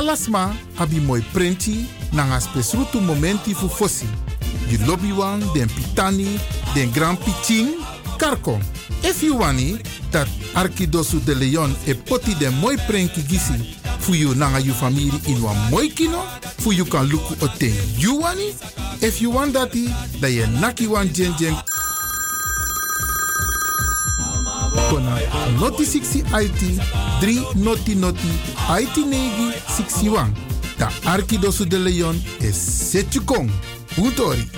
Alasma abi moi prenti nanga spesrutu momenti fu fosi. You lobby wan, den pitani, den grand pitin, karko. If you wani, dat Arkidosu de Leon e poti den moi prenki gisi fu you nanga you family in wan moi kino, fu you kan luku o ten you wani. If you want dati, da ye naki wan jen jen kona noti 60 IT 3 noti noti IT negi 61. Da Arkidosu de Leon is Setjukong. Utori.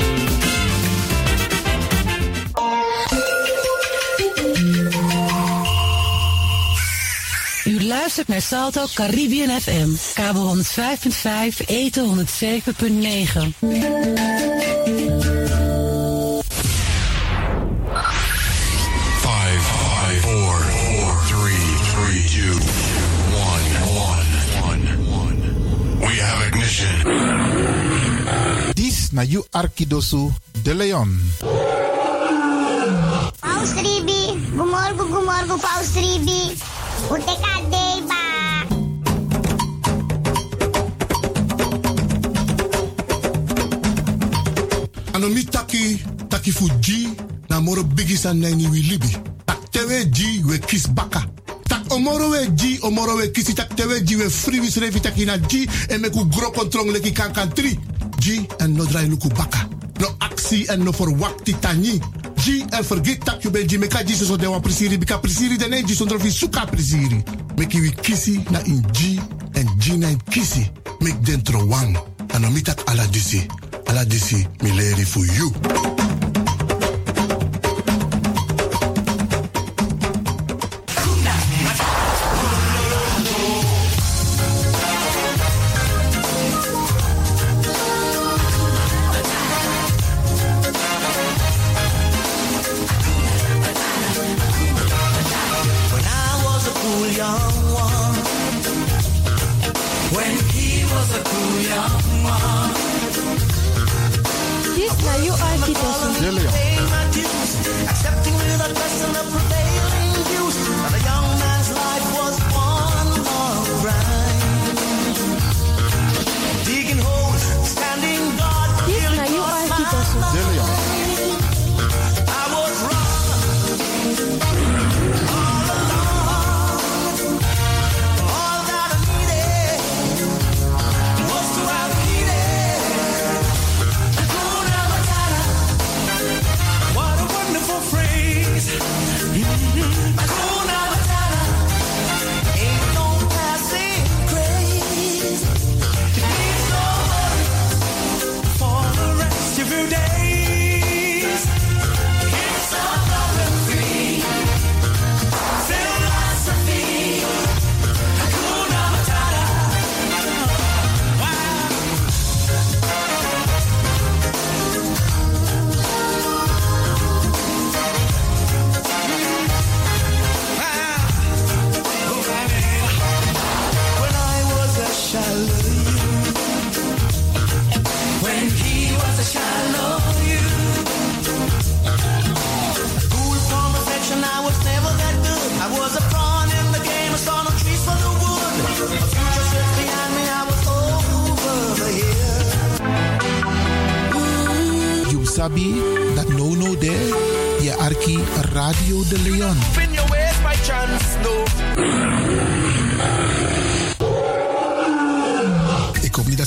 U luistert naar Salto Caribbean FM. Kabel 105.5, eten 107.9. Dis na you Arkidosu de Leon. Paus Ribi, gumorgo, gumorgo, Paus Ribi. Uteka deba. Anomi taki, taki fuji, na moro bigisan na ni wilibi. Tak tewe ji we kis baka. Tak omoro we ji, omoro we kisi, tak tewe ji we free wis revi taki na ji, en meku gro kontrong leki kankan tri. Ji en no drai luku baka. No actie en no verwakti tani. Ji en vergeet tak je ben ji, meka ji so de wan prisiri, bika prisiri dene ji sondro fi suka prisiri. Meki we kisi na in ji, en ji na in kisi. Mek dentro wang. Anomi tak ala disi. Ala disi, mi for you.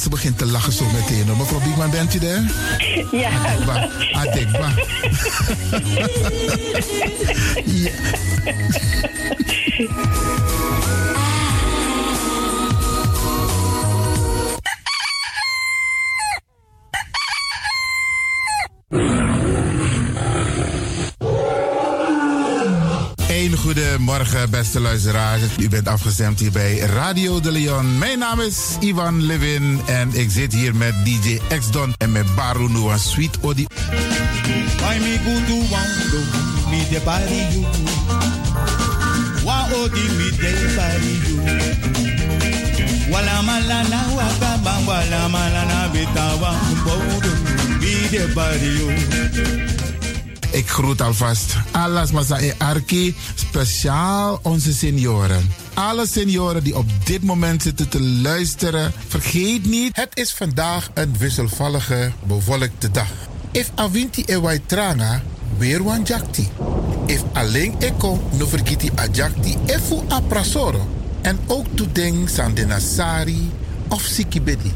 Ze begint te lachen zo meteen. hoor. Mevrouw Biekman, bent u daar? Ja. Adekba. Adekba. ja. Beste luisteraars. U bent afgestemd hier bij Radio de Leon. Mijn naam is Ivan Levin en ik zit hier met DJ X-Don en met Baru Sweet Odi. Wala. Ik groet alvast alles masa e arki, speciaal onze senioren. Alle senioren die op dit moment zitten te luisteren, vergeet niet, het is vandaag een wisselvallige, bewolkte dag. If avinti e wai tranga, weer wan jakti. If alleen eko no vergiti a jakti, efu a prasoro. En ook to ding san de nasari of sikibedi.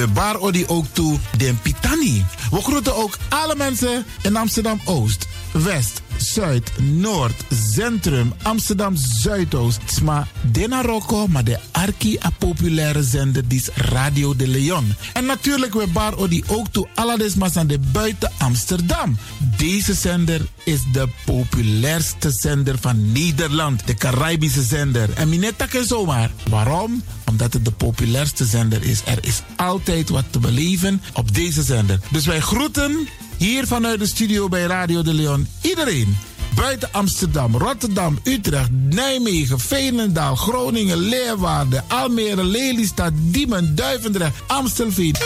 We bar odi ook toe den Pitani. We groeten ook alle mensen in Amsterdam Oost, West, Zuid, Noord, Centrum, Amsterdam Zuidoost. Sma Dena Rocco, maar de arki a populaire zender is Radio de Leon. En natuurlijk we bar odi ook toe alle desmas aan de buiten Amsterdam. Deze zender is de populairste zender van Nederland. De Caribische zender. En minetta ken zomaar. Waarom? Omdat het de populairste zender is. Er is altijd wat te beleven op deze zender. Dus wij groeten hier vanuit de studio bij Radio de Leon iedereen. Buiten Amsterdam, Rotterdam, Utrecht, Nijmegen, Veenendaal, Groningen, Leeuwarden, Almere, Lelystad, Diemen, Duivendrecht, Amstelveen,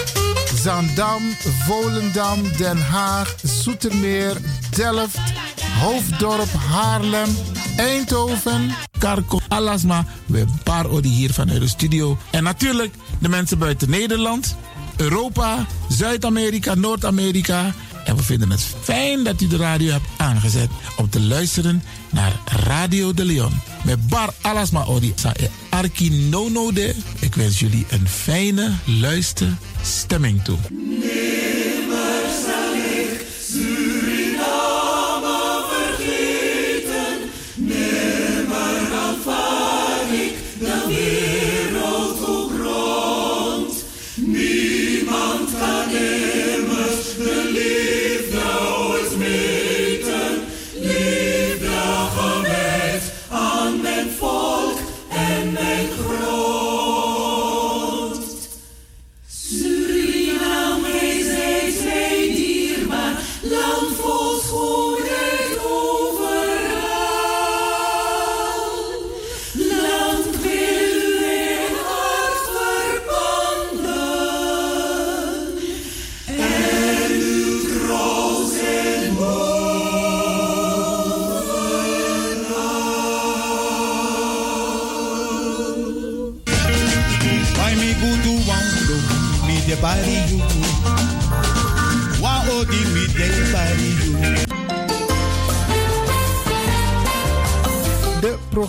Zandam, Volendam, Den Haag, Zoetermeer, Delft, Hoofddorp, Haarlem, Eindhoven, Karko, Alasma. We paar odi hier vanuit de studio. En natuurlijk de mensen buiten Nederland, Europa, Zuid-Amerika, Noord-Amerika. En we vinden het fijn dat u de radio hebt aangezet om te luisteren naar Radio de Leon. Met Bar Alasma Odi sa e Arki Nono de. Ik wens jullie een fijne luisterstemming toe.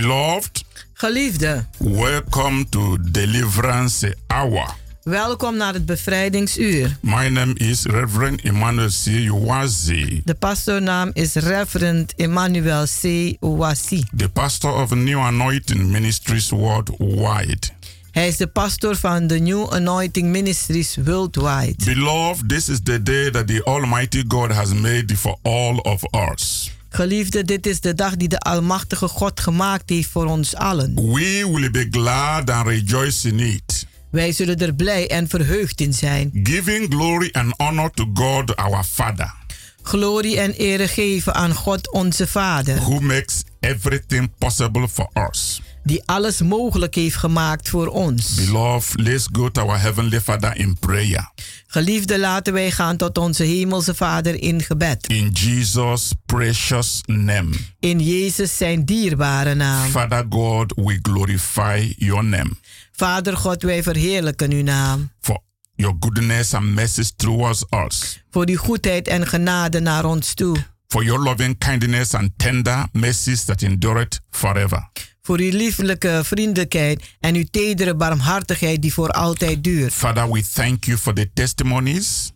Beloved, Geliefde, welcome to Deliverance Hour. welkom naar het bevrijdingsuur. My name is Reverend Emmanuel C. Uwazi, De pastoornaam is Reverend Emmanuel C. Ouassi. the pastor of New Anointing Ministries worldwide. Hij is de pastor van de New Anointing Ministries Worldwide. Beloved, this is the day that the Almighty God has made for all of us. Geliefde, dit is de dag die de Almachtige God gemaakt heeft voor ons allen. We will be glad and rejoice in it, Wij zullen er blij en verheugd in zijn. giving glory and honor to God our Father, Glorie en ere geven aan God onze Vader, who makes everything possible for us. die alles mogelijk heeft gemaakt voor ons. Beloved, let's go to our Heavenly Father in prayer. Geliefde, laten wij gaan tot onze Hemelse Vader in gebed. In Jesus' precious name. In Jezus zijn dierbare naam. Father God, we glorify your name Vader God, wij verheerlijken uw naam. for your goodness and mercy towards us, Voor uw goedheid en genade naar ons toe. for your loving kindness and tender mercies that endureth forever. Voor uw lieflijke vriendelijkheid en uw tedere barmhartigheid die voor altijd duurt. Father, we thank you for the testimonies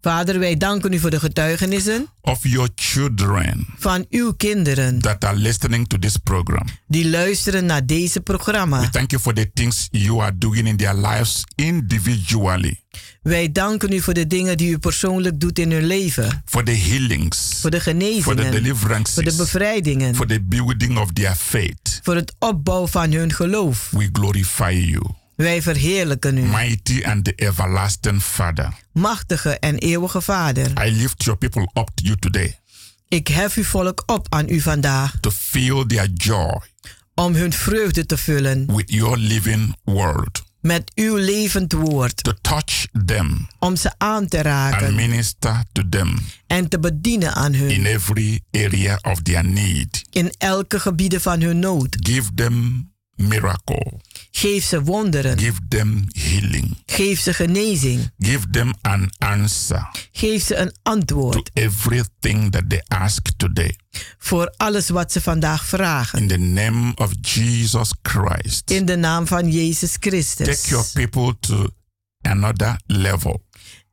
Vader, wij danken u voor de getuigenissen of your children van uw kinderen that are listening to this program. die luisteren naar deze programma. We thank you for the things you are doing in their lives individually, Wij danken u voor de dingen die u persoonlijk doet in hun leven. for the healings, Voor de for the genezingen, voor de deliverances, bevrijdingen, for the building of their faith. voor het opbouw van hun geloof. We glorify you. Wij verheerlijken u, mighty and the everlasting Father. machtige en eeuwige Vader. I lift your people up to you today Ik hef uw volk op aan u vandaag to feel their joy om hun vreugde te vullen with your living word, met uw levend woord. to touch them Om ze aan te and raken minister to them en te bedienen aan in hun every area of their need. in elke gebieden van hun nood. Give them miracle. Geef ze wonderen. Give them healing. Geef ze genezing. Give them an answer Geef ze een to antwoord everything that they ask today. voor alles wat ze vandaag vragen. In the name of Jesus Christ, In de naam van Jezus Christus. take your people to another level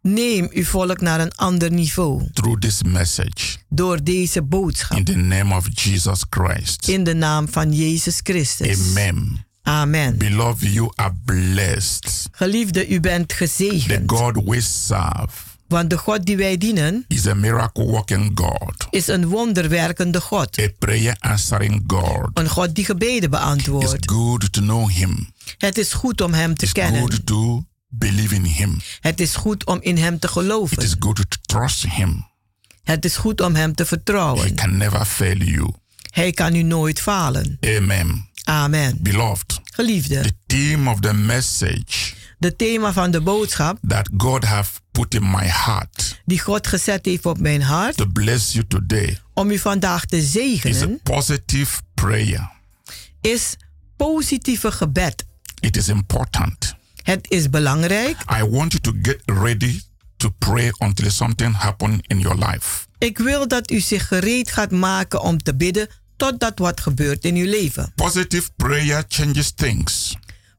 Neem uw volk naar een ander niveau through this message. door deze boodschap. In the name of Jesus Christ. In de naam van Jezus Christus. Amen. Amen. Beloved, you are blessed. Geliefde, u bent The gezegend. God we serve Want de God die wij dienen is a miracle working God, is een wonderwerkende God. a prayer answering God. Een God die gebeden It's beantwoordt. good to know Him, Het is goed om Hem te it's kennen. good to believe in Him, Het is goed om in Hem te it geloven. is good to trust Him. Het is goed om Hem te He vertrouwen. can never fail you. Hij kan u nooit falen. Amen. Amen. Beloved, Geliefde, the theme of the message de thema van de boodschap that God have put in my heart die God gezet heeft op mijn hart to bless you today om u vandaag te is a zegenen positive prayer. is positieve gebed. It is important. Het is belangrijk. I want you to get ready to pray until something happen in your life. Ik wil dat u zich gereed gaat maken om te bidden totdat wat gebeurt in uw leven. Positive prayer changes things.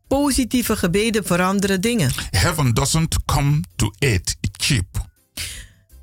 Positieve gebeden veranderen dingen. Heaven doesn't come to earth cheap.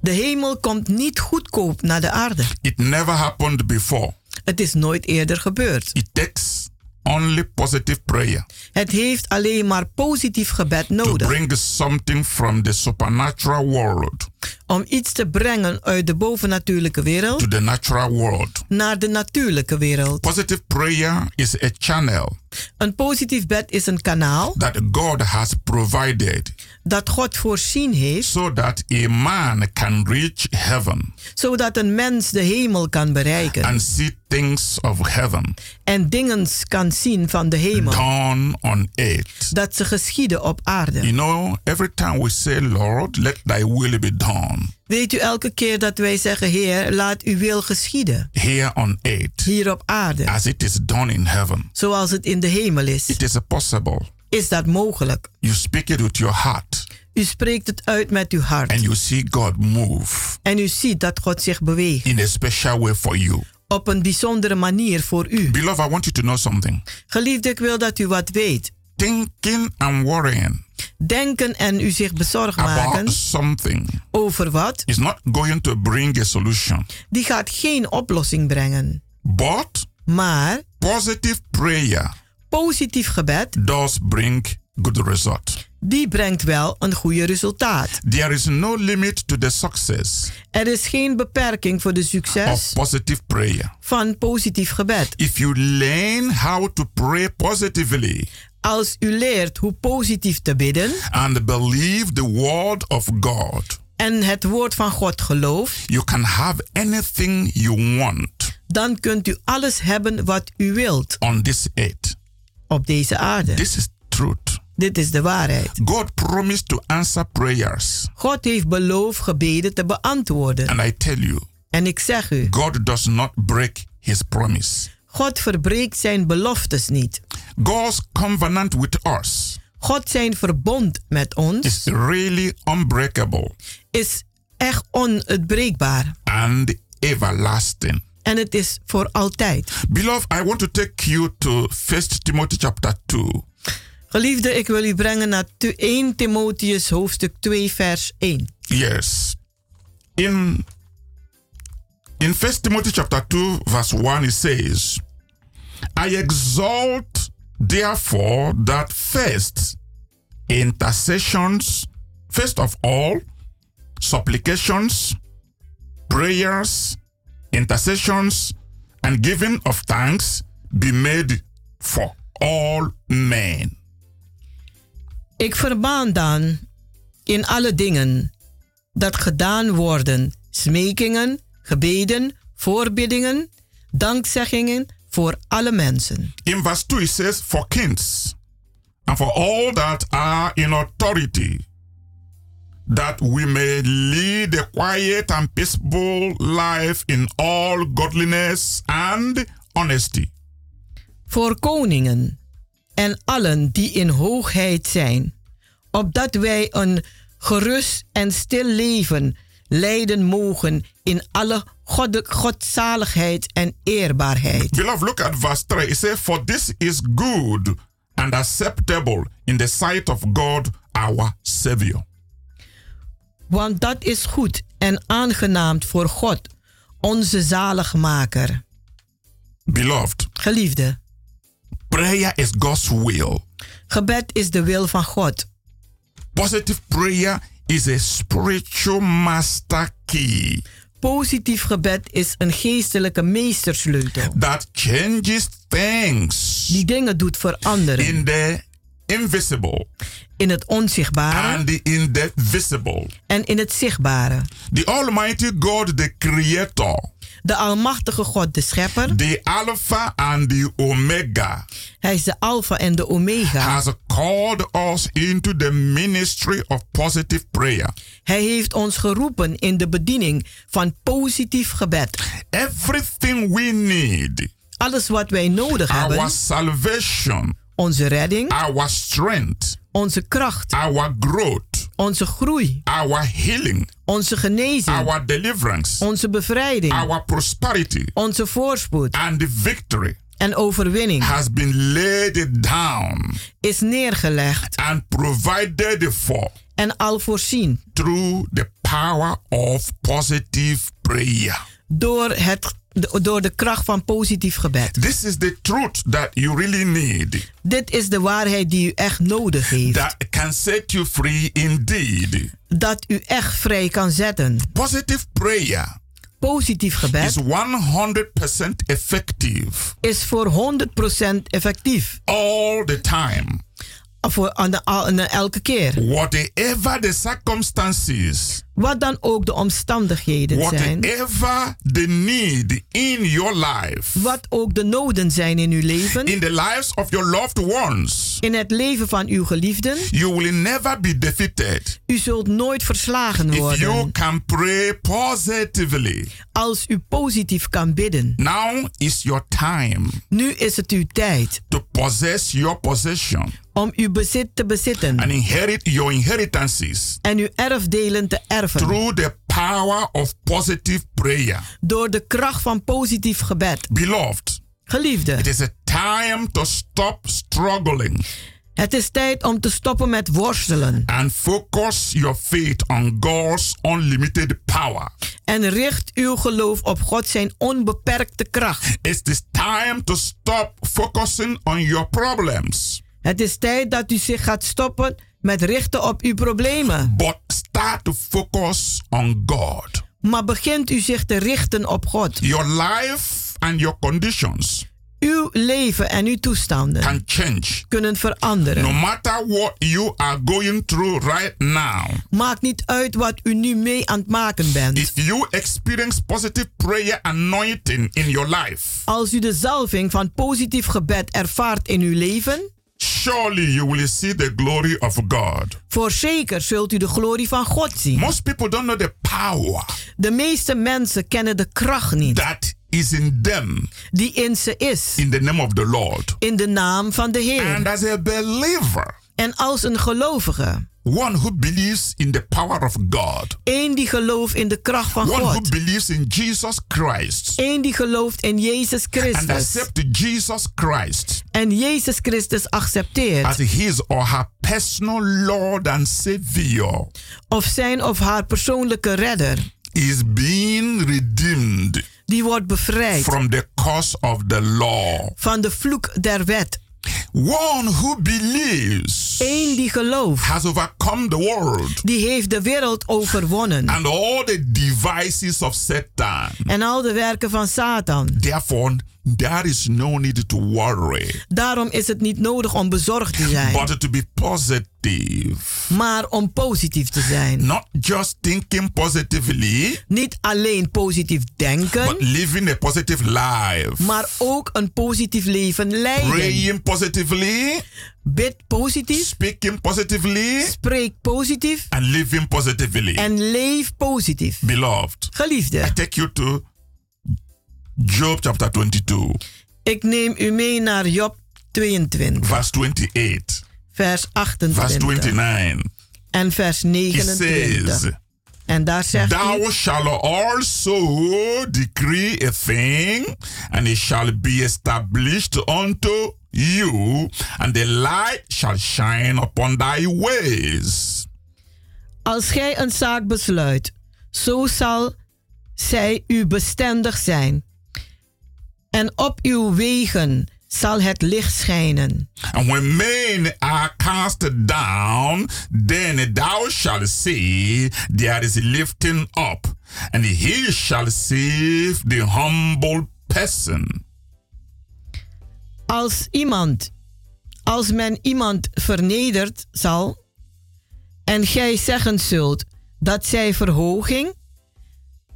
De hemel komt niet goedkoop naar de aarde. It never happened before. Het is nooit eerder gebeurd. It takes only positive prayer Het heeft alleen maar positief gebed to nodig bring something from the supernatural world om iets te brengen uit de bovennatuurlijke wereld to the natural world. naar de natuurlijke wereld. Positive prayer is a channel Een positief bed is een kanaal that God has provided dat God voorzien heeft, so that a man can reach heaven zodat een mens de hemel kan bereiken and see things of heaven en dingen kan zien van de hemel, done on earth. dat ze geschieden op aarde. You know, every time we say, Lord, let thy will be done Weet u, elke keer dat wij zeggen, Heer, laat uw wil geschieden, here on earth hier op aarde, as it is done in heaven, zoals het in de hemel is, it is possible. Is dat mogelijk. You speak it with your heart U spreekt het uit met uw hart. and you see God move En u ziet dat God zich beweegt in a special way for you. op een bijzondere manier voor u. Beloved, I want you to know something. Geliefde, ik wil dat u wat weet. Thinking and worrying Denken en u zich bezorgd maken something over wat, is not going to bring a solution. die gaat geen oplossing brengen. But Maar positive prayer positief gebed, does bring good result. die brengt wel een goede resultaat. There is no limit to the success Er is geen beperking voor de of succes positive prayer. van positief gebed. If you learn how to pray positively Als u leert hoe positief te bidden and believe the word of God, en het woord van God gelooft, you can have anything you want dan kunt u alles hebben wat u wilt on this earth. Op deze aarde. This is truth. Dit is de waarheid. God promised to answer prayers. God heeft beloofd gebeden te beantwoorden. And I tell you, En ik zeg u, God does not break his promise. God verbreekt zijn beloftes niet. God's covenant with us God zijn verbond met ons is really unbreakable is echt onuitbreekbaar. and everlasting. En het is voor altijd. Beloved, I want to take you to 1 Timothy chapter 2. Geliefde, ik wil u brengen naar 1 Timotheus hoofdstuk 2 vers 1. Yes. In in 1 Timothy chapter 2 verse 1 it says, I exalt therefore that first intercessions first of all supplications prayers intercessions and giving of thanks be made for all men. Ik verbaan dan in alle dingen dat gedaan worden smekingen, gebeden, voorbiddingen, dankzeggingen voor alle mensen. In verse 2 it says, For kings and for all that are in authority, that we may lead a quiet and peaceful life in all godliness and honesty. Voor koningen en allen die in hoogheid zijn, opdat wij een gerust en stil leven leiden mogen in alle god godzaligheid en eerbaarheid. Beloved, look at verse 3. It says, For this is good and acceptable in the sight of God our Savior. Want dat is goed en aangenaam voor God, onze zaligmaker. Beloved, Geliefde, prayer is God's will. gebed is de wil van God. Positive prayer is a spiritual master key Positief gebed is een geestelijke meestersleutel that changes things die dingen doet veranderen in the invisible in het onzichtbare and in the visible. en in het zichtbare. The Almighty God, the Creator, De Almachtige God, de Schepper, the Alpha and the Omega, Hij is de Alpha en de Omega. has called us into the ministry of positive prayer. Hij heeft ons geroepen in de bediening van positief gebed. Everything we need, Alles wat wij nodig our hebben, salvation, onze redding, our strength, onze kracht, our growth, onze groei, our healing, onze genezing, our deliverance, onze bevrijding, our prosperity, onze voorspoed. And the victory en overwinning. has been laid down is neergelegd. and provided for en al voorzien. through the power of positive prayer. door, het, door de kracht van positief gebed. This is the truth that you really need. Dit is de waarheid die u echt nodig heeft. That can set you free indeed. Dat u echt vrij kan zetten. Positive prayer Positief gebed is 100% effective is voor 100% effectief. all the time. voor aan de, aan de- elke keer. Whatever the circumstances, Wat dan ook de omstandigheden zijn. whatever the need in your life, Wat ook de noden zijn in uw leven. in the lives of your loved ones, In het leven van uw geliefden. you will never be defeated U zult nooit verslagen if you worden. can pray positively. Als u positief kan bidden. Now is your time Nu is het uw tijd. to possess your possession Om uw bezit te bezitten. and inherit your inheritances En uw erfdelen te erven. Through the power of positive prayer. Door de kracht van positief gebed. Beloved, Geliefde. it is a time to stop struggling Het is tijd om te stoppen met worstelen. and focus your faith on God's unlimited power. En richt uw geloof op God zijn onbeperkte kracht. It is time to stop focusing on your problems, Het is tijd dat u zich gaat stoppen met richten op uw problemen. but start to focus on God. Maar begint u zich te richten op God. Your life and your conditions Uw leven en uw toestanden can change kunnen veranderen. no matter what you are going through right now. Maakt niet uit wat u nu mee aan het maken bent. If you experience positive prayer anointing in your life, Als u de zalving van positief gebed ervaart in uw leven, surely you will see the glory of God. voorzeker zult u de glorie van God zien. Most people don't know the power De meeste mensen kennen de kracht niet that is in them die in ze is. in the name of the Lord. In de naam van de And Heer. as a believer, En als een gelovige, one who believes in the power of God, één die gelooft in de kracht van one who God, believes in Jesus Christ, één die gelooft in Jezus and Christus. accept Jesus Christ en Jezus Christus as accepteert, his or her personal Lord and Savior, of zijn of haar persoonlijke redder, is being redeemed die wordt bevrijd. from the curse of the law. van de vloek der wet. One who believes Eén die gelooft, has overcome the world die heeft de wereld overwonnen. and all the devices of Satan. En al de werken van Satan. Therefore, there is no need to worry, Daarom is het niet nodig om bezorgd te zijn, but to be positive. maar om positief te zijn. Not just thinking positively, Niet alleen positief denken, but living a positive life. maar ook een positief leven leiden. Praying positively, Bid positief, speaking positively, spreek positief and living positively. en leef positief. Beloved, I Geliefde, take you to Job chapter 22, ik neem u mee naar Job 22, verse 28, vers verse 28 29. en vers It 29. says, En daar zegt hij, Thou shalt also decree a thing, and it shall be established unto you, and the light shall shine upon thy ways. als gij een zaak besluit, zo zal zij u bestendig zijn. En op uw wegen zal het licht schijnen. And when men are cast down, then thou shalt say, There is lifting up, and he shall save the humble person. Als iemand, als men iemand vernedert zal, en gij zeggen zult dat zij verhoging,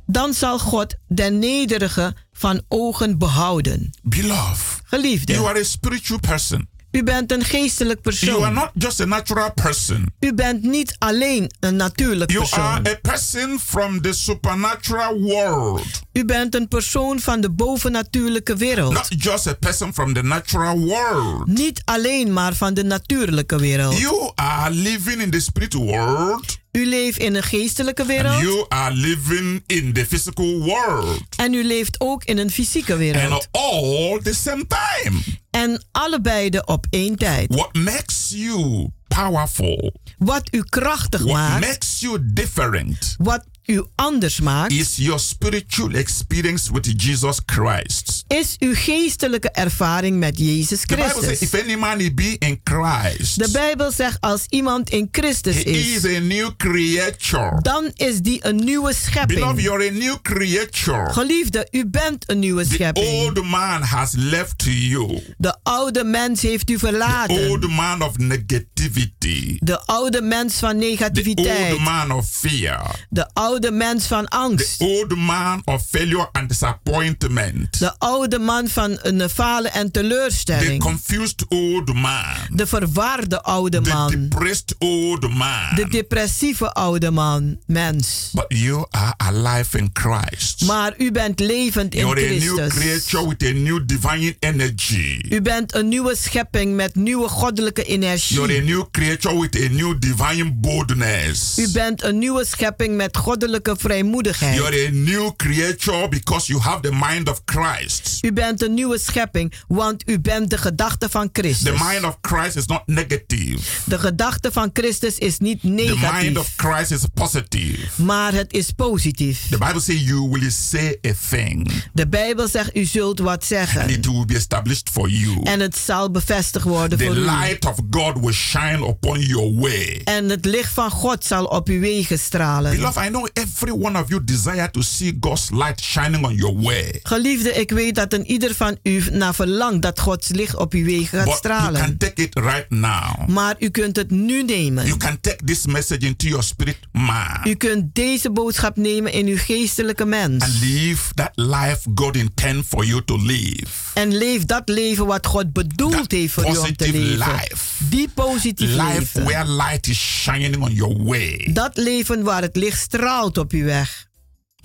dan zal God de nederige van ogen behouden. Beloved, Geliefde, you are a spiritual person. u bent een geestelijk You are persoon. not just a natural person. U bent niet alleen een natuurlijk You persoon. are a person from the supernatural world. U bent een persoon van de bovennatuurlijke wereld. Not just a person from the natural world. Niet alleen maar van de natuurlijke wereld. You are living in the spirit world. U leeft in een geestelijke And wereld. you are living in the physical world. En u leeft ook in een fysieke wereld. And all the same time. En allebei op één tijd. What makes you powerful? Wat u krachtig What maakt. makes you different? Wat u anders maakt. Is your spiritual experience with Jesus Christ. Is uw geestelijke ervaring met Jezus The Bible says, Christus. be in Christ, De Bijbel zegt als iemand in Christus he is, is a new creature. dan is die een nieuwe Beloved, schepping. you're a new creature. Geliefde, u bent een nieuwe The schepping. old man has left you. De oude mens heeft u The verlaten. old man of negativity. De oude mens van The negativiteit. old man of fear. De oude mens van The angst. old man of failure and disappointment. De oude man van een falen en The teleurstelling. confused old man. De verwarde oude The man. depressed old man. De depressieve oude man, mens. But you are alive in Christ. Maar u bent levend in You're a new Christus. creature with a new divine energy. U bent een nieuwe schepping met nieuwe goddelijke You're a energie. new creature with a new divine boldness. U bent een nieuwe schepping met goddelijke vrijmoedigheid. You're a new creature because you have the mind of Christ. U bent een nieuwe schepping, want u bent de gedachte van The Christus. mind of Christ is not negative. De gedachte van Christus is niet The mind negatief, of Christ is positive. maar het is positief. The Bible says you will say a thing De Bijbel zegt u zult wat and zeggen it will be established for you. en het zal bevestigd worden The voor u. light of God will shine upon your way. En het licht van God zal op uw wegen stralen. Beloved, I know every one of you desire to see God's light shining on your way. Geliefde, ik weet dat een ieder van u naar verlangt dat Gods licht op uw wegen gaat But you stralen. can take it right now. Maar u kunt het nu nemen. You can take this message into your spirit man U kunt deze boodschap nemen in uw geestelijke mens. and live that life God intend for you to live. En leef dat leven wat God bedoeld heeft voor u om te leven. life. Die positief Life leven. where light is shining on your way. Dat leven waar het licht straalt op uw weg.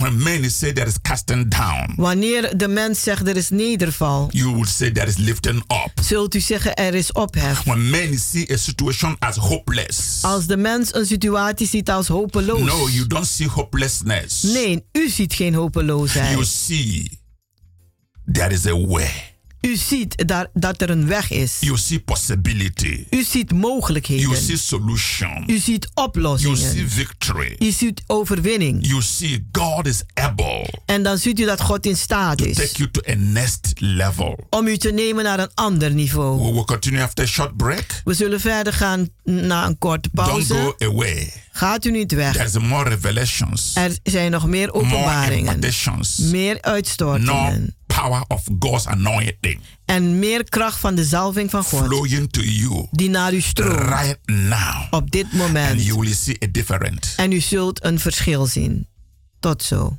When men say there is casting down, Wanneer de mens zegt er is nederval, you would say there is lifting up. zult u zeggen er is ophef. When men see a situation as hopeless, Als de mens een situatie ziet als hopeloos. no, you don't see hopelessness. Nee, u ziet geen hopeloosheid. You see there is a way. U ziet daar, dat er een weg is. You see possibility. U ziet mogelijkheden. You see solution. U ziet You oplossingen. see victory. U ziet overwinning. You see God is able En dan ziet u dat God in staat to is take you to a next level. om u te nemen naar een ander niveau. We will continue after a short break. We zullen verder gaan na een korte Don't pauze. go away. Gaat u niet weg. There's more revelations, Er zijn nog meer more openbaringen, impartations, meer no uitstortingen power of God's anointing en meer kracht van de zalving van God flowing to you die naar u stroomt right now. op dit And moment. you will see a different. En u zult een verschil zien. Tot zo.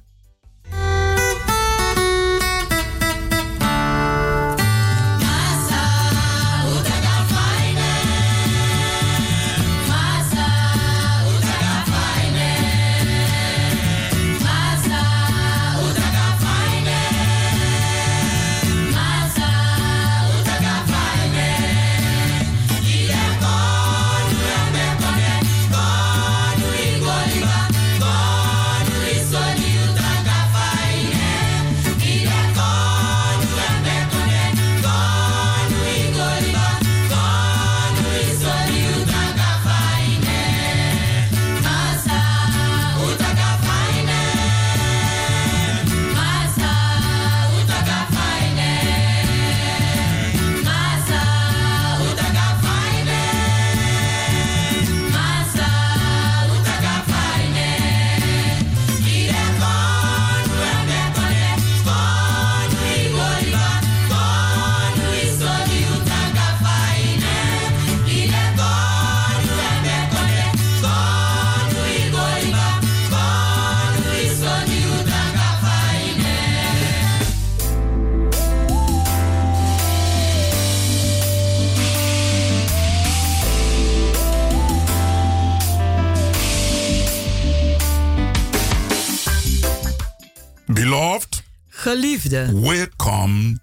Beloved, Geliefde, welcome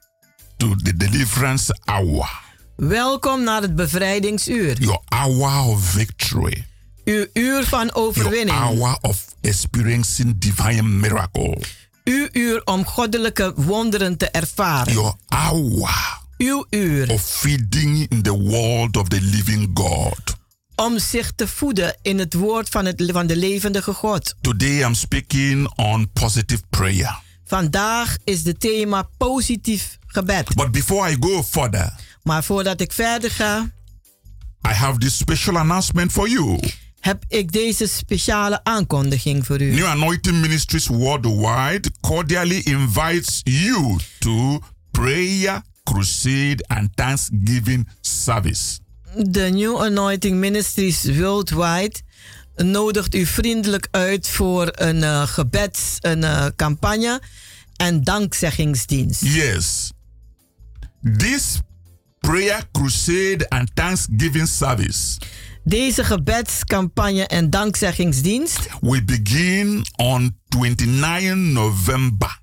to the deliverance hour, welkom naar het bevrijdingsuur. your hour of victory, Uw uur van your overwinning. hour of experiencing divine miracle, Uw uur om goddelijke wonderen te ervaren. your hour Uw uur of feeding in the world of the living God. Om zich te voeden in het woord van, het, van de levendige God. Today I'm speaking on positive prayer. Vandaag is het thema positief gebed. But before I go further, Maar voordat ik verder ga, I have this special announcement for you. heb ik deze speciale aankondiging voor u. New Anointing Ministries Worldwide cordially invites you to prayer, crusade, and thanksgiving service. De New Anointing Ministries Worldwide nodigt u vriendelijk uit voor een eh, gebeds een, eh, campagne en dankzeggingsdienst. Yes. This prayer, crusade, and thanksgiving service Deze gebedscampagne en dankzeggingsdienst will begin on 29 November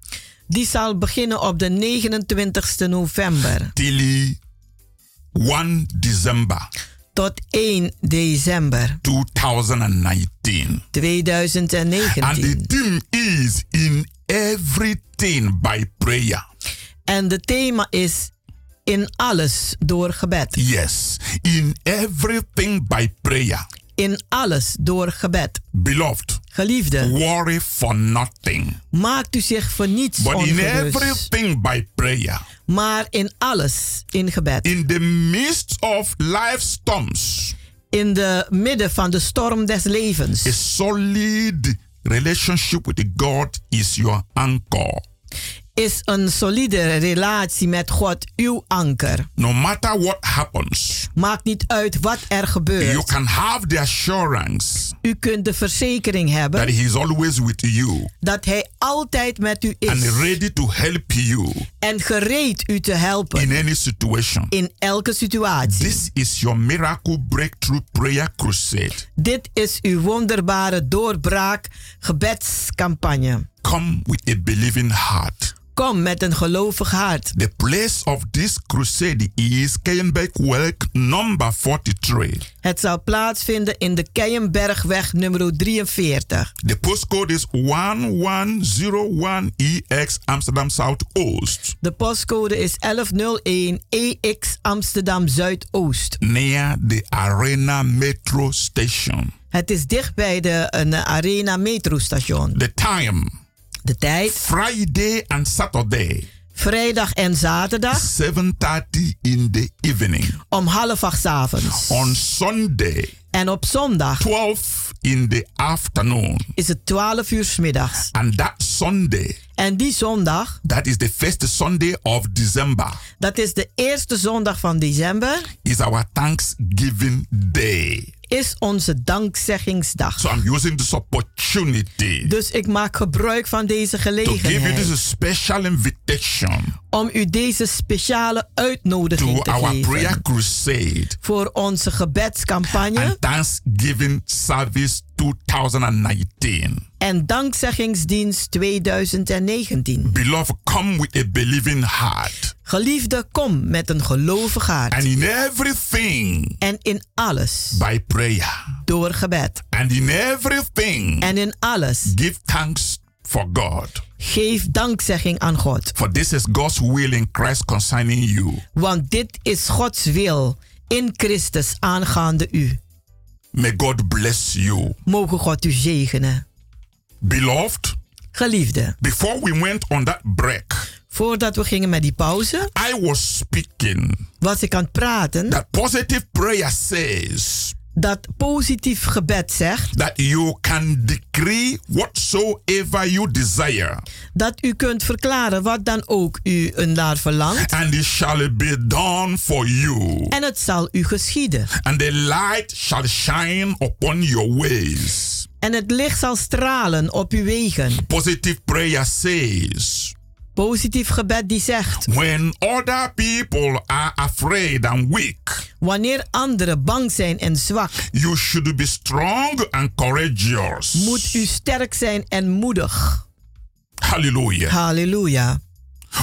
die zal beginnen op de 29 november till 1 December tot 1 december 2019. 2019. And the theme is in everything by prayer. En de thema is in alles door gebed. Yes, in everything by prayer. In alles door gebed. Beloved, Geliefde, worry for nothing. maakt u zich voor niets But in everything by prayer. Maar in alles in gebed. In the midst of life storms. In de midden van de storm des levens. A solid relationship with God is your anchor. Is een solide relatie met God uw anker. No matter what happens, Maakt niet uit wat er you gebeurt. can have the assurance U kunt de verzekering that hebben He is always with you dat Hij altijd met u and is. ready to help you En gereed u te in helpen any situation. in elke situatie. This is your miracle breakthrough prayer crusade. Dit is uw wonderbare doorbraak gebedscampagne. Come with a believing heart. Kom met een gelovig hart. The place of this crusade is Keienbergweg number 43. Het zal plaatsvinden in de Keienbergweg nummer 43. The postcode is 1101EX Amsterdam Southoost. De postcode is 1101 EX Amsterdam Zuidoost. Near the Arena Metro Station. Het is dicht bij de een Arena metrostation. The time De tijd Friday and Saturday. vrijdag en zaterdag 7:30 in the evening. om half acht 's avonds. On Sunday En op zondag 12 in the afternoon. is het 12 uur 's middags. And that Sunday, En die zondag, that is the first Sunday of December, dat is de eerste zondag van december, is our Thanksgiving Day. Is onze dankzeggingsdag. So I'm using this opportunity Dus ik maak gebruik van deze to give you gelegenheid this special invitation om u deze speciale to uitnodiging te our prayer geven crusade voor onze gebedscampagne and Thanksgiving service 2019. en dankzeggingsdienst 2019. Beloved, come with a believing heart. Geliefde, kom met een gelovig hart. And in everything, En in alles by prayer. door gebed. And in everything, En in alles give thanks for God. geef dankzegging aan God. For this is God's will in Christ concerning you. Want dit is Gods wil in Christus aangaande u. May God bless you. Mogen God u zegenen. Beloved, Geliefde, before we went on that break, voordat we gingen met die pauze, I was speaking was ik aan het praten that positive prayer says dat positief gebed zegt that you can decree whatsoever you desire, dat u kunt verklaren wat dan ook u een naar verlangt and it shall be done for you. en het zal u geschieden. And the light shall shine upon your ways. En het licht zal stralen op uw wegen. Positive prayer says Positief gebed die zegt, when other people are afraid and weak, wanneer anderen bang zijn en zwak, you should be strong and courageous. moet u sterk zijn en moedig. Hallelujah. Halleluja.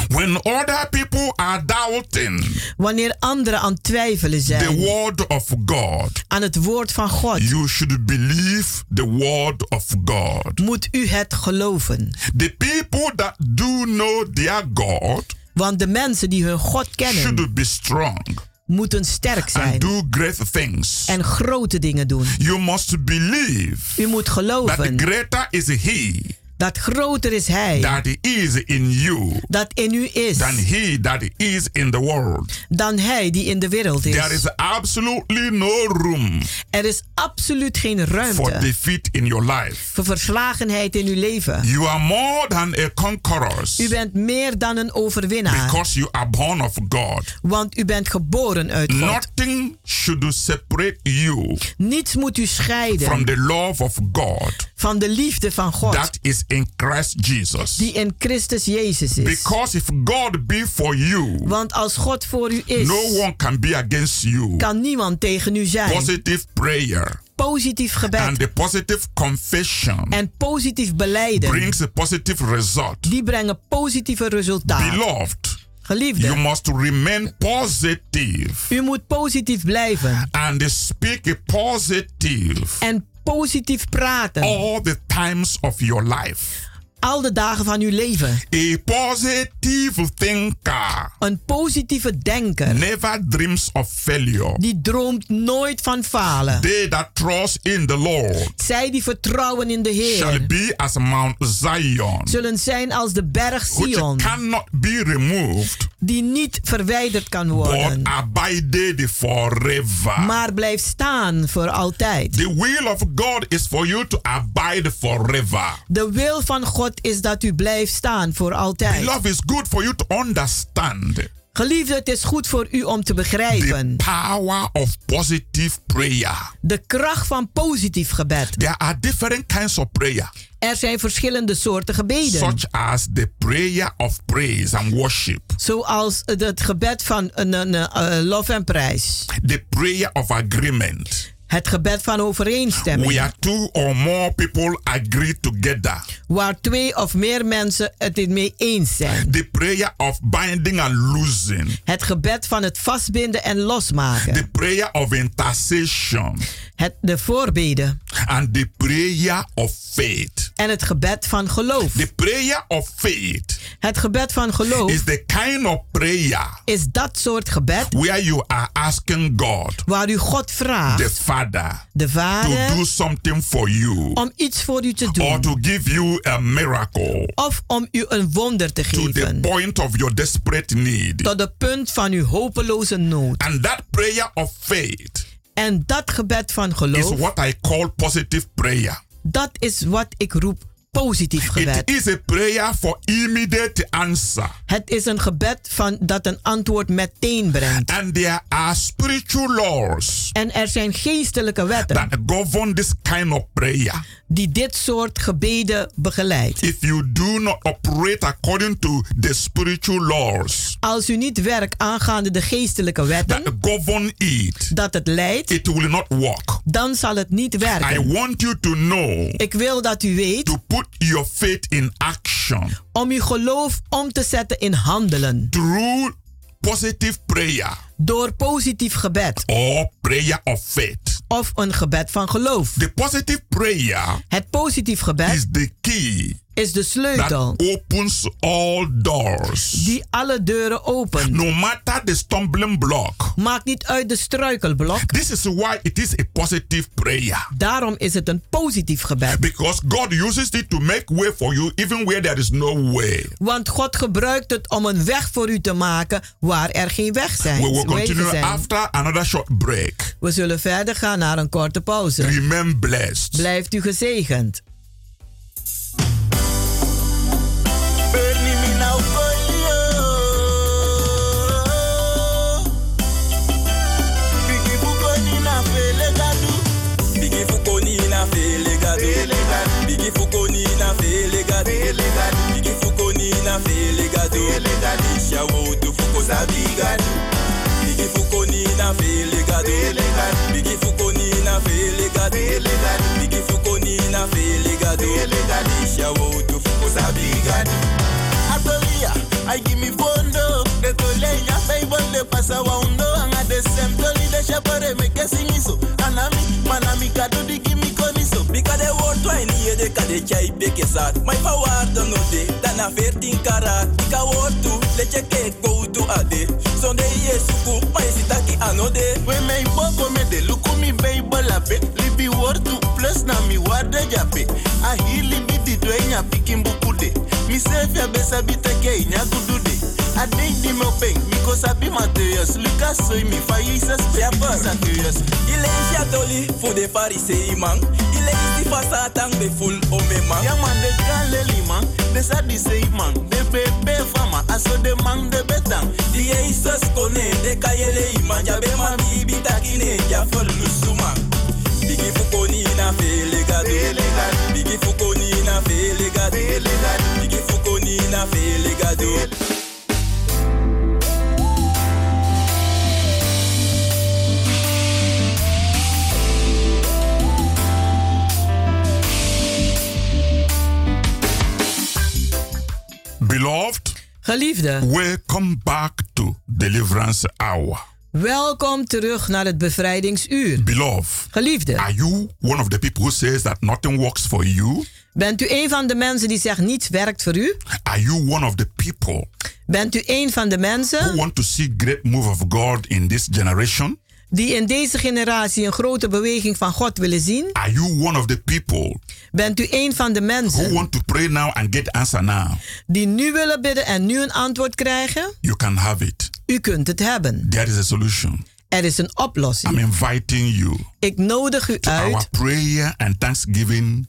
When other people are doubting Wanneer anderen aan het twijfelen the zijn word of God, aan het woord van God, you should believe the word of God. moet u het geloven. The people that do know their God Want de mensen die hun God kennen, should be strong moeten sterk and zijn do great things. en grote dingen doen. You must believe U moet that geloven greater is He Dat groter is Hij. that is in you Dat in u is. than he that is in the world. Dan Hij die in de wereld is. There is absolutely no room Er is absoluut geen for ruimte defeat in your life. voor verslagenheid in uw leven. You are more than a conqueror U bent meer dan een overwinnaar. because you are born of God. Want u bent geboren uit God. Nothing should separate you Niets moet u scheiden from the love of God van de liefde van God. that is in Christ Jesus. die in Christus Jezus is. Because if God be for you, Want als God voor u is, no one can be against you. kan niemand tegen u zijn. Positive prayer Positief gebed and the positive confession en positief beleiden, brings a positive result. die brengen positieve resultaten. Beloved, Geliefde, you must remain positive u moet positief blijven and speak positive en positief praten all the times of your life. Al de dagen van uw leven. A positive thinker Een positieve denker never dreams of failure. die droomt nooit van falen. They that trust in the Lord Zij die vertrouwen in de shall Heer be as Mount Zion, zullen zijn als de berg which Sion, cannot be removed, die niet verwijderd kan but worden, abided forever. maar blijft staan voor altijd. The will of God is for you to abide forever. De wil van God is dat u blijft staan voor altijd. Love is good for you to understand Geliefde, het is goed voor u om te begrijpen. power of positive prayer. De kracht van positief gebed. There are different kinds of prayer, Er zijn verschillende soorten gebeden. such as the prayer of praise and worship, Zoals het gebed van een, een, eh, lof en prijs. the prayer of agreement, Het gebed van overeenstemming. where two or more people agree together, Waar twee of meer mensen het in mee eens zijn. the prayer of binding and losing, Het gebed van het vastbinden en losmaken. the prayer of intercession, Het, de voorbeden. And the prayer of faith. En het gebed van geloof. The prayer of faith Het gebed van geloof is the kind of prayer is dat soort gebed where you are asking God, waar u God the vraagt, Father, de to Vader, do something for you om iets voor u te or doen. to give you a miracle Of om u een wonder te to the geven. point of your desperate need. Tot de punt van uw hopeloze nood. And that prayer of faith En dat gebed van is geloof, what I call positive prayer. dat is wat ik roep positief gebed. It is a prayer for immediate answer. Het is een gebed van, dat een antwoord meteen brengt. And there are spiritual laws En er zijn geestelijke wetten that govern this kind of prayer. die dit soort gebeden begeleidt. If you do not operate according to the spiritual laws Als u niet werkt aangaande de geestelijke wetten, that govern it, dat het leidt, it will not work. dan zal het niet I werken. want you to know Ik wil dat u weet to put your faith in action om uw geloof om te zetten in handelen. through positive prayer Door positief gebed or prayer of faith. of een gebed van geloof. The positive prayer Het positief gebed is the key is de that sleutel opens all doors. die alle deuren opent. No matter the stumbling block. Maakt niet uit de struikelblok. This is why it is a positive prayer. Daarom is het een positief gebed. Because God uses it to make way for you even where there is no way. Want God gebruikt het om een weg voor u te maken waar er geen weg zijn. We will continue zijn. after another short break. We zullen verder gaan naar een korte pauze. Remain blessed. Blijft u gezegend. Gadu. Bigi fukoni na fele gadu. Bigi fukoni na fele gadu. Isha wotu fuko sabi gadu. Atolia, I give me bondo. De tolenya, Bible de pasa waundo. Anga de sem toli de shapare me que singiso. Anami, manami kado di de kade chai beke sat. My power do no de, dana 14 karat. Bika word tu, leche ke go to ade. Sonde ye suku, my sitaki anode. We me boko me de luku mi Bible ape. Libi word tu plus na mi word de jape. A hili bi di we nya pikin bukude. Mi se fia besa biteke nya gudude. I think di peng, mi ko sabi materials. Lucas soy mi fa Jesus, ya pasa curious. Ile is ya toli voor de farisei man. Ile is die fasa tang be full ome man. Ja man de galeli man, de sa di man. De bebe fama, aso de man de betang. Die Jesus kone de kayele iman. Ja be man bibi takine ja for lusuma. Bigi fukoni na fele gado. Bigi fukoni na fele gado. Bigi fukoni na fele Beloved, Geliefde, welcome back to Deliverance Hour. welkom terug naar het bevrijdingsuur. Beloved, Geliefde, are you one of the people who says that nothing works for you? bent u een van de mensen die zegt niets werkt voor u? Are you one of the people Bent u een van de who mensen want to see great move of God in this generation? die in deze generatie een grote beweging van God willen zien? Are you one of the people Bent u een van de who mensen want to pray now and get answer now? die nu willen bidden en nu een antwoord krijgen? You can have it. U kunt het hebben. There is a solution. Er is een oplossing. I'm inviting you Ik nodig u to our uit prayer and thanksgiving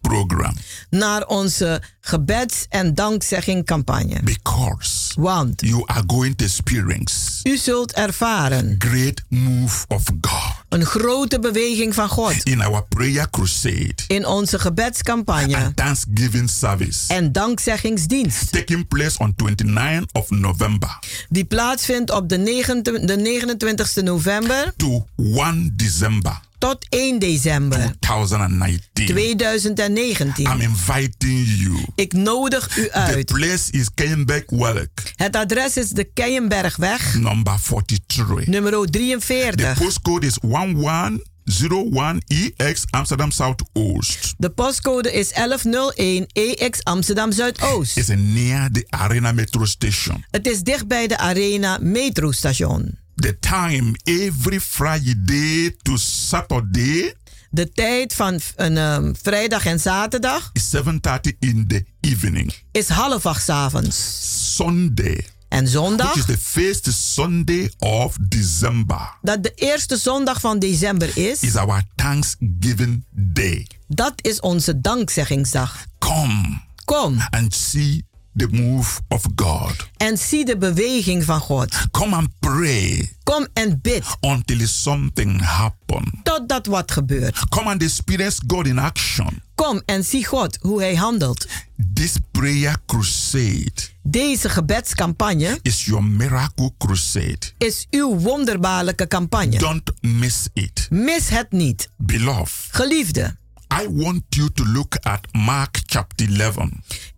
program naar onze gebeds- en dankzeggingcampagne. because Want you are going to experience u zult ervaren great move of God een grote beweging van God. In our prayer crusade. In onze gebedscampagne. And thanksgiving service. En dankzeggingsdienst. taking place on 29th of November. Die plaatsvindt op de, 29 de 29 november. To 1 December tot 1 december 2019. 2019. I'm inviting you. Ik nodig u The uit. place is Kenbeck Welk, Het adres is de Keienbergweg, number 43. nummer The 43. postcode is 1101EX Amsterdam Southoost. De postcode is 1101 EX Amsterdam Zuidoost. It's near the Arena Metro Station. Het is dicht bij de Arena metrostation. The time every Friday to Saturday De tijd van een ehm, vrijdag en zaterdag is 7:30 in the evening. is half acht avonds. Sunday, En which zondag, is the first Sunday of December, dat de eerste zondag van december is, is our Thanksgiving Day. dat is onze dankzeggingsdag. Come Kom and see the move of God. en zie de beweging van God. Come and pray Kom en bid until something happens. totdat wat gebeurt. Come and experience God in action. Kom en zie God hoe hij handelt. This prayer crusade Deze gebedscampagne is your miracle crusade. is uw wonderbaarlijke campagne. Don't miss it. Mis het niet. Beloved, Geliefde, I want you to look at Mark chapter 11,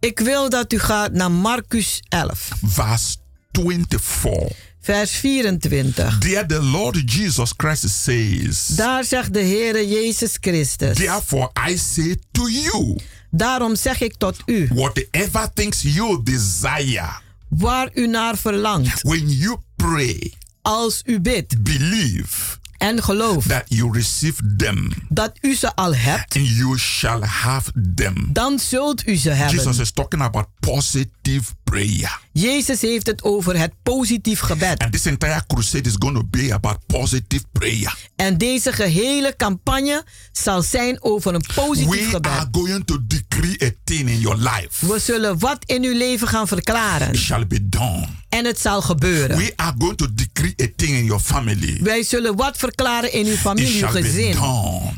ik wil dat u gaat naar Marcus 11, verse 24. vers 24. There the Lord Jesus Christ says, Daar zegt de Heere Jezus Christus. Therefore I say to you, Daarom zeg ik tot u, whatever things you desire, waar u naar verlangt, when you pray, als u bidt believe en gelooft that you receive them dat u ze al hebt, and you shall have them. dan zult u ze Jesus hebben. is talking about positive prayer. Jezus heeft het over het positief gebed. And this entire crusade is going to be about positive prayer. En deze gehele campagne zal zijn over een positief We gebed. are going to decree a thing in your life. We zullen wat in uw leven gaan verklaren. It shall be done. En het zal gebeuren. We are going to decree a thing in your family. Wij zullen wat verklaren in uw familie, uw gezin.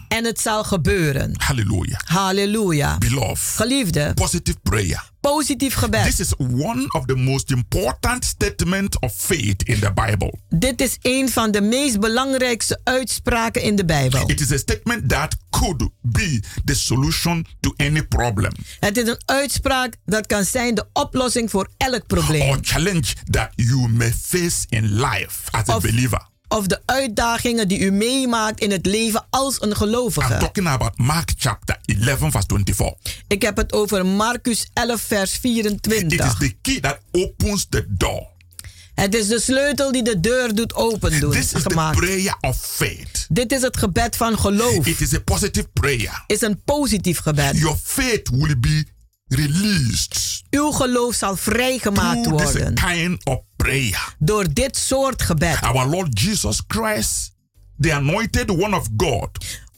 En het zal gebeuren. Hallelujah. Halleluja. Beloved, Geliefde, positive prayer. positief This gebed. is one of the most important statements of faith in the Bible. Dit is een van de meest belangrijkste uitspraken in de Bijbel. It is a statement that could be the solution to any problem Het is een uitspraak dat kan zijn de oplossing voor elk probleem. or challenge that you may face in life as a Of- believer. Of de uitdagingen die u meemaakt in het leven als een I'm gelovige. talking about Mark chapter 11, verse 24. Ik heb het over Marcus 11, vers It is 24. the key that opens the door Het is de sleutel die de deur doet open doen. This is the gemaakt. prayer of faith. Dit is het gebed van geloof. It is a positive prayer. is een positief gebed. Your faith will be released Uw geloof zal vrijgemaakt worden kind of prayer. door dit soort gebed. Our Lord Jesus Christ, the anointed one of God,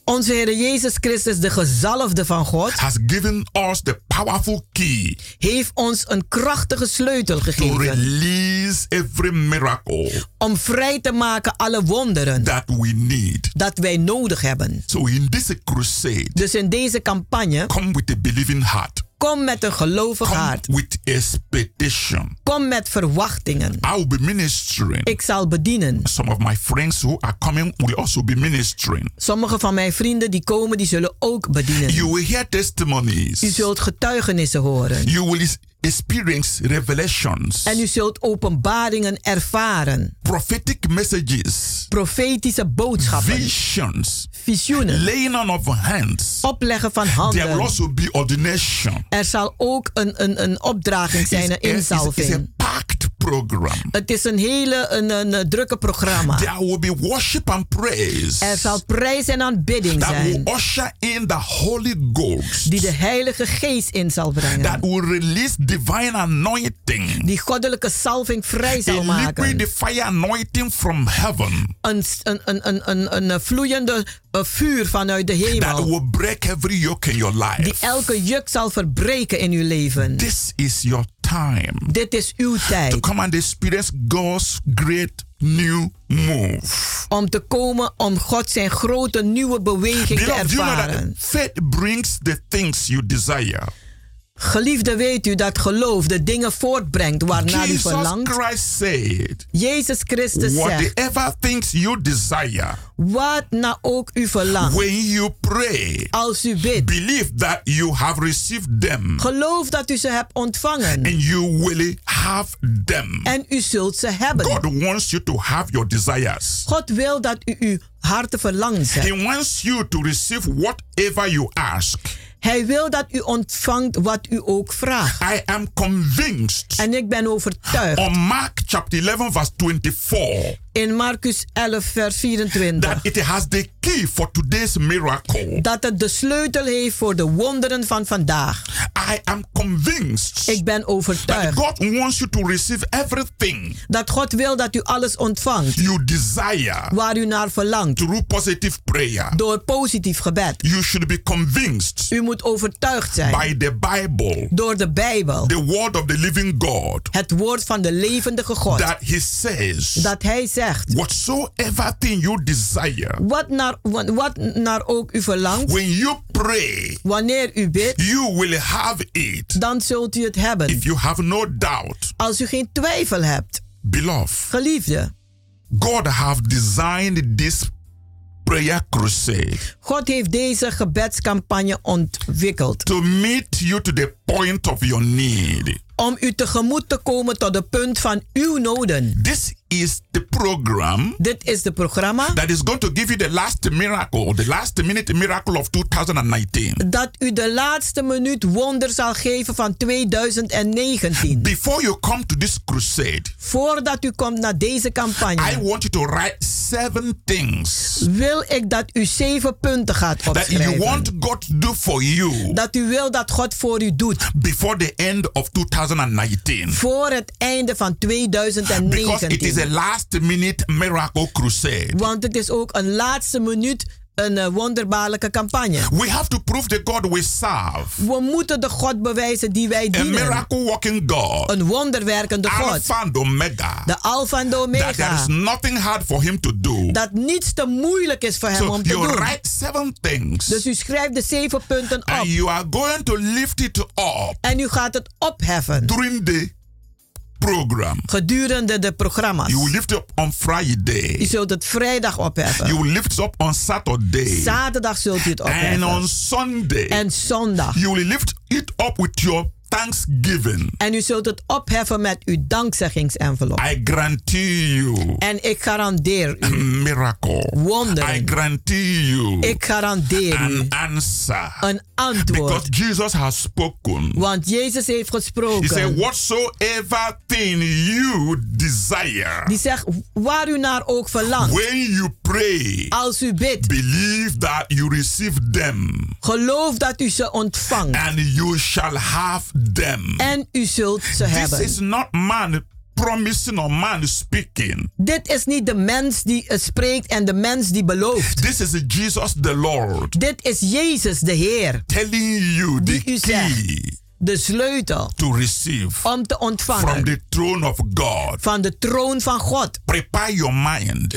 Onze Heer Jezus Christus, de gezalfde van God, has given us the powerful key heeft ons een krachtige sleutel to gegeven release every miracle om vrij te maken alle wonderen that we need. dat wij nodig hebben. So in this crusade, Dus in deze campagne, come with a believing heart. Kom met een gelovig Come hart. with expectation. Kom met verwachtingen. I will be ministering. Ik zal bedienen. Some of my friends who are coming will also be ministering. Sommige van mijn vrienden die komen, die zullen ook bedienen. You will hear testimonies. U zult getuigenissen horen. You will experience revelations. En u zult openbaringen ervaren. prophetic messages. Profetische boodschappen. Visions. Visioenen. Laying on of hands. Opleggen van There will handen. also be ordination. Er zal ook een, een, een opdraging zijn, een It's a- it's a inzalving. packed program. Het is een hele een, een, een drukke programma. There will be worship and praise. Er zal prijs en aanbidding that will zijn. usher in the Holy Ghost. Die de Heilige Geest in zal brengen. That will release divine anointing. Die goddelijke salving vrij zal A maken. liquid fire anointing from heaven. Een, een, een, een, een, een vloeiende eh, vuur vanuit de That hemel. will break every yoke in your life. Die elke juk zal verbreken in uw leven. This is your time Dit is uw to tijd. come and experience God's great new move. Om te komen om God zijn grote nieuwe beweging te Beloved, you know that ervaren. faith brings the things you desire. Geliefde, weet u dat geloof de dingen voortbrengt waarnaar u Jesus verlangt? Christ said, Jezus Christus zegt, whatever things you desire, wat nou ook u verlangt, when you pray, als u bidt, believe that you have received them geloof dat u ze hebt ontvangen and you will have them. en u zult ze hebben. God wants you to have your desires. God wil dat u uw harte verlangt. He wants you to receive whatever you ask. Hij wil dat u ontvangt wat u ook vraagt. I am convinced En ik ben overtuigd on Mark chapter 11 verse 24 in Marcus 11 vers 24 that it has the key for today's miracle. dat het de sleutel heeft voor de wonderen van vandaag. I am convinced Ik ben that overtuigd God wants you to receive everything dat God wil dat u alles ontvangt you desire waar u naar verlangt through positive prayer. door positief gebed. You should be convinced U moet overtuigd zijn. By the Bible, door de Bijbel, the word of the living God, het woord van de levendige God, that He says, dat Hij zegt, whatsoever thing you desire, wat naar, wat naar ook u verlangt, when you pray, wanneer u bidt, you will have it. dan zult u het hebben. If you have no doubt, Als u geen twijfel hebt, beloved, geliefde, God have designed this prayer crusade God heeft deze gebedscampagne ontwikkeld to meet you to the point of your need. om u tegemoet te komen tot de punt van uw noden. This is the program Dit is de programma that is going to give you the last miracle, the last minute miracle of 2019. dat u de laatste minuut wonder zal geven van 2019. Before you come to this crusade, Voordat u komt naar deze I campagne, want you to write seven things wil ik dat u zeven punten gaat that you opschrijven. want God to do for you Dat u wil dat God voor u doet before the end of 2019. voor het einde van Because it is 2019. a last minute miracle crusade. Want het is ook een laatste minuut een eh, wonderbaarlijke campagne. We have to prove the God we serve. We moeten de God bewijzen die wij A dienen. miracle working God. Een wonderwerkende God. Alpha and Omega. De Alpha en de That there Omega. is nothing hard for him to do. Dat niets te moeilijk is voor hem So om te you doen. write seven things. Dus u schrijft de zeven punten op. And you are going to lift it up En u gaat het opheffen during the program. gedurende de programma's. You will lift up on Friday. zult het vrijdag opheffen. You will lift it up on Saturday. Zaterdag zult u het And opheffen. on Sunday, En zondag. you will lift it up with your thanksgiving. En u zult het opheffen met uw dankzeggingsenvelop. I guarantee you En ik garandeer u miracle. wonderen. I guarantee you Ik garandeer u an answer. een antwoord. Because Jesus has spoken. Want Jezus heeft He gesproken. said, Whatsoever thing you desire, Die zegt, waar u naar ook verlangt. when you pray, Als u bidt, believe that you receive them geloof dat u ze ontvangt. and you shall have them. En u zult ze This hebben. is not man promising or man speaking. Dit is niet de mens die spreekt en de mens die belooft. This is Jesus the Lord Dit is Jezus de Heer. telling you the Die u zegt. key De sleutel to receive om te from ontvangen the throne of God. van de troon van God. Prepare your mind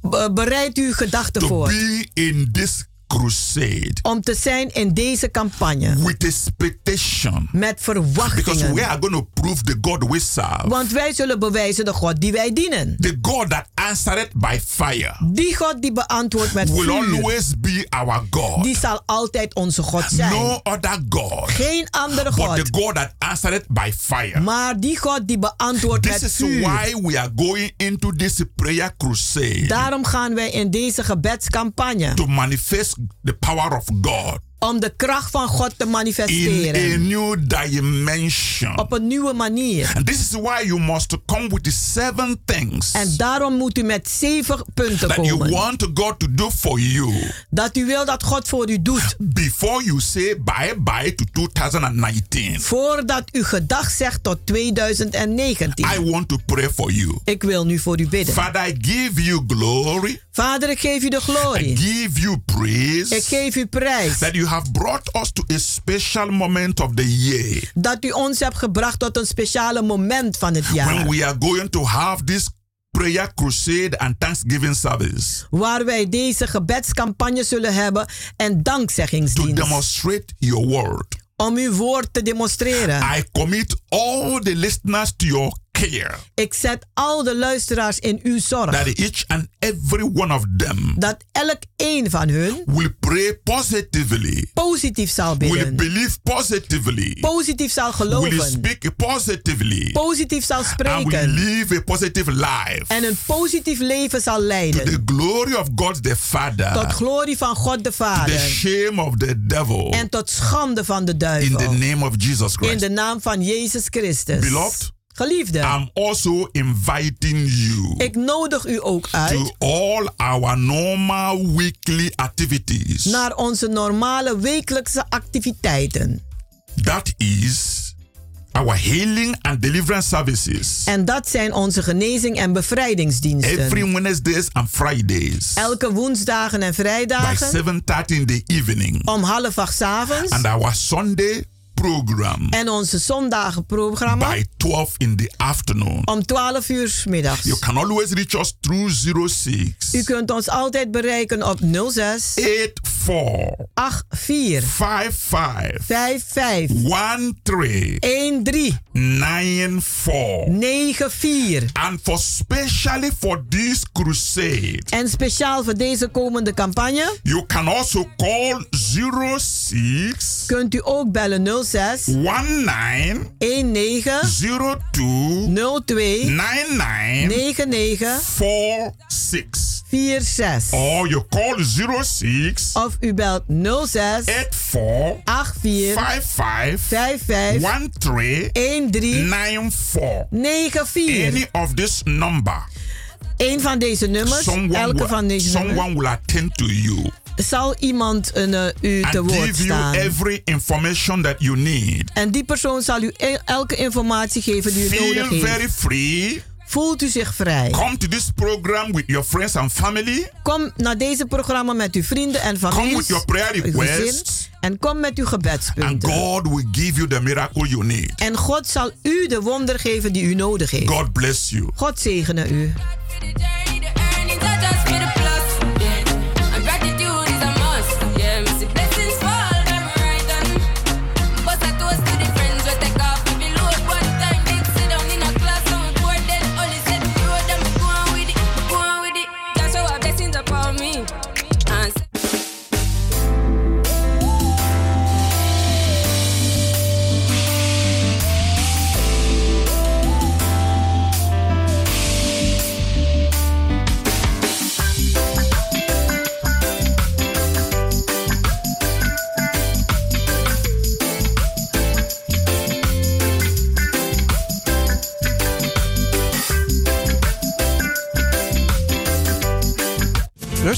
Be- bereid uw gedachten voor be in this crusade om te zijn in deze campagne with expectation. met Because we verwachtingen. are going to prove the God we serve. Want wij zullen bewijzen de God die wij dienen. The God that answered by fire Die God die beantwoordt met will vuur. always be our God. Die zal altijd onze God zijn. No other God Geen andere but God. the God that answered by fire. Maar die God die beantwoordt This met is vuur. why we are going into this prayer crusade Daarom gaan wij in deze gebedscampagne to manifest the power of God om de kracht van God te in manifesteren. a new dimension. Op een nieuwe manier. And this is why you must come with the seven things En daarom moet u met zeven punten that you want God to do for you Dat u wil dat God voor u doet. before you say bye bye to 2019. Voordat u gedag zegt tot 2019. I want to pray for you. Ik wil nu voor u bidden. Father, I give you glory. Vader, ik geef u de I glorie. give you praise Ik geef u prijs. that you have brought us to a special moment of the year Dat u ons hebt gebracht tot een speciale moment van het jaar. when we are going to have this prayer crusade and thanksgiving service Waar wij deze gebedscampagne zullen hebben en to dankzeggingsdienst. demonstrate your word. Om uw woord te demonstreren. I commit all the listeners to your care Ik zet al de luisteraars in uw zorg. that each and every one of them Dat elk een van hun will pray positively, positief zal will bidden. believe positively, Positief zal will geloven. speak positively, Positief zal and will spreken. live a positive life. En een positief leven zal To leiden. the glory of God the Father, Tot glorie van God de the Vader. shame of the devil, En tot schande van de in the duivel. name of Jesus In Christ. de naam van Jezus Christus. Beloved, Geliefde. I'm also inviting you Ik nodig u ook uit to all our normal weekly activities. naar onze normale wekelijkse activiteiten. That is our healing and deliverance services. En dat zijn onze genezing- en bevrijdingsdiensten. Every Wednesdays and Fridays Elke woensdagen en by vrijdagen 7:30 in the evening. om half acht 's avonds. And our Sunday program En onze zondagenprogramma by 12 in the afternoon. om 12 uur middags. You can always reach us through 06 U kunt ons altijd bereiken op 06 84 84 55 55 13 13 94. 94. And for specially for this crusade, En speciaal voor deze komende campagne you can also call 06 kunt u ook bellen 06 19 19 02 02 99 99 46. 46. Or you call 06 Of u belt 06 84 84 55 55 13 13 94. 94. Any of this number, Een van deze nummers, someone, elke van will, deze nummers, someone will attend to you zal iemand een, eh, u te and woord give you staan. every information that you need. En die persoon zal u e- elke informatie geven die u Feel nodig heeft. very free. Voelt u zich vrij. Come to this program with your friends and family. Kom naar deze programma met uw vrienden en Come familie. with your prayer requests. En kom met uw And gebedspunten. God will give you the miracle you need. En God zal u de wonder geven die u nodig heeft. God bless you. God zegene u.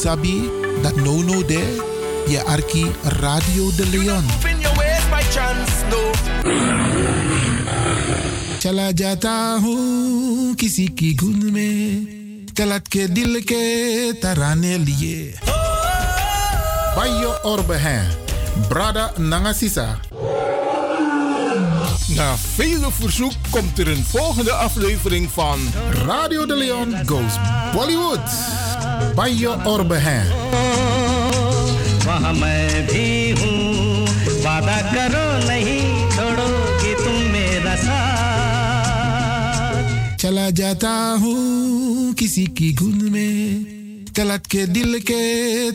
Sabi that no no there, je arki Radio de Leon. Chala jata hu kisi ki gun me, kalat ke dil ke tarane liye. Bayo orbe hen, brada nangasisa. Na vele verzoek komt er een volgende aflevering van Radio de Leon goes Bollywood. Bayo orbe hen. वहाँ मैं भी हूँ वादा करो नहीं छोड़ोगी तुम मेरा साथ चला जाता हूँ किसी की गुन में कलट के दिल के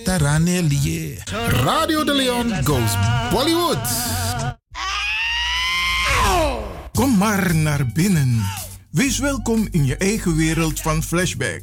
तराने लिए Radio de Leon goes Bollywood. Kom maar naar binnen. Wees welkom in je eigen wereld van Flashback.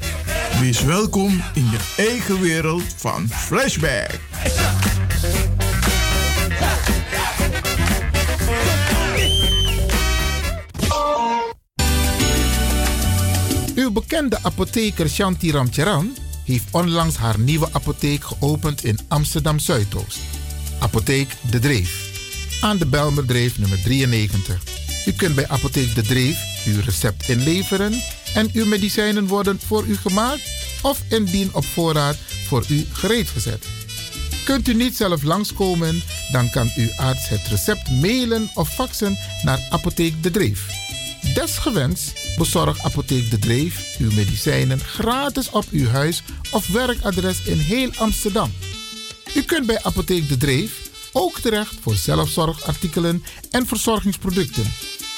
Wees welkom in je eigen wereld van Flashback. Uw bekende apotheker Shanti Ramcharan heeft onlangs haar nieuwe apotheek geopend in Amsterdam Zuidoost. Apotheek De Dreef. Aan de Belmerdreef nummer 93. U kunt bij Apotheek De Dreef uw recept inleveren en uw medicijnen worden voor u gemaakt of indien op voorraad voor u gereed gezet. Kunt u niet zelf langskomen, dan kan uw arts het recept mailen of faxen naar Apotheek De Dreef. Desgewenst bezorgt Apotheek De Dreef uw medicijnen gratis op uw huis of werkadres in heel Amsterdam. U kunt bij Apotheek De Dreef ook terecht voor zelfzorgartikelen en verzorgingsproducten.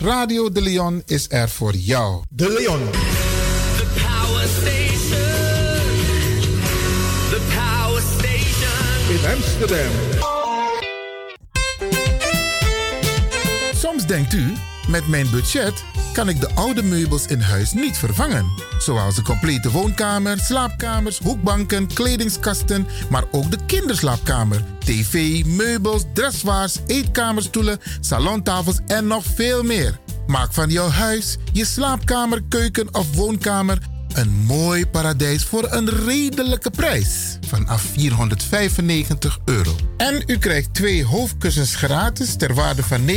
Radio De Leon is er voor jou. De Leon. The Power Station. The Power Station. In Amsterdam. Soms denkt u, met mijn budget kan ik de oude meubels in huis niet vervangen. Zoals de complete woonkamer, slaapkamers, hoekbanken, kledingskasten, maar ook de kinderslaapkamer, tv, meubels, dressoirs, eetkamerstoelen, salontafels en nog veel meer. Maak van jouw huis, je slaapkamer, keuken of woonkamer een mooi paradijs voor een redelijke prijs. Vanaf 495 euro. En u krijgt twee hoofdkussens gratis ter waarde van 59,50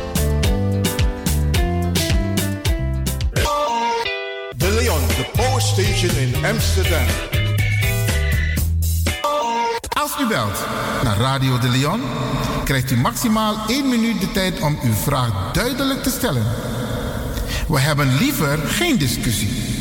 The Power Station in Amsterdam. Als u belt naar Radio de Leon, krijgt u maximaal 1 minuut de tijd om uw vraag duidelijk te stellen. We hebben liever geen discussie.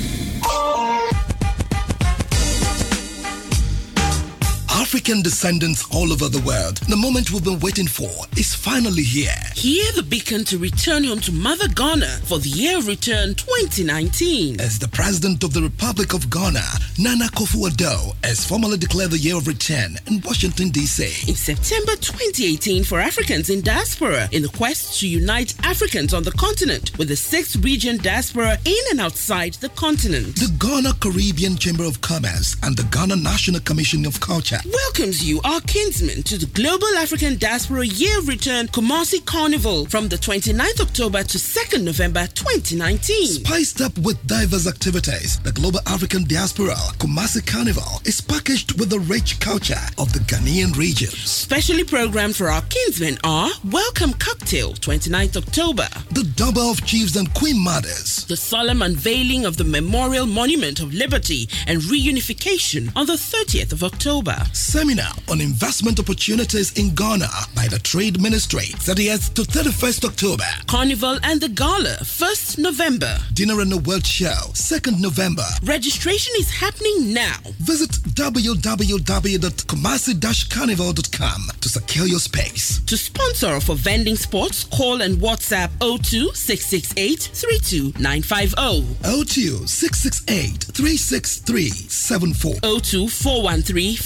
African descendants all over the world. The moment we've been waiting for is finally here. Hear the beacon to return home to Mother Ghana for the year of return 2019. As the President of the Republic of Ghana, Nana Akufo-Addo, has formally declared the year of return in Washington, D.C. In September 2018 for Africans in diaspora in the quest to unite Africans on the continent with the sixth region diaspora in and outside the continent. The Ghana Caribbean Chamber of Commerce and the Ghana National Commission of Culture welcomes you, our kinsmen, to the Global African Diaspora Year Return Kumasi Carnival from the 29th October to 2nd November 2019. Spiced up with diverse activities, the Global African Diaspora Kumasi Carnival is packaged with the rich culture of the Ghanaian region. Specially programmed for our kinsmen are Welcome Cocktail, 29th October. The Double of Chiefs and Queen Mothers. The solemn unveiling of the Memorial Monument of Liberty and Reunification on the 30th of October. Seminar on investment opportunities in Ghana by the Trade Ministry, 30th to 31st October. Carnival and the Gala, 1st November. Dinner and the World Show, 2nd November. Registration is happening now. Visit www.kumasi-carnival.com to secure your space. To sponsor or for vending spots, call and WhatsApp 02 668 32950. 02 668 363 74. 02 413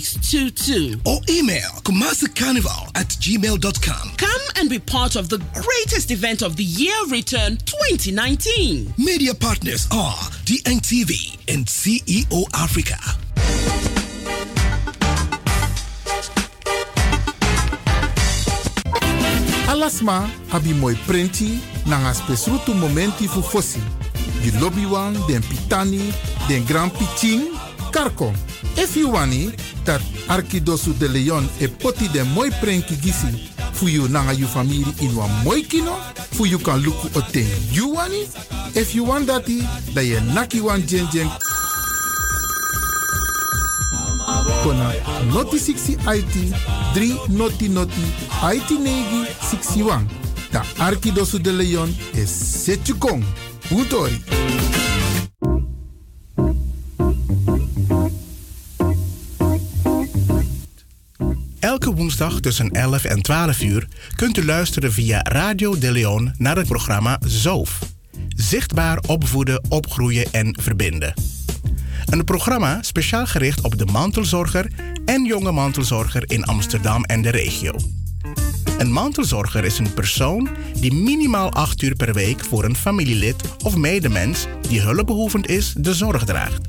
5622. Or email kumasicarnival at gmail.com. Come and be part of the greatest event of the year return 2019. Media partners are DNTV and CEO Africa. Alasma abi moi prenti nanga spesrutu momenti fu fosi. Di lobby wan, den pitani, den grand pitin, karko. If you wani, dat Arkidosu de Leon e poti den moi prenki gisi fu you nanga you family in wan moi kino, fu you kan luku o ten you wani. If you want dati, da ye naki wan jen jen kona noti 60 IT 3 noti noti IT negi 61. Da Arkidosu de Leon is Setjukong. Utori. Elke woensdag tussen 11 en 12 uur kunt u luisteren via Radio De Leon naar het programma ZOOF. Zichtbaar opvoeden, opgroeien en verbinden. Een programma speciaal gericht op de mantelzorger en jonge mantelzorger in Amsterdam en de regio. Een mantelzorger is een persoon die minimaal 8 uur per week voor een familielid of medemens die hulpbehoevend is de zorg draagt.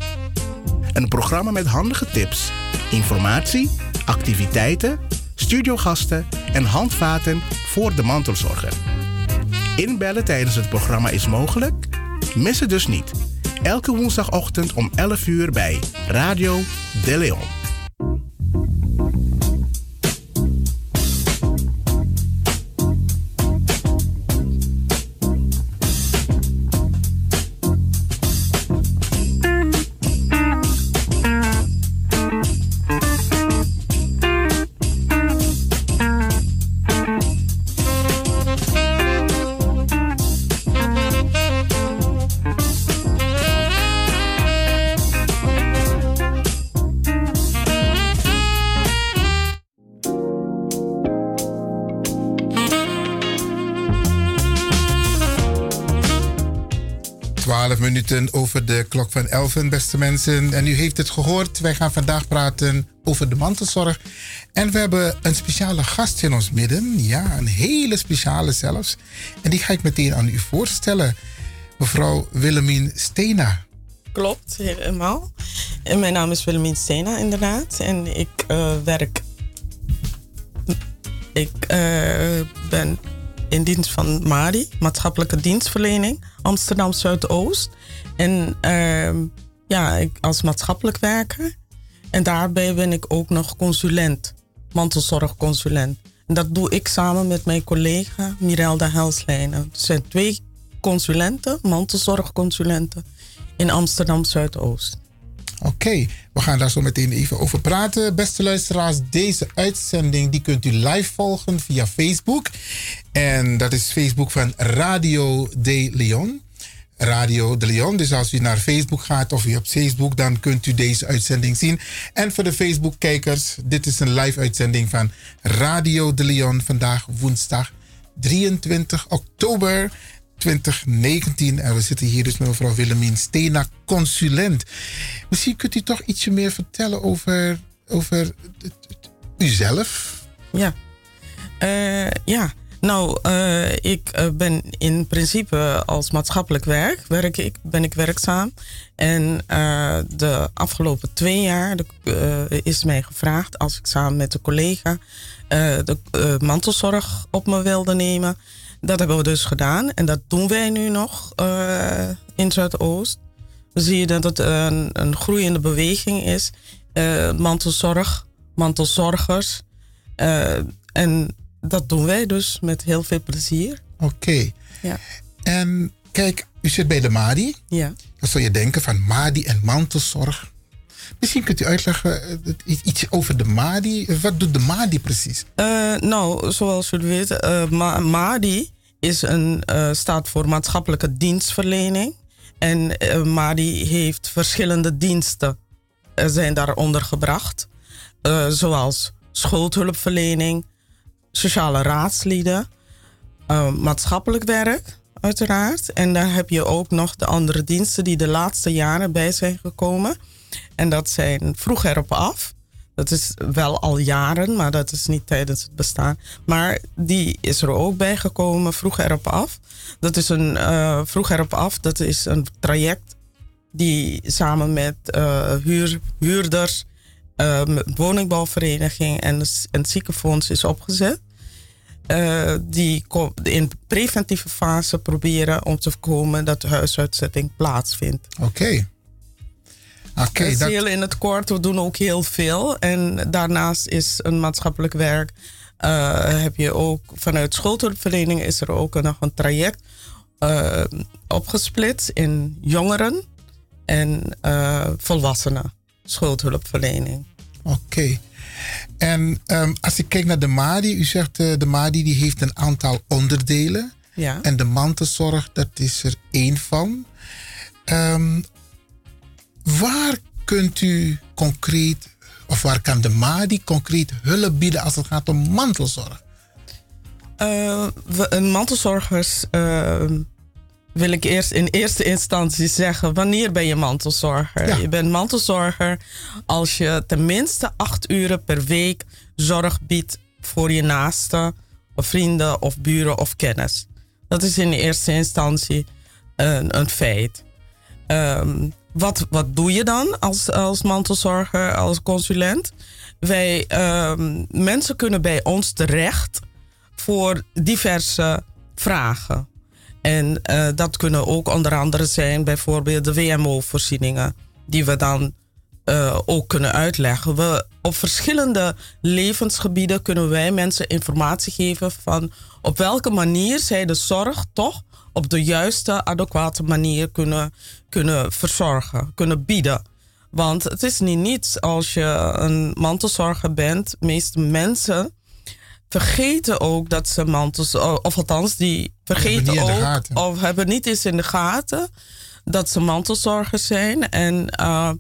Een programma met handige tips, informatie, activiteiten, studiogasten en handvaten voor de mantelzorger. Inbellen tijdens het programma is mogelijk? Mis het dus niet. Elke woensdagochtend om 11 uur bij Radio De Leon. Over de klok van 11, beste mensen. En u heeft het gehoord. Wij gaan vandaag praten over de mantelzorg. En we hebben een speciale gast in ons midden. Ja, een hele speciale zelfs. En die ga ik meteen aan u voorstellen. Mevrouw Willemien Stena. Klopt, helemaal. En mijn naam is Willemien Stena, inderdaad. En ik eh, werk. Ik eh, ben in dienst van MADI, Maatschappelijke Dienstverlening, Amsterdam Zuidoost. En ehm, ja, ik als maatschappelijk werker. En daarbij ben ik ook nog consulent, mantelzorgconsulent. En dat doe ik samen met mijn collega Mirelda Helslijnen. Er zijn twee consulenten, mantelzorgconsulenten in Amsterdam Zuidoost. Oké, we gaan daar zo meteen even over praten. Beste luisteraars, deze uitzending die kunt u live volgen via Facebook. En dat is Facebook van Radio de Leon. Radio de Leon. Dus als u naar Facebook gaat of u op Facebook, dan kunt u deze uitzending zien. En voor de Facebook-kijkers, dit is een live uitzending van Radio de Leon. Vandaag woensdag 23 oktober 2019. En we zitten hier dus met mevrouw Willemien Stena, consulent. Misschien kunt u toch ietsje meer vertellen over, over uzelf? Ja. Eh, ja. Nou, eh, ik eh, ben in principe als maatschappelijk werk, werk ik, ben ik werkzaam. En eh, de afgelopen twee jaar de, is mij gevraagd als ik samen met een collega de mantelzorg op me wilde nemen. Dat hebben we dus gedaan en dat doen wij nu nog in Zuidoost. We zien dat het een, een groeiende beweging is. Mantelzorg, mantelzorgers. En dat doen wij dus met heel veel plezier. Oké. Ja. En kijk, u zit bij de MADI. Ja. Dan zou je denken van MADI en mantelzorg. Misschien kunt u uitleggen eh, iets over de MADI. Wat doet de MADI precies? Eh, nou, zoals weten, eh, Ma- MADI is een, staat voor maatschappelijke dienstverlening. En MADI heeft verschillende diensten zijn daaronder gebracht. Zoals schuldhulpverlening, sociale raadslieden, eh, maatschappelijk werk, uiteraard. En daar heb je ook nog de andere diensten die de laatste jaren bij zijn gekomen. En dat zijn vroeg erop af. Dat is wel al jaren, maar dat is niet tijdens het bestaan. Maar die is er ook bij gekomen, vroeg erop af. Dat is een eh, vroeg erop af, dat is een traject die samen met eh, huur, huurders, eh, woningbouwvereniging en, de s- en het ziekenfonds is opgezet. Eh, die in preventieve fase proberen om te voorkomen dat de huisuitzetting plaatsvindt. Oké. Oké, dat is dat- heel in het kort. We doen ook heel veel. En daarnaast is een maatschappelijk werk. eh, heb je ook vanuit schuldhulpverlening is er ook nog een traject eh, opgesplitst in jongeren en volwassenen schuldhulpverlening. Oké. En ehm, als ik kijk naar de MADI, u zegt eh, de MADI die heeft een aantal onderdelen. Ja. En de mantelzorg, dat is er één van. Ehm, waar kunt u concreet Of waar kan de MADI concreet hulp bieden als het gaat om mantelzorg? Eh, we- een mantelzorgers eh, wil ik eerst in eerste instantie zeggen: wanneer ben je mantelzorger? Je bent mantelzorger als je tenminste acht uren per week zorg biedt voor je naasten, of vrienden of buren of kennis. Dat is in eerste instantie een, een feit. Ehm, wat, wat doe je dan als, als mantelzorger, als consulent? Wij, ehm, mensen kunnen bij ons terecht voor diverse vragen. En eh, dat kunnen ook onder andere zijn bijvoorbeeld de WMO-voorzieningen, die we dan eh, ook kunnen uitleggen. We, op verschillende levensgebieden kunnen wij mensen informatie geven van op welke manier zij de zorg toch op de juiste, adequate manier kunnen, kunnen verzorgen, kunnen bieden. Want het is niet niets als je een mantelzorger bent. De meeste mensen vergeten ook dat ze mantels, of althans, die vergeten ook, of hebben niet eens in de gaten dat ze mantelzorgers zijn. En eh,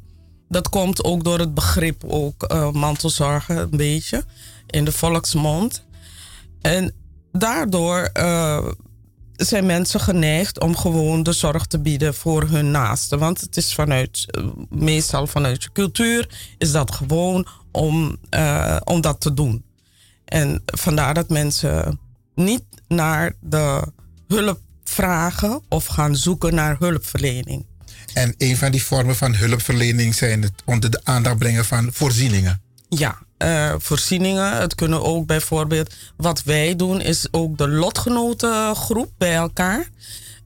dat komt ook door het begrip ook eh, mantelzorger een beetje in de volksmond. En daardoor eh, zijn mensen geneigd om gewoon de zorg te bieden voor hun naasten. Want het is vanuit, meestal vanuit je cultuur, is dat gewoon om, om dat te doen. En vandaar dat mensen niet naar de hulp vragen of gaan zoeken naar hulpverlening. En een van die vormen van hulpverlening zijn het onder de aandacht brengen van voorzieningen. Ja, eh, voorzieningen. Het kunnen ook bijvoorbeeld, wat wij doen, is ook de lotgenotengroep bij elkaar.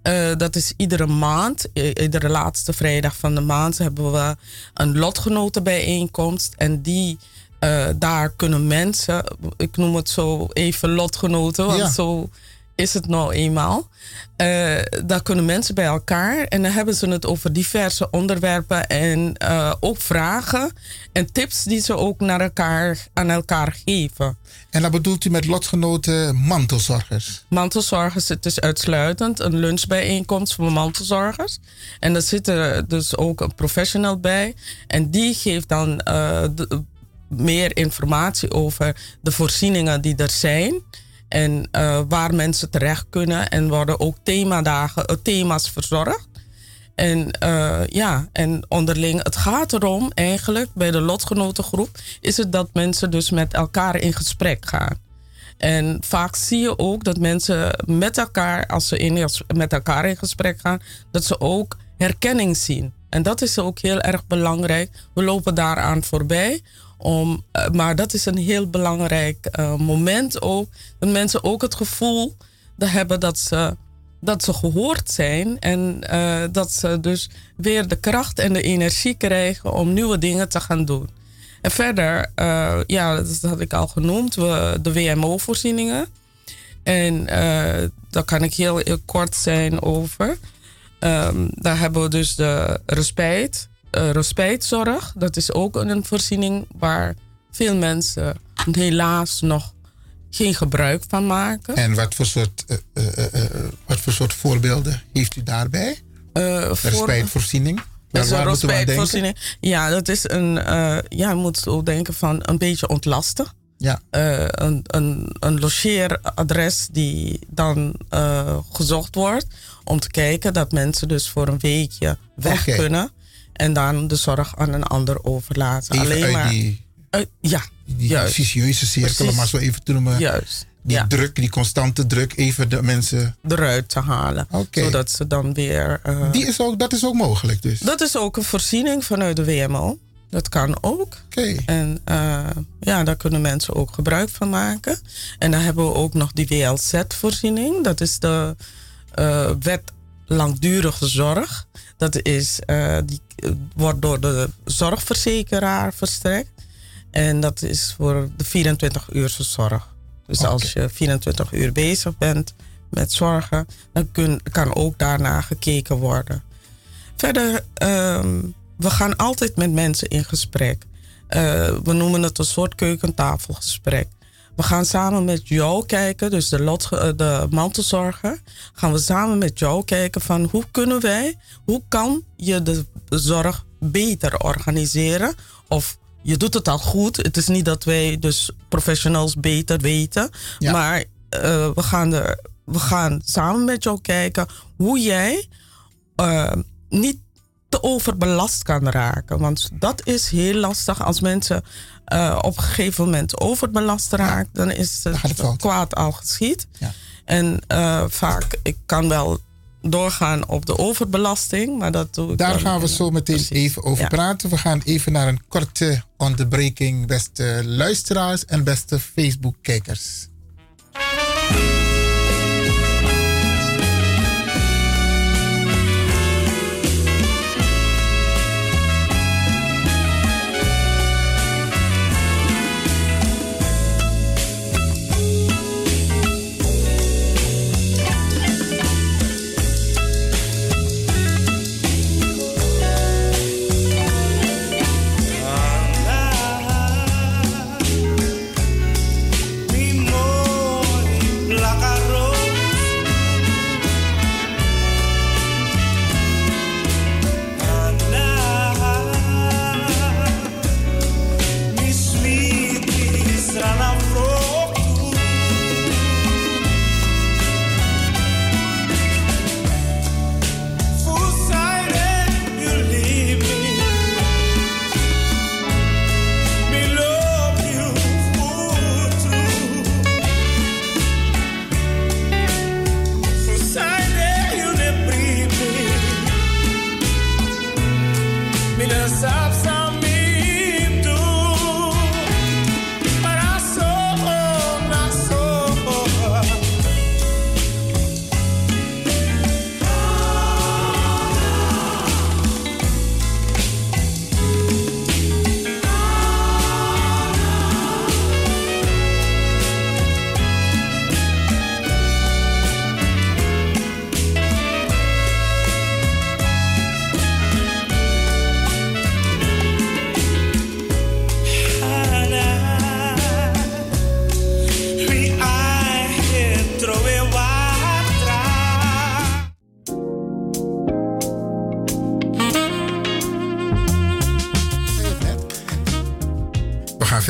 Eh, dat is iedere maand, iedere laatste vrijdag van de maand hebben we een lotgenotenbijeenkomst. En die, eh, daar kunnen mensen, ik noem het zo even lotgenoten, want Ja. zo is het nou eenmaal. Eh, daar kunnen mensen bij elkaar en dan hebben ze het over diverse onderwerpen en eh, ook vragen en tips die ze ook naar elkaar, aan elkaar geven. En dat bedoelt u met lotgenoten mantelzorgers? Mantelzorgers, het is uitsluitend een lunchbijeenkomst voor mantelzorgers. En daar zit er dus ook een professional bij. En die geeft dan de- meer informatie over de voorzieningen die er zijn. En eh, waar mensen terecht kunnen. En worden ook themadagen, eh, thema's verzorgd. En eh, ja, en onderling, het gaat erom eigenlijk bij de lotgenotengroep, is het dat mensen dus met elkaar in gesprek gaan. En vaak zie je ook dat mensen met elkaar, als ze in, met elkaar in gesprek gaan, dat ze ook herkenning zien. En dat is ook heel erg belangrijk. We lopen daaraan voorbij. Om, eh, maar dat is een heel belangrijk eh, moment ook. Dat mensen ook het gevoel hebben dat ze, dat ze gehoord zijn. En eh, dat ze dus weer de kracht en de energie krijgen om nieuwe dingen te gaan doen. En verder, ja, dat had ik al genoemd, we, de WMO-voorzieningen. En daar kan ik heel, heel kort zijn over. Ehm, daar hebben we dus de respijt, eh, respijtzorg. Dat is ook een voorziening waar veel mensen helaas nog geen gebruik van maken. En wat voor soort, eh, eh, wat voor soort voorbeelden heeft u daarbij? Voor- Respijtvoorziening? Dat is een respijtvoorziening. Ja, dat is een. ja, je moet ook denken van een beetje ontlasten. Ja. Een, een, een logeeradres die dan gezocht wordt om te kijken dat mensen dus voor een weekje weg kunnen en dan de zorg aan een ander overlaten. Even Alleen uit maar. die, uit- ja, die juist. vicieuze cirkel, om Precies. maar zo even te noemen. Juist. Die ja. druk, die constante druk, even de mensen... eruit te halen. Oké. Zodat ze dan weer. eh, Die is ook, dat is ook mogelijk dus. Dat is ook een voorziening vanuit de WMO. Dat kan ook. En eh, ja, daar kunnen mensen ook gebruik van maken. En dan hebben we ook nog die WLZ-voorziening. Dat is de eh, wet langdurige zorg. Dat is, eh, die eh, wordt door de zorgverzekeraar verstrekt. En dat is voor de 24 uurse zorg. Dus als je 24 uur bezig bent met zorgen, dan kun, kan ook daarna gekeken worden. Verder, ehm, we gaan altijd met mensen in gesprek. Eh, we noemen het een soort keukentafelgesprek. We gaan samen met jou kijken, dus de, lot, eh, de mantelzorger, gaan we samen met jou kijken van hoe kunnen wij, hoe kan je de zorg beter organiseren of je doet het al goed. Het is niet dat wij dus professionals beter weten. Ja. Maar eh, we, gaan er, we gaan samen met jou kijken hoe jij eh, niet te overbelast kan raken. Want dat is heel lastig als mensen eh, op een gegeven moment overbelast raken. Dan is het kwaad al geschied. En eh, vaak, ik kan wel doorgaan op de overbelasting, maar dat doe ik Daar gaan we zo meteen even over Ja. praten. We gaan even naar een korte onderbreking, beste luisteraars en beste Facebook-kijkers.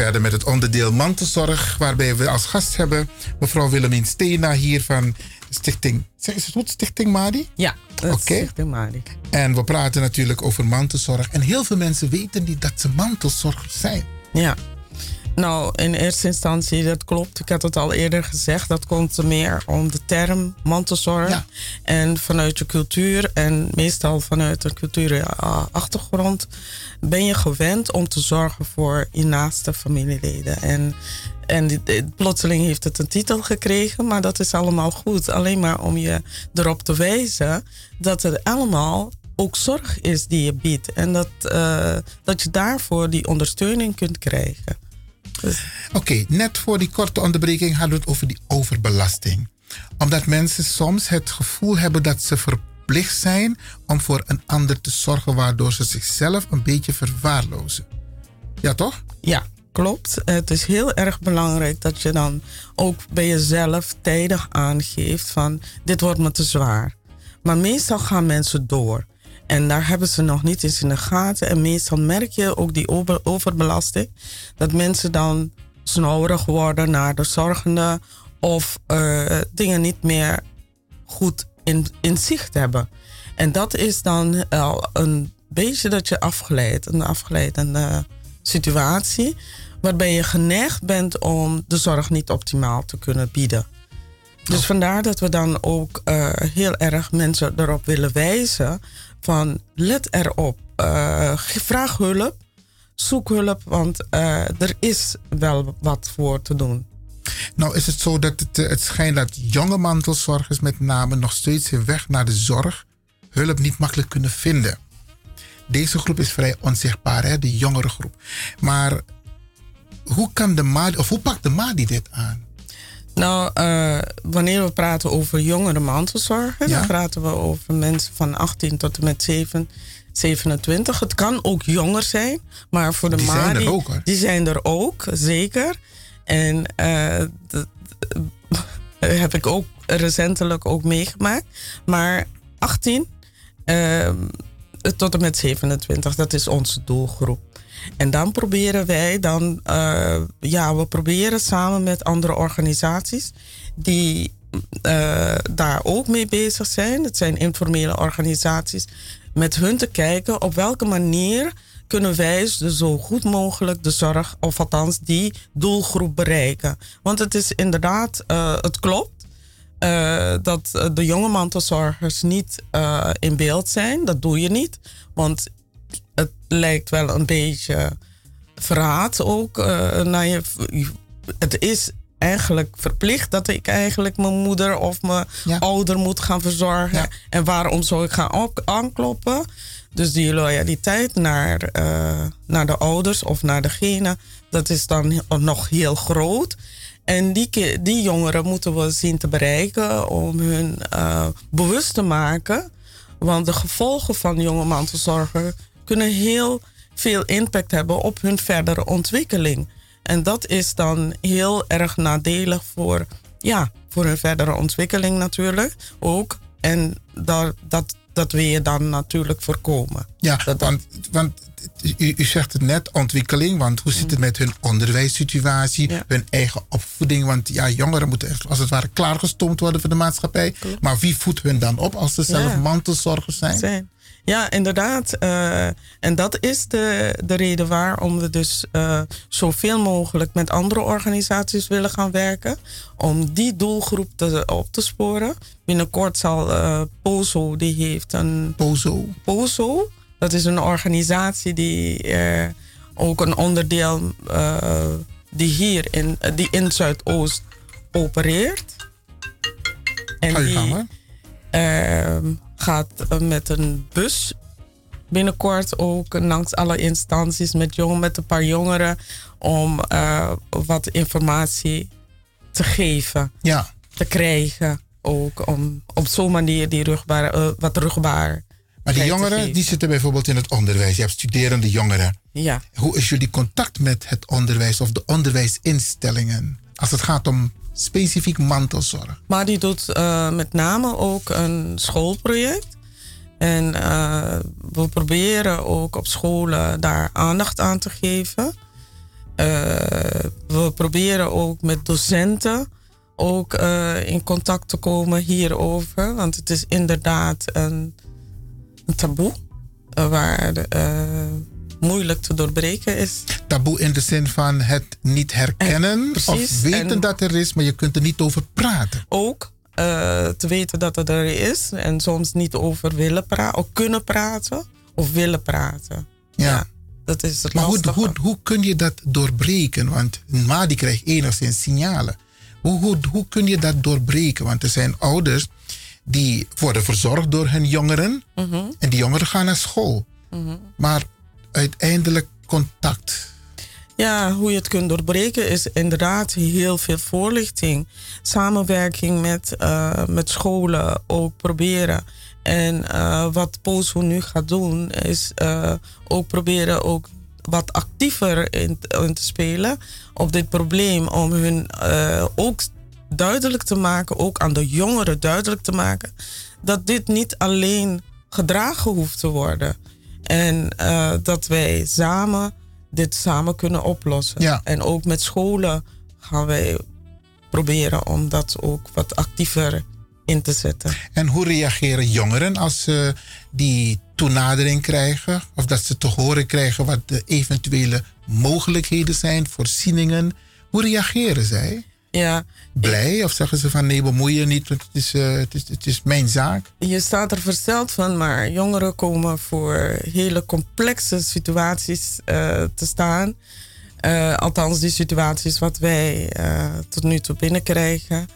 Verder met het onderdeel mantelzorg, waarbij we als gast hebben mevrouw Willemien Steena hier van Stichting. Zeg is het goed, Stichting Madi? Ja, Oké. Stichting Madi. En we praten natuurlijk over mantelzorg. En heel veel mensen weten niet dat ze mantelzorgers zijn. Ja. Nou, in eerste instantie, dat klopt. Ik had het al eerder gezegd. Dat komt meer om de term mantelzorg. En vanuit je cultuur en meestal vanuit een culturele ah, achtergrond ben je gewend om te zorgen voor je naaste familieleden. En, en plotseling heeft het een titel gekregen, maar dat is allemaal goed. Alleen maar om je erop te wijzen dat het allemaal ook zorg is die je biedt. En dat, eh, dat je daarvoor die ondersteuning kunt krijgen. Oké, net voor die korte onderbreking hadden we het over die overbelasting. Omdat mensen soms het gevoel hebben dat ze verplicht zijn om voor een ander te zorgen, waardoor ze zichzelf een beetje verwaarlozen. Ja, toch? Ja, klopt. Het is heel erg belangrijk dat je dan ook bij jezelf tijdig aangeeft van dit wordt me te zwaar. Maar meestal gaan mensen door. En daar hebben ze nog niet eens in de gaten. En meestal merk je ook die over- overbelasting. Dat mensen dan snorig worden naar de zorgende. Of eh, dingen niet meer goed in, in zicht hebben. En dat is dan al een beetje dat je afgeleid, een afgeleidende situatie, waarbij je geneigd bent om de zorg niet optimaal te kunnen bieden. Dus vandaar dat we dan ook eh, heel erg mensen erop willen wijzen van let erop, eh, vraag hulp, zoek hulp, want eh, er is wel wat voor te doen. Nou is het zo dat het, eh, het schijnt dat jonge mantelzorgers met name nog steeds hun weg naar de zorg hulp niet makkelijk kunnen vinden. Deze groep is vrij onzichtbaar, hè, de jongere groep. Maar hoe kan de MADI, of hoe pakt de MADI dit aan? Nou, eh, wanneer we praten over jongere mantelzorgen, dan praten we over mensen van 18 tot en met 7, 27. Het kan ook jonger zijn, maar voor de Die zijn er ook, die zijn er ook, zeker. En eh, dat eh, heb ik ook recentelijk ook meegemaakt. Maar 18, ehm, tot en met 27, dat is onze doelgroep. En dan proberen wij dan, eh, ja, we proberen samen met andere organisaties die eh, daar ook mee bezig zijn. Het zijn informele organisaties. Met hun te kijken op welke manier kunnen wij dus zo goed mogelijk de zorg, of althans die doelgroep bereiken. Want het is inderdaad, eh, het klopt. dat de jonge mantelzorgers niet in beeld zijn. Dat doe je niet. Want het lijkt wel een beetje verraad ook. naar je, het is eigenlijk verplicht dat ik eigenlijk mijn moeder of mijn ouder moet gaan verzorgen. En waarom zou ik gaan op, aankloppen? Dus die loyaliteit naar, eh, naar de ouders of naar degene, dat is dan nog heel groot. En die, die jongeren moeten we zien te bereiken om hun eh, bewust te maken. Want de gevolgen van jonge mantelzorger kunnen heel veel impact hebben op hun verdere ontwikkeling. En dat is dan heel erg nadelig voor, ja, voor hun verdere ontwikkeling natuurlijk ook. En dat, dat, dat wil je dan natuurlijk voorkomen. Ja, want, want u, u zegt het net, ontwikkeling. Want hoe zit het met hun onderwijssituatie, hun eigen opvoeding? Want ja, jongeren moeten echt als het ware klaargestoomd worden voor de maatschappij. Maar wie voedt hun dan op als ze zelf Ja. mantelzorgers zijn? zijn. Ja, inderdaad. eh, en dat is de, de reden waarom we dus eh, zoveel mogelijk met andere organisaties willen gaan werken. Om die doelgroep te, op te sporen. Binnenkort zal POZO, die heeft een... POZO? POZO, dat is een organisatie die ook een onderdeel... die hier in, die in Zuidoost opereert. En Ga je die, gang, hoor. Gaat eh, met een bus binnenkort ook langs alle instanties met, jong, met een paar jongeren om eh, wat informatie te geven, ja. te krijgen. Ook om op zo'n manier die rugbaar, eh, wat rugbaar. Maar die jongeren die zitten bijvoorbeeld in het onderwijs. Je hebt studerende jongeren. Ja. Hoe is jullie contact met het onderwijs of de onderwijsinstellingen? Als het gaat om specifiek mantelzorg. Maar die doet eh, met name ook een schoolproject. En eh, we proberen ook op scholen daar aandacht aan te geven. Eh, we proberen ook met docenten ook in contact te komen hierover. Want het is inderdaad een, een taboe waar moeilijk te doorbreken is. Taboe in de zin van het niet herkennen precies, of weten en- dat er is, maar je kunt er niet over praten. Ook eh, te weten dat het er is en soms niet over willen praten, of kunnen praten of willen praten. Ja. Dat is het Maar hoe, hoe, hoe kun je dat doorbreken? Want Ma die krijgt enigszins signalen. Hoe, hoe, hoe kun je dat doorbreken? Want er zijn ouders die worden verzorgd door hun jongeren. Mhm, En die jongeren gaan naar school. mhm. Maar uiteindelijk contact. Ja, hoe je het kunt doorbreken is inderdaad heel veel voorlichting. Samenwerking met, eh, met scholen ook proberen. En eh, wat POSO nu gaat doen is eh, ook proberen ook wat actiever in, in te spelen op dit probleem. Om hun ook duidelijk te maken, ook aan de jongeren duidelijk te maken, dat dit niet alleen gedragen hoeft te worden. En eh, dat wij samen dit samen kunnen oplossen. Ja. En ook met scholen gaan wij proberen om dat ook wat actiever in te zetten. En hoe reageren jongeren als ze die toenadering krijgen? Of dat ze te horen krijgen wat de eventuele mogelijkheden zijn, voorzieningen? Hoe reageren zij? Ja. Blij? Of zeggen ze van nee, bemoei je niet, want het is, eh, het is, het is mijn zaak? Je staat er versteld van, maar jongeren komen voor hele complexe situaties eh, te staan. Eh, althans, die situaties wat wij tot nu toe binnenkrijgen.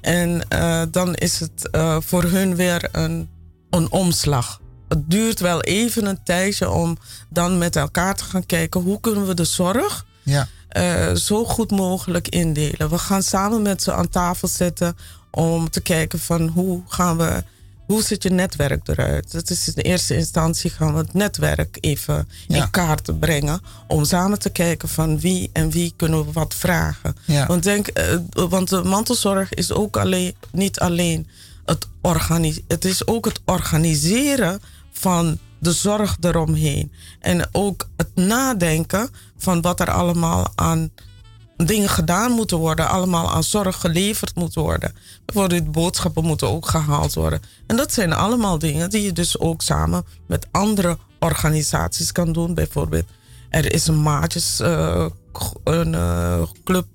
En dan is het voor hun weer een, een omslag. Het duurt wel even een tijdje om dan met elkaar te gaan kijken hoe kunnen we de zorg Ja. Eh, zo goed mogelijk indelen. We gaan samen met ze aan tafel zitten om te kijken van hoe gaan we, hoe ziet je netwerk eruit? Dat is in eerste instantie gaan we het netwerk even in kaart brengen om samen te kijken van wie en wie kunnen we wat vragen. Ja. Want, denk, eh, want de mantelzorg is ook alleen, niet alleen het organiseren, het is ook het organiseren van de zorg eromheen. En ook het nadenken van wat er allemaal aan dingen gedaan moeten worden, allemaal aan zorg geleverd moet worden. Bijvoorbeeld boodschappen moeten ook gehaald worden. En dat zijn allemaal dingen die je dus ook samen met andere organisaties kan doen. Bijvoorbeeld, er is een maatjes eh, een, eh, club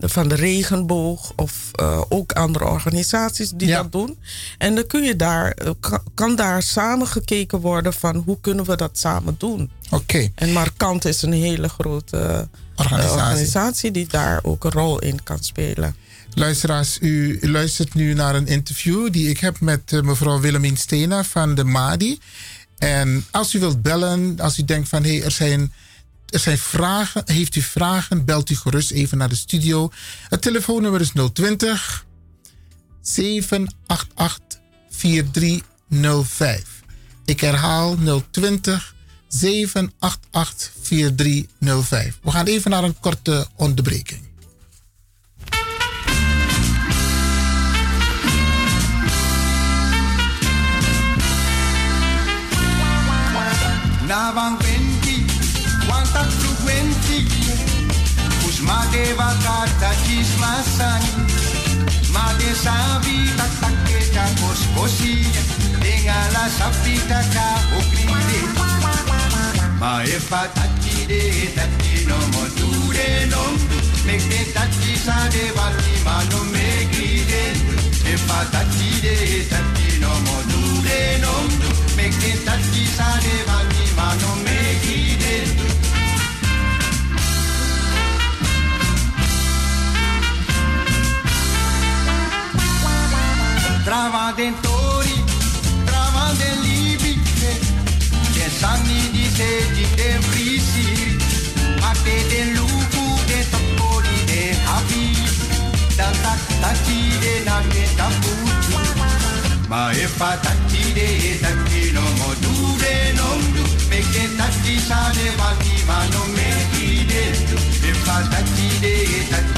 van de regenboog of eh, ook andere organisaties die dat doen. En dan kun je daar, kan, kan daar samen gekeken worden van hoe kunnen we dat samen doen. Oké. En Markant is een hele grote Organisatie. organisatie die daar ook een rol in kan spelen. Luisteraars, u luistert nu naar een interview die ik heb met eh, mevrouw Willemien Stena van de MADI. En als u wilt bellen, als u denkt van hé, hey, er, zijn, er zijn vragen, heeft u vragen, belt u gerust even naar de studio. Het telefoonnummer is 020 788 4305. Ik herhaal 020 788 4305. We gaan even naar een korte onderbreking. na van quenti, quanta frequenti, us mate vakata chis masani, mate savi takake kos kosi, denga la sapita ka okrinde. Ma e fa tatti de tatti no mo dure no, me que tatti sa de vali ma no me gride, e fa tatti de tatti no mo dure no, me que tatti sa de vali ma no Travadentori, travandelibi, che sanni di te di te frisi, ma che de lupu de topori de happy, da ta ta ti de na de taputu, ma e fa ta ti de ti no mo du de no du, me che ta ti sa de va ti ma no me ide, e fa ta ti de ti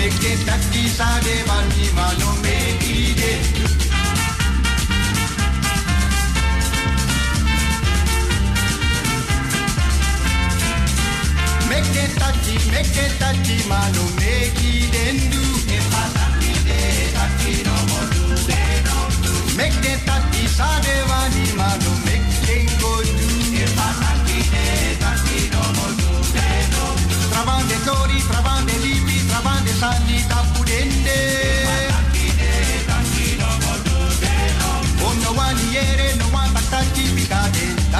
du, me che ta ti sa de va ti ma no me ide. Make it touchy, make it touchy, manu make it endu. Make it touchy, sade vani manu make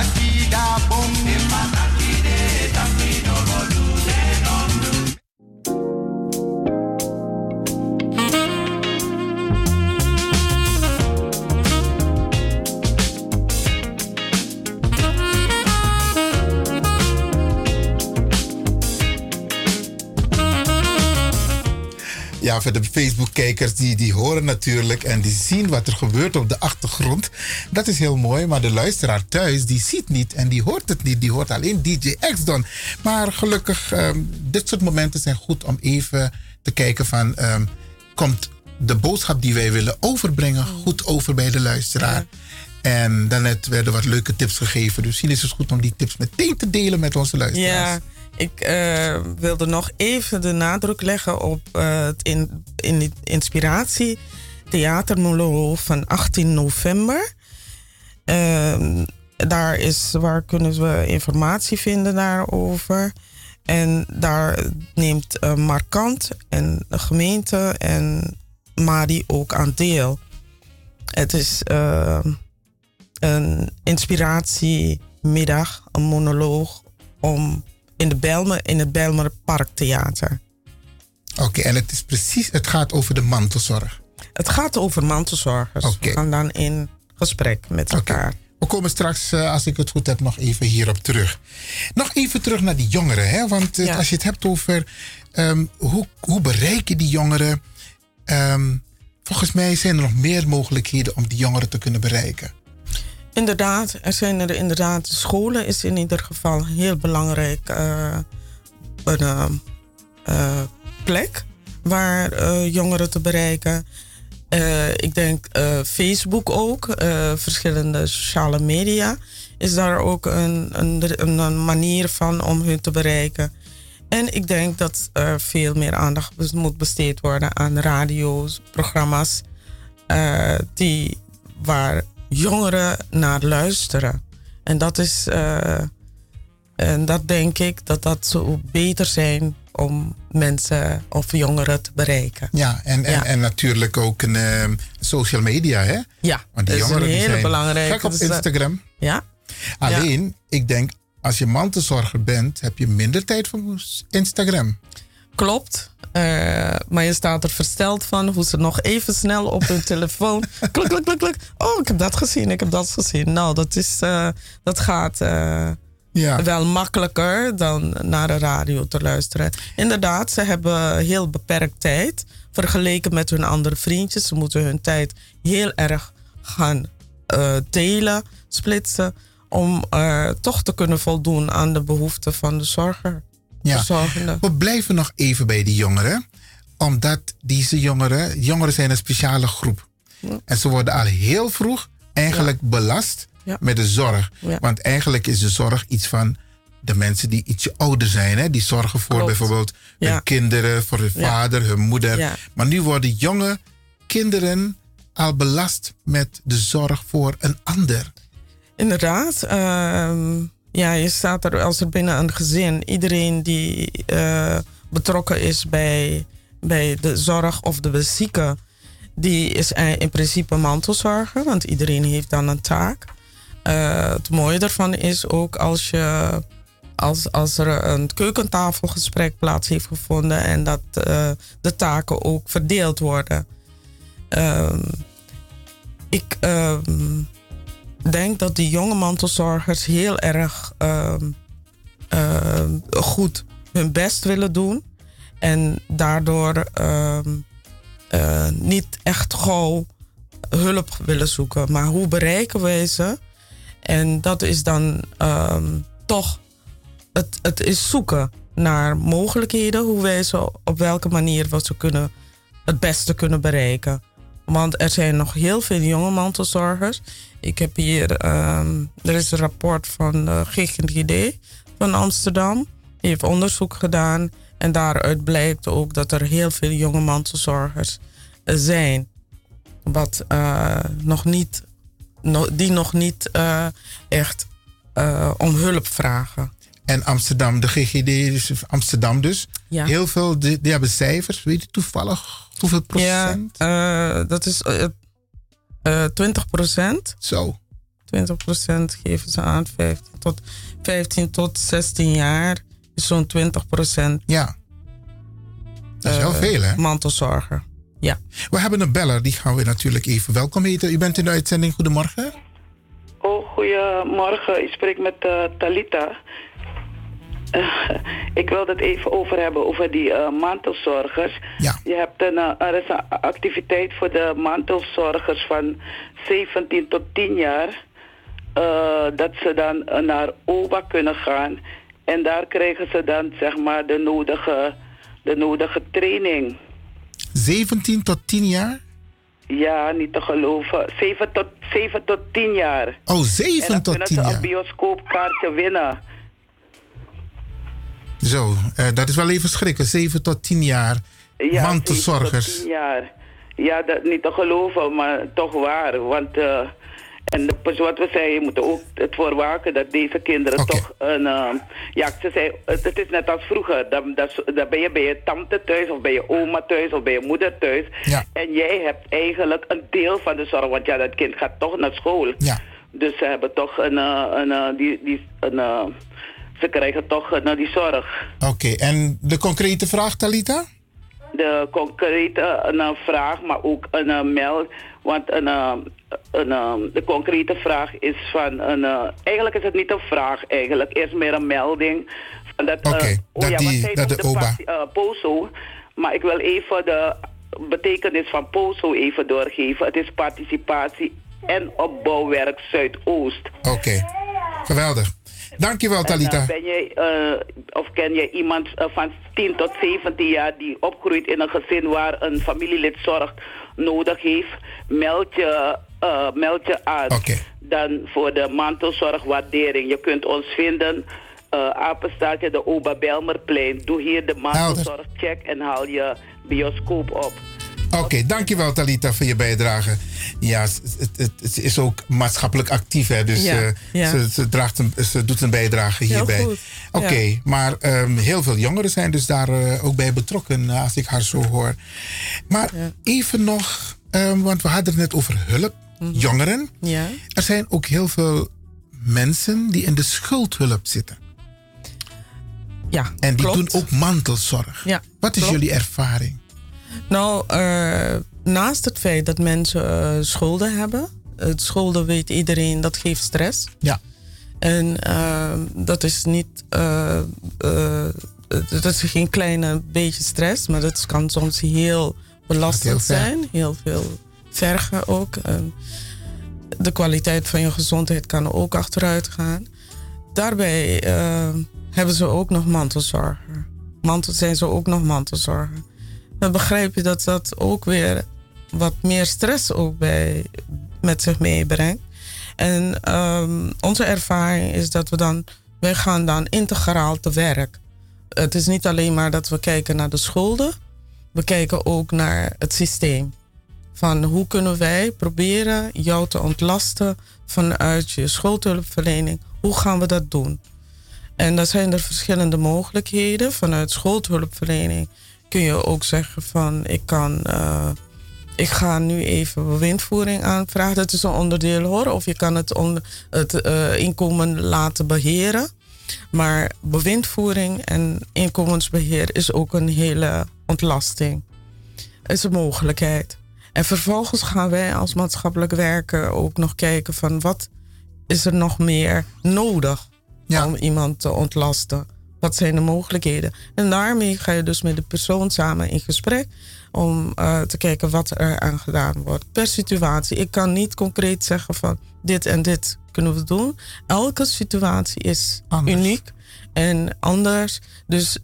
aqui dá bom. Ja, voor de Facebook-kijkers, die, die horen natuurlijk en die zien wat er gebeurt op de achtergrond. Dat is heel mooi, maar de luisteraar thuis, die ziet niet en die hoort het niet. Die hoort alleen DJ X dan. Maar gelukkig, ehm, dit soort momenten zijn goed om even te kijken van... ehm, komt de boodschap die wij willen overbrengen goed over bij de luisteraar? En daarnet werden wat leuke tips gegeven. Dus misschien is het goed om die tips meteen te delen met onze luisteraars. Ja, ik eh, wilde nog even de nadruk leggen op eh, het in, in inspiratie theatermonoloog van 18 november. Ehm, daar is, waar kunnen we informatie vinden daarover. En daar neemt eh, Markant en de gemeente en Madi ook aan deel. Het is eh, een inspiratiemiddag, een monoloog om in, de Belmer, in het Belmer Parktheater. Oké, en het is precies, het gaat over de mantelzorg. Het gaat over mantelzorgers. We gaan dan in gesprek met elkaar. We komen straks, eh, als ik het goed heb, nog even hierop terug. Nog even terug naar die jongeren. Hè? Want eh, als je het hebt over ehm, hoe, hoe bereik je die jongeren. Ehm, volgens mij zijn er nog meer mogelijkheden om die jongeren te kunnen bereiken. Inderdaad, er zijn er inderdaad. Scholen is in ieder geval heel belangrijk. eh, een eh, eh, plek waar jongeren te bereiken. Ik denk Facebook ook, verschillende sociale media, is daar ook een, een, een, een manier van om hun te bereiken. En ik denk dat er veel meer aandacht moet besteed worden aan radio's, programma's, die, waar jongeren naar luisteren. En dat is, eh, en dat denk ik dat dat zo beter zijn om mensen of jongeren te bereiken. Ja, en, en, Ja. en natuurlijk ook een ehm, social media, hè? Ja, Want die dat is jongeren een die hele belangrijke. gek op Dus, eh, Instagram. Ja. Alleen, ik denk, als je mantelzorger bent, heb je minder tijd voor Instagram. Klopt. Eh, maar je staat er versteld van hoe ze nog even snel op hun telefoon. klik, klik, klik, klik. Oh, ik heb dat gezien, ik heb dat gezien. Nou, dat, is, eh, dat gaat eh, wel makkelijker dan naar de radio te luisteren. Inderdaad, ze hebben heel beperkt tijd. Vergeleken met hun andere vriendjes. Ze moeten hun tijd heel erg gaan delen, splitsen. Om toch te kunnen voldoen aan de behoeften van de zorger. Ja. We blijven nog even bij die jongeren. Omdat deze jongeren, jongeren zijn een speciale groep. En ze worden al heel vroeg eigenlijk belast met de zorg. Want eigenlijk is de zorg iets van de mensen die ietsje ouder zijn. Hè? Die zorgen voor Klopt. bijvoorbeeld hun kinderen, voor hun vader, hun moeder. Maar nu worden jonge kinderen al belast met de zorg voor een ander. Inderdaad. ehm, ja, je staat er als er binnen een gezin iedereen die eh, betrokken is bij, bij de zorg of de zieke, die is eh, in principe mantelzorger, want iedereen heeft dan een taak. Eh, het mooie daarvan is ook als je als, als er een keukentafelgesprek plaats heeft gevonden en dat de taken ook verdeeld worden. Ehm, ik ehm, denk dat die jonge mantelzorgers heel erg ehm, ehm, goed hun best willen doen. En daardoor ehm, eh, niet echt gauw hulp willen zoeken. Maar hoe bereiken wij ze? En dat is dan toch, het, het is zoeken naar mogelijkheden, hoe wij ze op welke manier we ze kunnen, het beste kunnen bereiken. Want er zijn nog heel veel jonge mantelzorgers. Ik heb hier, ehm, er is een rapport van de GGD van Amsterdam. Die heeft onderzoek gedaan. En daaruit blijkt ook dat er heel veel jonge mantelzorgers zijn. Wat eh, nog niet, die nog niet eh, echt eh, om hulp vragen. En Amsterdam, de GGD, dus Amsterdam dus. Ja. Heel veel, die, die hebben cijfers. Weet je toevallig hoeveel procent? Ja, eh, dat is eh, eh, 20 procent. Zo. 20 procent geven ze aan. 15 tot, 15 tot 16 jaar is zo'n 20 procent. Ja. Dat is wel veel, hè? Mantelzorger. Ja. We hebben een beller, die gaan we natuurlijk even welkom heten. U bent in de uitzending. Goedemorgen. Oh, goedemorgen. Ik spreek met eh, Talita. Ik wil het even over hebben, over die eh, mantelzorgers. Je hebt een, eh, er is een activiteit voor de mantelzorgers van 17 tot 10 jaar. eh, dat ze dan naar OBA kunnen gaan. En daar krijgen ze dan zeg maar de nodige, de nodige training. 17 tot 10 jaar? Ja, niet te geloven. 7 tot, 7 tot 10 jaar. Oh, 7 en dan tot kunnen 10 ze jaar. een bioscoopkaartje winnen. Zo, eh, dat is wel even schrikken. 7 tot 10 jaar. Ja, Mantelzorgers. 7 tot 10 jaar. Ja, dat niet te geloven, maar toch waar. Want, eh, en wat we zeiden, je moet er ook het voor waken dat deze kinderen toch een... eh, ja, ze zei, het, het is net als vroeger. Dan, dan, dan ben je bij je tante thuis, of bij je oma thuis, of bij je moeder thuis. En jij hebt eigenlijk een deel van de zorg, want ja, dat kind gaat toch naar school. Dus ze hebben toch een... eh, een, die, die, een ze krijgen toch eh, die zorg. Oké, en de concrete vraag, Talita? de concrete een, eh, vraag, maar ook een meld. Want een, eh, een, eh, de concrete vraag is van een. eh, eigenlijk is het niet een vraag, eigenlijk. Eerst meer een melding. Van dat, eh, Oké, oh dat ja, die- wat zij dat noemt de de OBA. eh, POSO. Maar ik wil even de betekenis van POSO even doorgeven. Het is participatie en opbouwwerk Zuidoost. Oké. Geweldig. Dankjewel, Talita. ben je, eh, of ken je iemand eh, van 10 tot 17 jaar die opgroeit in een gezin waar een familielid zorg nodig heeft? Meld je, eh, meld je aan. Dan voor de mantelzorgwaardering. Je kunt ons vinden. eh apenstaartje de Oba Belmerplein. Doe hier de mantelzorgcheck en haal je bioscoop op. Oké, dankjewel Talita voor je bijdrage. Ja, het, het, het- het is ook maatschappelijk actief, hè? Dus Ja, eh, ja. Ze, ze, draagt een, ze doet een bijdrage hierbij. Oké, ja. maar ehm, heel veel jongeren zijn dus daar eh, ook bij betrokken, eh, als ik haar zo hoor. Maar even nog, ehm, want we hadden het net over hulp, Mhm. jongeren. Ja. Er zijn ook heel veel mensen die in de schuldhulp zitten. Ja, En die klopt. doen ook mantelzorg. Ja, Wat is klopt. jullie ervaring? Nou, eh, naast het feit dat mensen eh, schulden hebben, het schulden weet iedereen, dat geeft stress. Ja. En eh, dat is niet, dat is geen kleine beetje stress, maar dat kan soms heel belastend heel zijn, heel veel vergen ook. De kwaliteit van je gezondheid kan ook achteruit gaan. Daarbij hebben ze ook nog mantelzorger. Mantel, zijn ze ook nog mantelzorger. Dan begrijp je dat dat ook weer wat meer stress ook bij, met zich meebrengt. En ehm, onze ervaring is dat we dan, wij gaan dan integraal te werk. Het is niet alleen maar dat we kijken naar de schulden, we kijken ook naar het systeem. Van hoe kunnen wij proberen jou te ontlasten vanuit je schuldhulpverlening? Hoe gaan we dat doen? En dan zijn er verschillende mogelijkheden. Vanuit schuldhulpverlening kun je ook zeggen van ik kan, eh, ik ga nu even bewindvoering aanvragen. Dat is een onderdeel hoor. Of je kan het, het eh, inkomen laten beheren. Maar bewindvoering en inkomensbeheer is ook een hele ontlasting. Is een mogelijkheid. En vervolgens gaan wij als maatschappelijk werker ook nog kijken van wat is er nog meer nodig om iemand te ontlasten. Wat zijn de mogelijkheden? En daarmee ga je dus met de persoon samen in gesprek om eh, te kijken wat er aan gedaan wordt. Per situatie. Ik kan niet concreet zeggen van dit en dit kunnen we doen. Elke situatie is uniek en anders. Dus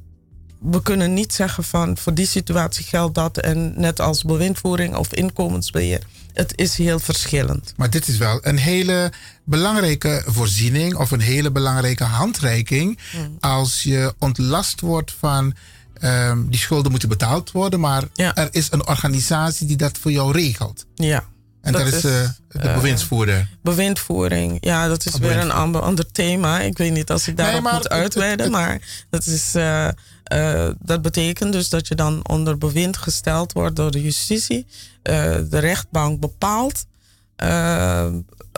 we kunnen niet zeggen van voor die situatie geldt dat en net als bewindvoering of inkomensbeheer. Het is heel verschillend. Maar dit is wel een hele belangrijke voorziening of een hele belangrijke handreiking. Als je ontlast wordt van ehm, die schulden moeten betaald worden, maar er is een organisatie die dat voor jou regelt. Ja. En dat, is eh, de eh, bewindsvoerder. Bewindvoering, ja, dat is Oh, weer een ander, ander thema. Ik weet niet als ik daarop Nee, moet uitweiden, maar dat, is, eh, dat betekent dus dat je dan onder bewind gesteld wordt door de justitie. De rechtbank bepaalt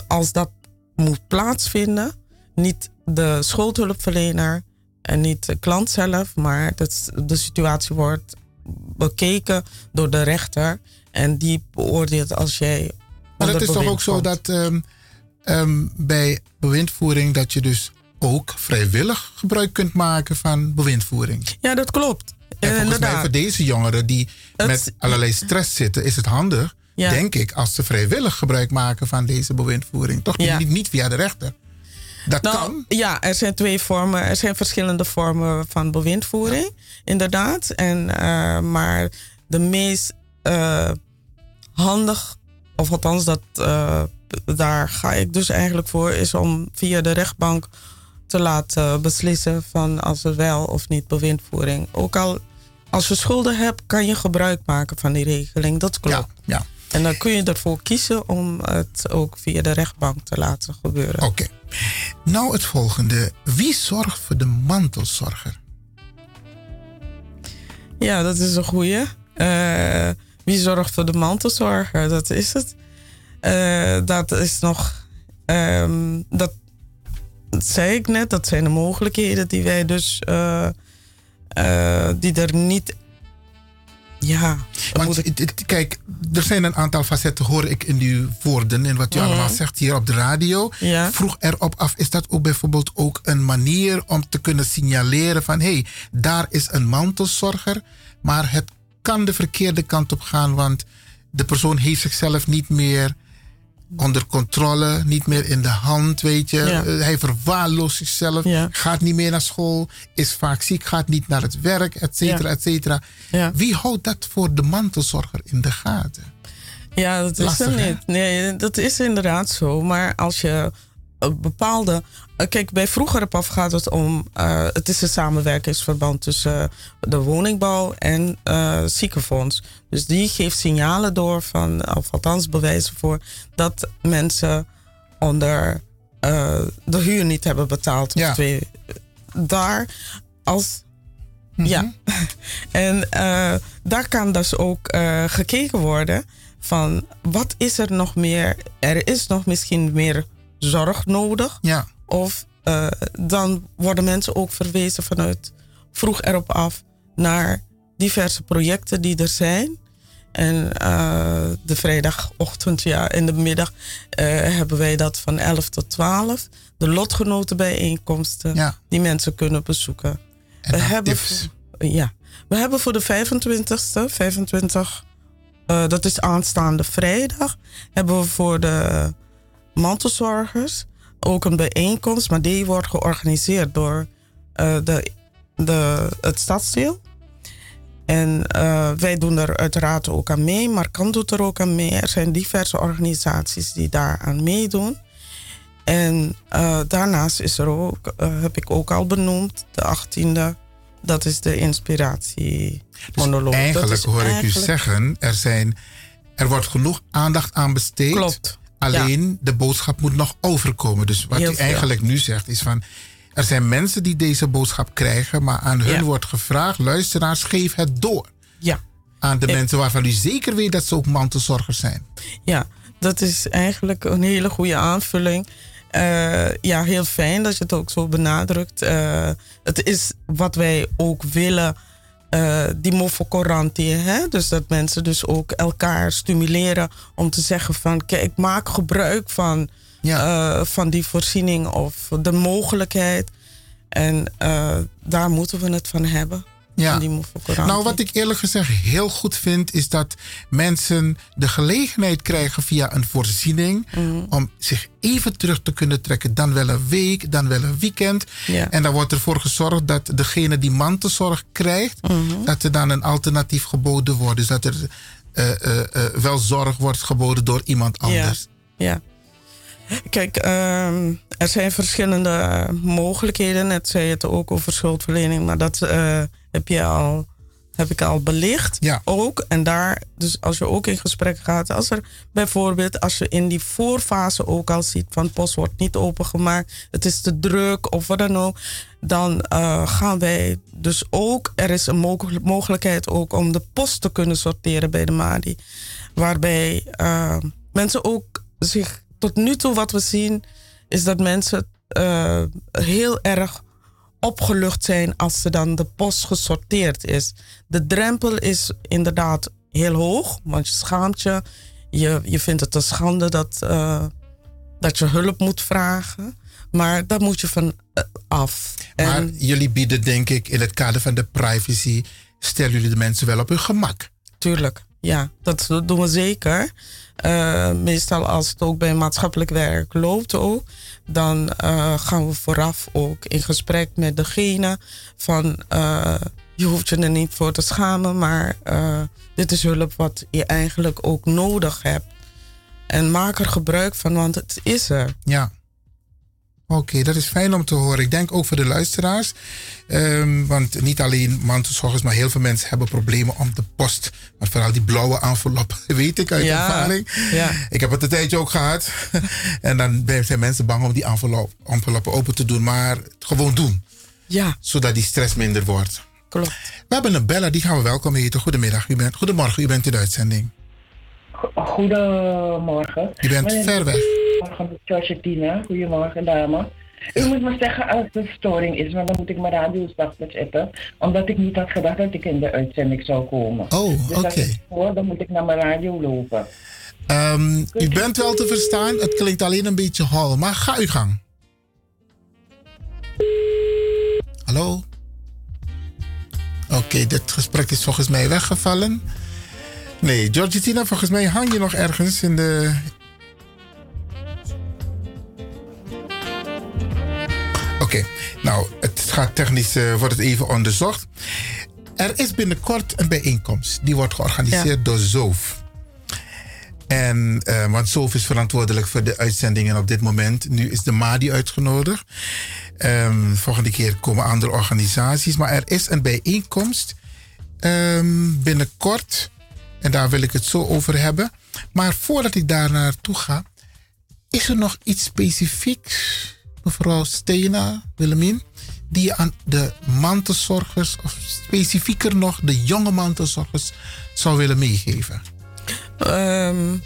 als dat moet plaatsvinden, niet de schuldhulpverlener en niet de klant zelf, maar dat, de situatie wordt bekeken door de rechter en die beoordeelt als jij. Maar het is toch ook zo dat ehm, ehm, bij bewindvoering dat je dus ook vrijwillig gebruik kunt maken van bewindvoering. Ja, dat klopt. En volgens mij inderdaad. voor deze jongeren die met allerlei stress zitten, is het handig, Ja. denk ik, als ze vrijwillig gebruik maken van deze bewindvoering. Toch Ja. niet, niet via de rechter. Dat Nou, kan. Ja, er zijn twee vormen. Er zijn verschillende vormen van bewindvoering, inderdaad. En, eh, maar de meest eh, handig, of althans dat, eh, daar ga ik dus eigenlijk voor, is om via de rechtbank te laten beslissen van als er wel of niet bewindvoering. Ook al als je schulden hebt, kan je gebruik maken van die regeling. Dat klopt. Ja, En dan kun je ervoor kiezen om het ook via de rechtbank te laten gebeuren. Oké. Nou, het volgende. Wie zorgt voor de mantelzorger? Ja, dat is een goeie. Eh, wie zorgt voor de mantelzorger? Dat is het. Eh, dat is nog. ehm, dat, dat zei ik net. Dat zijn de mogelijkheden die wij dus. eh, eh, die er niet. Ja. Want het- het- kijk, er zijn een aantal facetten, hoor ik in uw woorden en wat u Mhm. allemaal zegt hier op de radio. Ja. Vroeg erop af, is dat ook bijvoorbeeld ook een manier om te kunnen signaleren van hé, hey, daar is een mantelzorger, maar het kan de verkeerde kant op gaan, want de persoon heeft zichzelf niet meer onder controle, niet meer in de hand, weet je. Ja. Eh, Hij verwaarloost zichzelf, Ja. gaat niet meer naar school, is vaak ziek, gaat niet naar het werk, et cetera, Ja. et cetera. Wie houdt dat voor de mantelzorger in de gaten? Ja, dat is er niet. Nee, dat is inderdaad zo. Maar als je een bepaalde. Eh, Kijk, bij vroeger paf gaat het om. eh, het is een samenwerkingsverband tussen eh, de woningbouw en ziekenfonds. Dus die geeft signalen door van, of althans bewijzen voor, dat mensen onder de huur niet hebben betaald. Of Ja. twee, daar als. Ja. En daar kan dus ook gekeken worden van wat is er nog meer? Er is nog misschien meer zorg nodig. Ja. Of eh, dan worden mensen ook verwezen vanuit vroeg erop af naar diverse projecten die er zijn. En eh, de vrijdagochtend, ja, in de middag eh, hebben wij dat van 11 tot 12. De lotgenotenbijeenkomsten Ja. die mensen kunnen bezoeken. we hebben, voor- ja, we hebben voor de 25ste, 25, eh, dat is aanstaande vrijdag, hebben we voor de mantelzorgers ook een bijeenkomst, maar die wordt georganiseerd door eh, de, de, het stadsdeel. En eh, wij doen er uiteraard ook aan mee, maar kan doet er ook aan mee. Er zijn diverse organisaties die daar aan meedoen. En eh, daarnaast is er ook, heb ik ook al benoemd, de 18e, dat is de inspiratiemonoloog. Dat Eigenlijk hoor ik u zeggen, er, zijn, er wordt genoeg aandacht aan besteed. Klopt. Alleen de boodschap moet nog overkomen. Dus wat Heel u veel. eigenlijk nu zegt is van... Er zijn mensen die deze boodschap krijgen, maar aan hun Ja. wordt gevraagd... luisteraars, geef het door. Ja. Aan de Ja. mensen waarvan u zeker weet dat ze ook mantelzorgers zijn. Ja, dat is eigenlijk een hele goede aanvulling. Eh, ja, heel fijn dat je het ook zo benadrukt. Eh, het is wat wij ook willen, eh die mofocorantie. hè Dus dat mensen dus ook elkaar stimuleren om te zeggen van... kijk, maak gebruik van, eh, van die voorziening of de mogelijkheid. En eh, daar moeten we het van hebben. Ja. die. Nou, wat ik eerlijk gezegd heel goed vind, is dat mensen de gelegenheid krijgen via een voorziening Mhm. om zich even terug te kunnen trekken. Dan wel een week, dan wel een weekend. Ja. En dan wordt ervoor gezorgd dat degene die mantelzorg krijgt, Mhm. dat er dan een alternatief geboden wordt. Dus dat er eh, eh, eh, wel zorg wordt geboden door iemand anders. Ja, ja. Kijk, ehm, er zijn verschillende mogelijkheden. Net zei je het ook over schuldverlening, maar dat heb, je al, heb ik al belicht. Ja. Ook. En daar, dus als je ook in gesprek gaat, als er bijvoorbeeld, als je in die voorfase ook al ziet van post wordt niet opengemaakt, het is te druk of wat dan ook, dan eh, gaan wij dus ook, er is een mogel- mogelijkheid ook om de post te kunnen sorteren bij de MADI. Waarbij eh, mensen ook zich tot nu toe wat we zien, is dat mensen eh, heel erg opgelucht zijn als ze dan de post gesorteerd is. De drempel is inderdaad heel hoog, want je schaamt je. Je, je vindt het een schande dat, eh, dat je hulp moet vragen. Maar daar moet je van eh, af. Maar jullie bieden, denk ik, in het kader van de privacy, stellen jullie de mensen wel op hun gemak. Tuurlijk, ja, dat doen we zeker. Eh, meestal als het ook bij maatschappelijk werk loopt ook, dan eh, gaan we vooraf ook in gesprek met degene van eh, je hoeft je er niet voor te schamen, maar eh, dit is hulp wat je eigenlijk ook nodig hebt. En maak er gebruik van, want het is er. Ja. Oké, dat is fijn om te horen. Ik denk ook voor de luisteraars. Ehm, want niet alleen mantelzorgers, maar heel veel mensen hebben problemen om de post. Maar vooral die blauwe envelop, weet ik uit Ja, ervaring. ja. Ik heb het een tijdje ook gehad. en dan zijn mensen bang om die envelop, enveloppen open te doen. Maar het gewoon doen. Ja. Zodat die stress minder wordt. Klopt. We hebben een beller, die gaan we welkom heten. Goedemiddag, u bent, goedemorgen, u bent in de uitzending. Goedemorgen. U bent ver weg. Goedemorgen, Georgina. Goedemorgen, dame. U moet me zeggen als er storing is, maar dan moet ik mijn radio zachtjes zetten. Omdat ik niet had gedacht dat ik in de uitzending zou komen. Oh, dus oké. ik hoor, dan moet ik naar mijn radio lopen. Ehm, u bent wel te verstaan, het klinkt alleen een beetje hol, maar ga uw gang. Hallo? Oké, dit gesprek is volgens mij weggevallen. Nee, Georgitina, volgens mij hang je nog ergens in de, Oké, nou, het gaat technisch, eh, wordt het even onderzocht. Er is binnenkort een bijeenkomst. Die wordt georganiseerd door ZOOF. En, eh, want ZOOF is verantwoordelijk voor de uitzendingen op dit moment. Nu is de MADI uitgenodigd. Ehm, volgende keer komen andere organisaties. Maar er is een bijeenkomst ehm, binnenkort. En daar wil ik het zo over hebben. Maar voordat ik daar naartoe ga, is er nog iets specifieks, mevrouw Stena, Willemien, die aan de mantelzorgers, of specifieker nog de jonge mantelzorgers, zou willen meegeven? Ehm,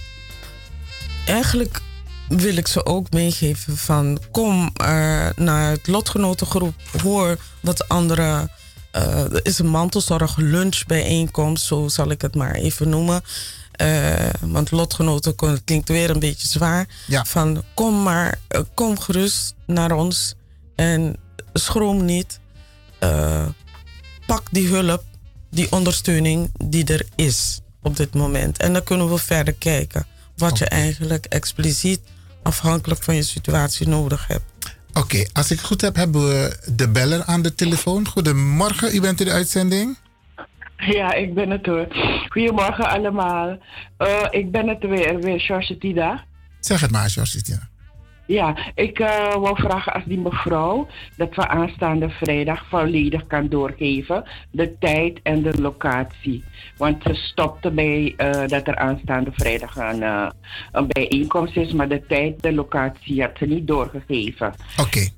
eigenlijk wil ik ze ook meegeven van kom eh, naar het lotgenotengroep, hoor wat andere. eh, er is een mantelzorg lunchbijeenkomst, zo zal ik het maar even noemen. Eh, want lotgenoten klinkt weer een beetje zwaar. Van kom maar, eh, kom gerust naar ons en schroom niet. Eh, pak die hulp, die ondersteuning die er is op dit moment. En dan kunnen we verder kijken wat je eigenlijk expliciet afhankelijk van je situatie nodig hebt. Oké, als ik het goed heb, hebben we de beller aan de telefoon. Goedemorgen, u bent in de uitzending. Ja, ik ben het hoor. Goedemorgen allemaal. Eh, ik ben het weer, weer George Tida. Zeg het maar, George. Ja, ik eh wou vragen als die mevrouw dat we aanstaande vrijdag volledig kan doorgeven. De tijd en de locatie. Want ze stopte bij eh, dat er aanstaande vrijdag een, een bijeenkomst is. Maar de tijd, de locatie had ze niet doorgegeven. Oké.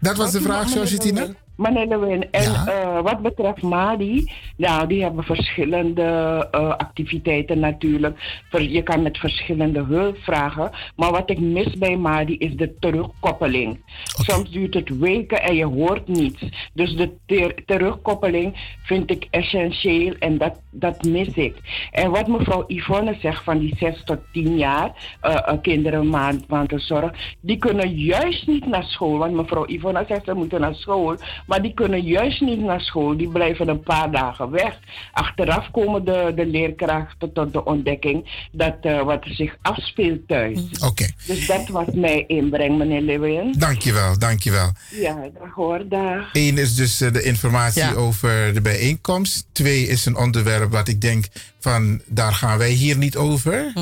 Dat was de vraag, George Tina? Meneer Lewin, en eh, wat betreft Madi, nou, die hebben verschillende eh, activiteiten natuurlijk. Je kan met verschillende hulp vragen. Maar wat ik mis bij Madi is de terugkoppeling. Soms duurt het weken en je hoort niets. Dus de ter- terugkoppeling vind ik essentieel en dat, dat mis ik. En wat mevrouw Yvonne zegt van die 6 tot 10 jaar, eh, kinderen maand, mantelzorg, die kunnen juist niet naar school. Want mevrouw Yvonne zegt ze moeten naar school, maar die kunnen juist niet naar school. Die blijven een paar dagen weg. Achteraf komen de, de leerkrachten tot de ontdekking dat eh, wat er zich afspeelt thuis. Oké. Dus dat was mijn inbreng, meneer Lewin. Dankjewel, dankjewel. Ja, dag hoor, dag. Eén is dus eh, de informatie Ja. over de bijeenkomst. Twee is een onderwerp wat ik denk van daar gaan wij hier niet over.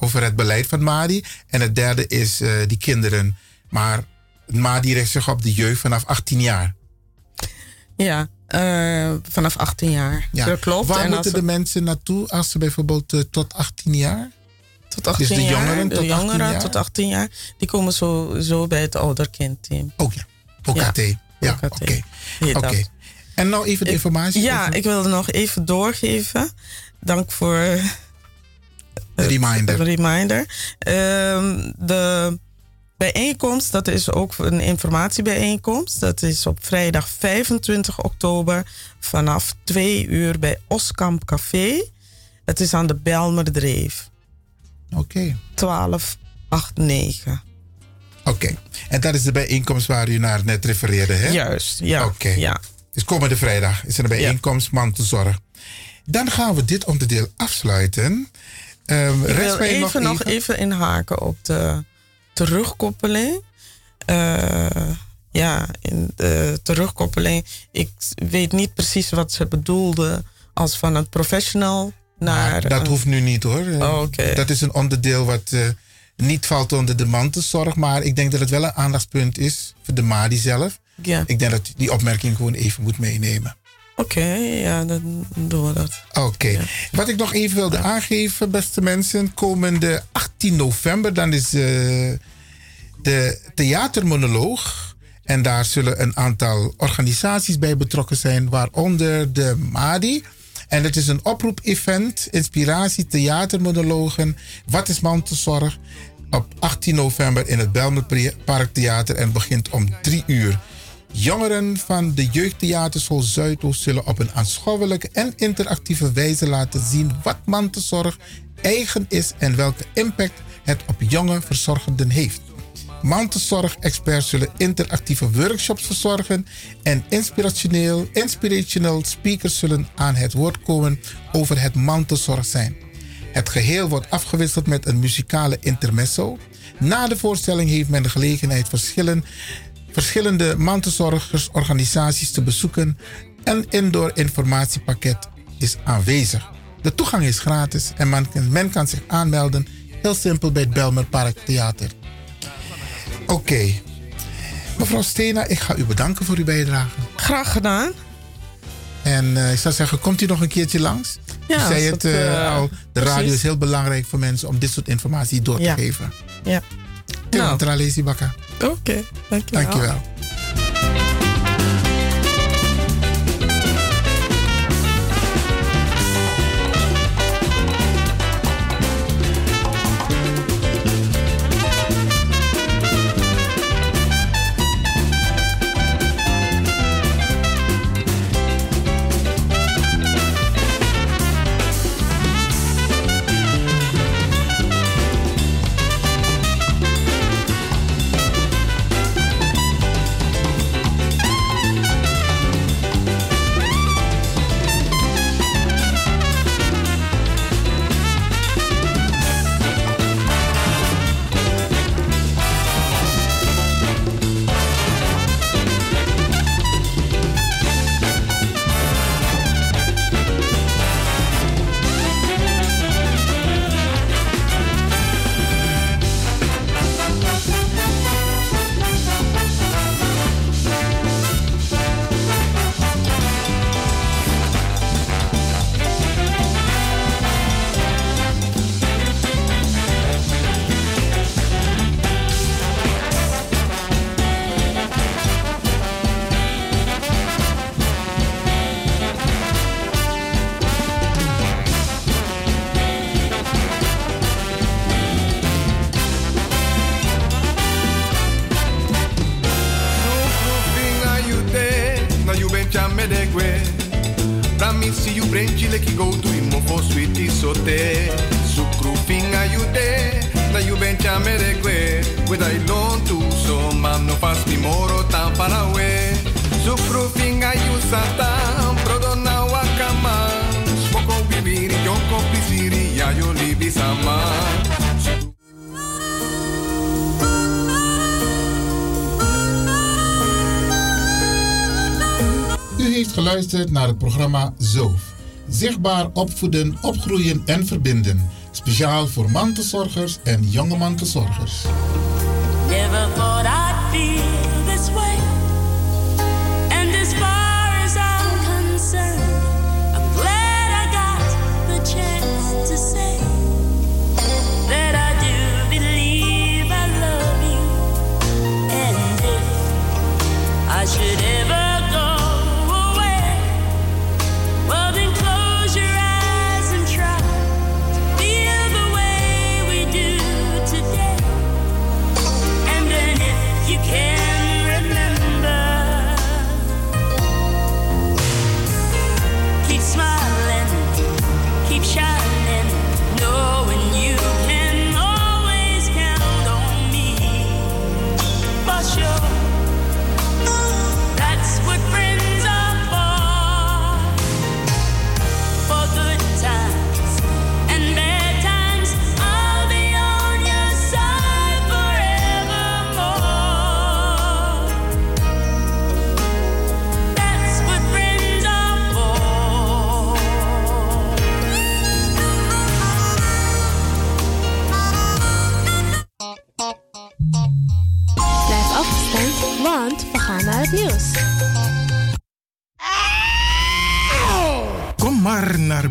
Over het beleid van Madi. En het derde is eh, die kinderen. Maar Madi richt zich op de jeugd vanaf 18 jaar. Ja, eh, vanaf 18 jaar. Ja. Dat klopt. Waar En moeten de mensen naartoe als ze bijvoorbeeld eh, tot 18 jaar? tot 18 dus de jaar, jongeren de tot 18 jongeren jaar? tot 18 jaar, die komen sowieso bij het ouderkindteam. Ook ja. OKT. Ja, oké. Heet Oké. dat. En nou even de Ik- informatie. Ja, over- ik wilde nog even doorgeven. Dank voor de reminder. de reminder. Ehm, de bijeenkomst, dat is ook een informatiebijeenkomst. Dat is op vrijdag 25 oktober vanaf 2 uur bij Oskamp Café. Het is aan de Belmerdreef. Oké. 1289. Oké. En dat is de bijeenkomst waar u naar net refereerde, hè? Juist, ja. Oké. ja. Dus komende vrijdag is er een bijeenkomst mantelzorg. Dan gaan we dit onderdeel afsluiten. Ehm Ik wil mij even nog even inhaken op de terugkoppeling. Eh, ja, in de terugkoppeling. Ik weet niet precies wat ze bedoelde als van een professional naar. dat een- hoeft nu niet hoor. Oh. Dat is een onderdeel wat eh, niet valt onder de mantelzorg. Maar ik denk dat het wel een aandachtspunt is voor de MADI zelf. Ja. Ik denk dat die opmerking gewoon even moet meenemen. Oké, ja, dan doen we dat. Oké. Wat ik nog even wilde aangeven, beste mensen. Komende 18 november, dan is eh, de theatermonoloog. En daar zullen een aantal organisaties bij betrokken zijn, waaronder de MADI. En het is een oproep-event, inspiratie, theatermonologen. Wat is mantelzorg? Op 18 november in het Belmer Parktheater en begint om 3 uur. Jongeren van de Jeugdtheaterschool Zuidoost zullen op een aanschouwelijke en interactieve wijze laten zien wat mantelzorg eigen is en welke impact het op jonge verzorgenden heeft. Mantelzorg-experts zullen interactieve workshops verzorgen en inspirationeel, inspirational speakers zullen aan het woord komen over het mantelzorg zijn. Het geheel wordt afgewisseld met een muzikale intermezzo. Na de voorstelling heeft men de gelegenheid verschillen verschillende mantelzorgersorganisaties te bezoeken en indoor informatiepakket is aanwezig. De toegang is gratis en men, men kan zich aanmelden heel simpel bij het Belmer Park Theater. Oké. Mevrouw Stena, ik ga u bedanken voor uw bijdrage. Graag gedaan. En eh, ik zou zeggen, komt u nog een keertje langs? Ja, u zei het eh, eh, al, de radio precies. is heel belangrijk voor mensen om dit soort informatie door Ja. te geven. Ja. Nou. Tralesi Bakka. Oké, dankjewel. Dankjewel. Geluisterd naar het programma ZOOF. Zichtbaar opvoeden, opgroeien en verbinden. Speciaal voor mantelzorgers en jonge mantelzorgers. Never thought I'd feel this way. And as far as I'm concerned, I'm glad I got the chance to say that I do believe I love you. And if I should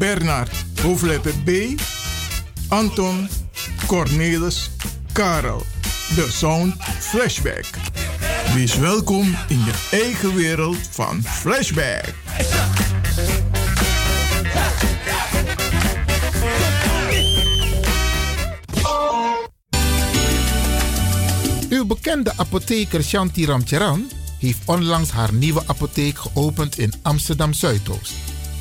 Bernard, hoofdletter B, Anton, Cornelis, Karel. De Sound Flashback. Wees welkom in je eigen wereld van Flashback. Uw bekende apotheker Shanti Ramcharan heeft onlangs haar nieuwe apotheek geopend in Amsterdam Zuidoost.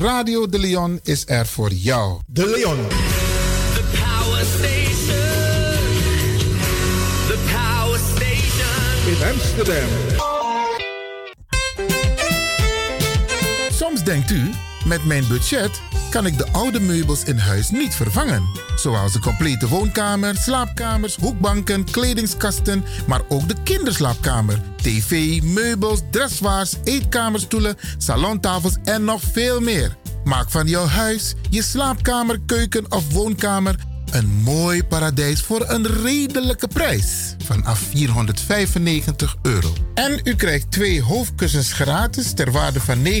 Radio De Leon is er voor jou. De Leon. The Power Station. The Power Station. In Amsterdam. Soms denkt u, met mijn budget kan ik de oude meubels in huis niet vervangen. Zoals de complete woonkamer, slaapkamers, hoekbanken, kledingskasten, maar ook de kinderslaapkamer, tv, meubels, dressoirs, eetkamerstoelen, salontafels en nog veel meer. Maak van jouw huis, je slaapkamer, keuken of woonkamer een mooi paradijs voor een redelijke prijs. Vanaf 495 euro. En u krijgt twee hoofdkussens gratis ter waarde van 59,50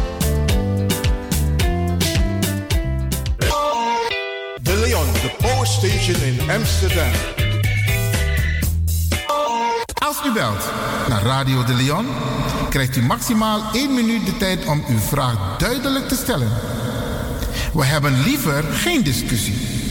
Station in Amsterdam. Als u belt naar Radio de Leon, krijgt u maximaal 1 minuut de tijd om uw vraag duidelijk te stellen. We hebben liever geen discussie.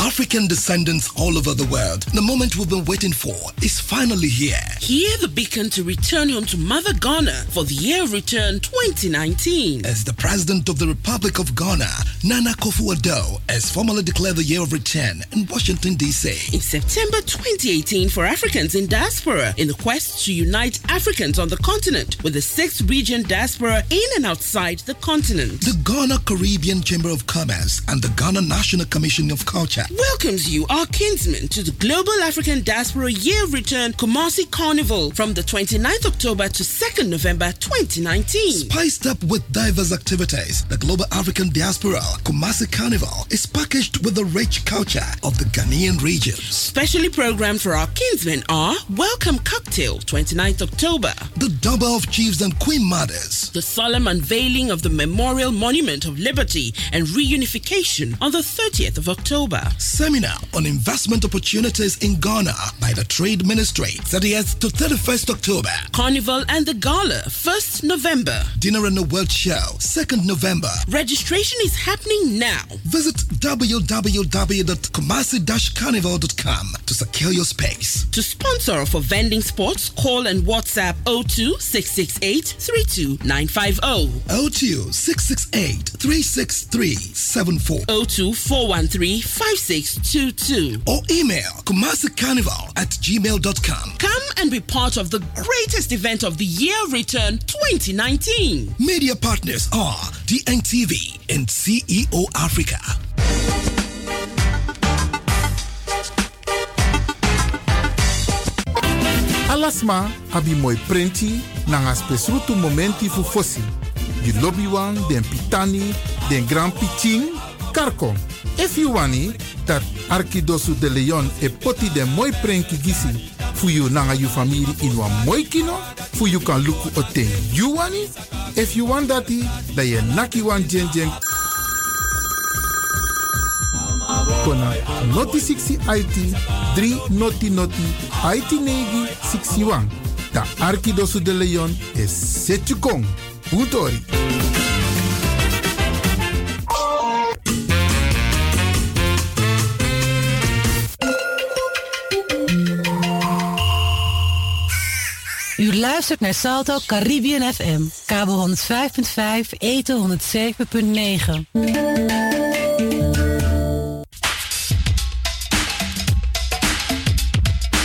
African descendants all over the world, the moment we've been waiting for is finally here. Hear the beacon to return home to Mother Ghana for the year of return 2019. As the President of the Republic of Ghana, Nana Akufo-Addo, has formally declared the year of return in Washington, D.C. In September 2018 for Africans in diaspora in the quest to unite Africans on the continent with the sixth region diaspora in and outside the continent. The Ghana Caribbean Chamber of Commerce and the Ghana National Commission of Culture welcomes you, our kinsmen, to the Global African Diaspora Year Return Kumasi Carnival from the 29th October to 2nd November 2019. Spiced up with diverse activities, the Global African Diaspora Kumasi Carnival is packaged with the rich culture of the Ghanaian region. Specially programmed for our kinsmen are Welcome Cocktail, 29th October. The Double of Chiefs and Queen Mothers. The solemn unveiling of the Memorial Monument of Liberty and Reunification on the 30th of October. Seminar on Investment Opportunities in Ghana by the Trade Ministry, 30th to 31st October. Carnival and the Gala, 1st November. Dinner and the World Show, 2nd November. Registration is happening now. Visit www.kumasi-carnival.com to secure your space. To sponsor or for vending sports, call and WhatsApp 02 668 32950. 02 668 36374. 02 413 5622. Or email Kumasi Carnival at gmail.com. Come and be part of the greatest event of the year return 2019. Media partners are DNTV and CEO Africa. Alasma abi moi prenti nanga spesrutu momenti fu fosi. Di lobby wan, den pitani, den grand pitin, karko. If you wani, dat Arkidosu de Leon e poti den moi prenki gisi fu you nanga you family in wa moi kino, fu you kan luku o ten you wani. If you want dati, da ye naki wan jen jen kona noti 60 IT 3 noti noti IT negi 61. Da Arkidosu de Leon is Setjukong. Utori. Luistert naar Salto Caribbean FM, kabel 105.5, eten 107.9.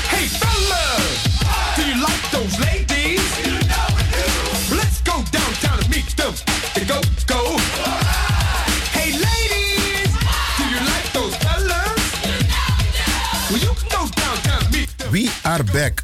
Hey fellas, do you like those ladies? Let's go downtown and meet them. Go, go. Hey ladies, do you like those fellas? Well, you can go downtown and meet them. We are back.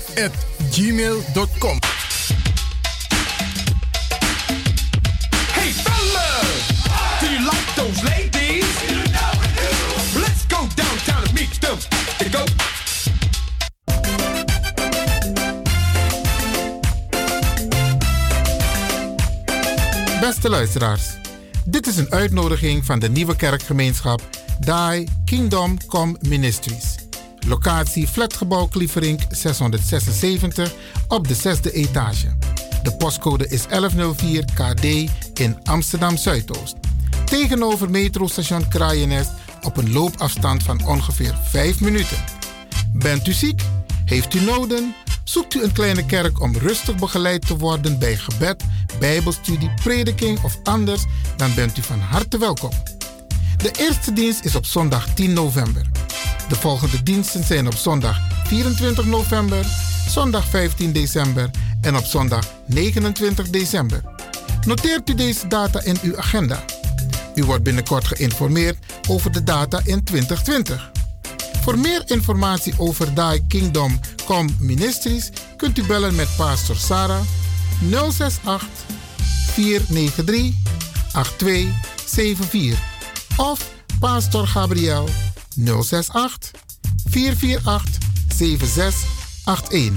gmail.com. Hey fellas, do you like those ladies? Let's go downtown and meet them. Go. Beste luisteraars, dit is een uitnodiging van de nieuwe kerkgemeenschap Die Kingdom Come Ministries. Locatie Flatgebouw Klieverink 676 op de zesde etage. De postcode is 1104 KD in Amsterdam Zuidoost. Tegenover metrostation Kraaienest op een loopafstand van ongeveer 5 minuten. Bent u ziek? Heeft u noden? Zoekt u een kleine kerk om rustig begeleid te worden bij gebed, bijbelstudie, prediking of anders? Dan bent u van harte welkom. De eerste dienst is op zondag 10 november. De volgende diensten zijn op zondag 24 november, zondag 15 december en op zondag 29 december. Noteert u deze data in uw agenda. U wordt binnenkort geïnformeerd over de data in 2020. Voor meer informatie over Die Kingdom Come Ministries kunt u bellen met Pastor Sarah 068 493 8274 of Pastor Gabriel 068 448 7681.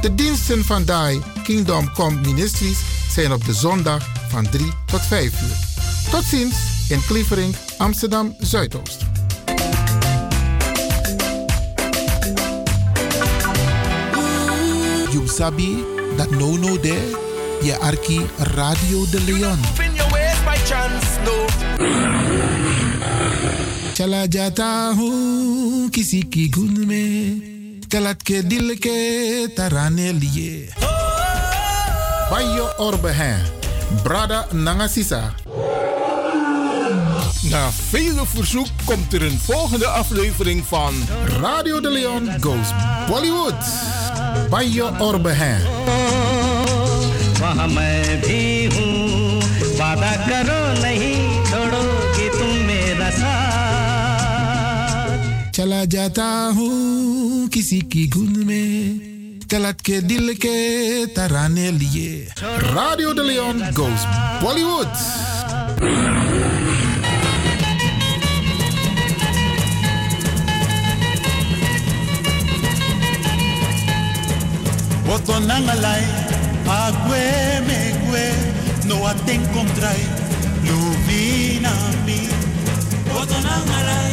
De diensten van Die Kingdom Come Ministries zijn op de zondag van 3 tot 5 uur. Tot ziens in Klievering, Amsterdam Zuidoost. You sabi that no no there, je arki Radio de Leon. In your ways by chance, no. Chala jata hu kisi ki gunme telat ke dil ke tarane liye. Bayo orbe hen, brada nangasisa. Na vele verzoek komt er een volgende aflevering van Radio de Leon Goes Bollywood. Bayo orbe hen. वहाँ मैं भी हूँ वादा करो नहीं छोड़ोगी तुम मेरा साथ chala jata hu kisiki gunme. Telat ke dilke tarane liye. Radio de Leon goes Bollywood. Oto nangalai, agwe megwe, no te encontrai, luvina mi. Oto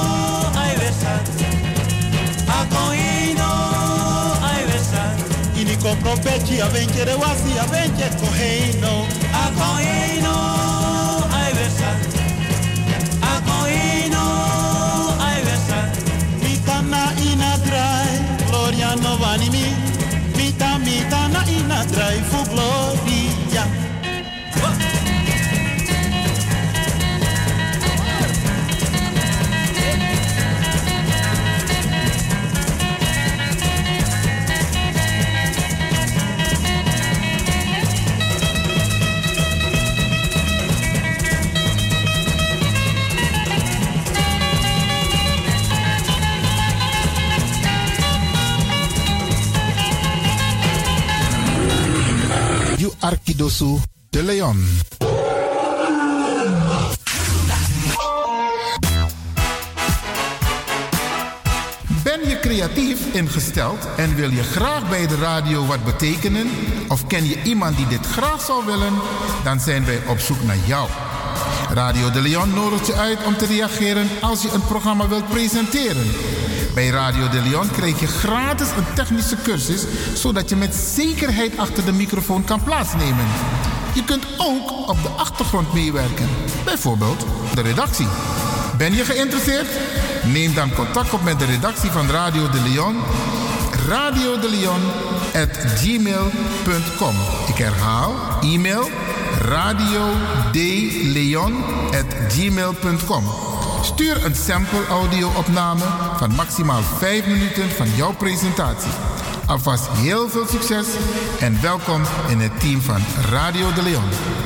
kokopechi abenjere wasi abenje koheino. Akoheino ay besa akoheino ay besa mitana ina drai gloria no vanimi. Mita mitana ina drai fu gloria Arkidosu de Leon. Ben je creatief ingesteld en wil je graag bij de radio wat betekenen? Of ken je iemand die dit graag zou willen? Dan zijn wij op zoek naar jou. Radio de Leon nodigt je uit om te reageren als je een programma wilt presenteren. Bij Radio de Leon krijg je gratis een technische cursus, zodat je met zekerheid achter de microfoon kan plaatsnemen. Je kunt ook op de achtergrond meewerken, bijvoorbeeld de redactie. Ben je geïnteresseerd? Neem dan contact op met de redactie van Radio de Leon. Radio de Leon. Ik herhaal, e-mail radio at gmail.com. Stuur een sample audio-opname van maximaal 5 minuten van jouw presentatie. Alvast heel veel succes en welkom in het team van Radio de Leon.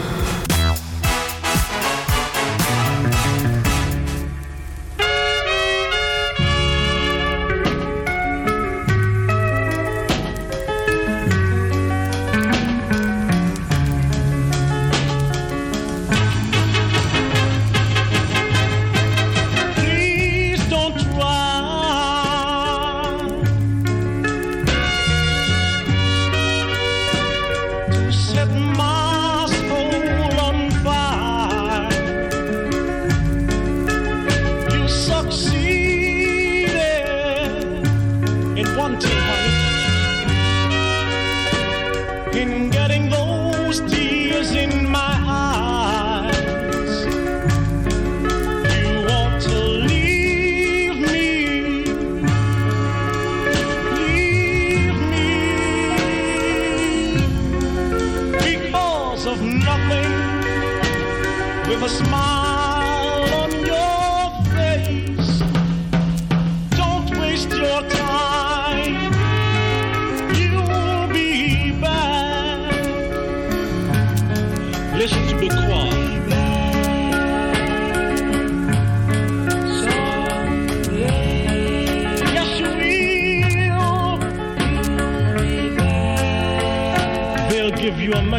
In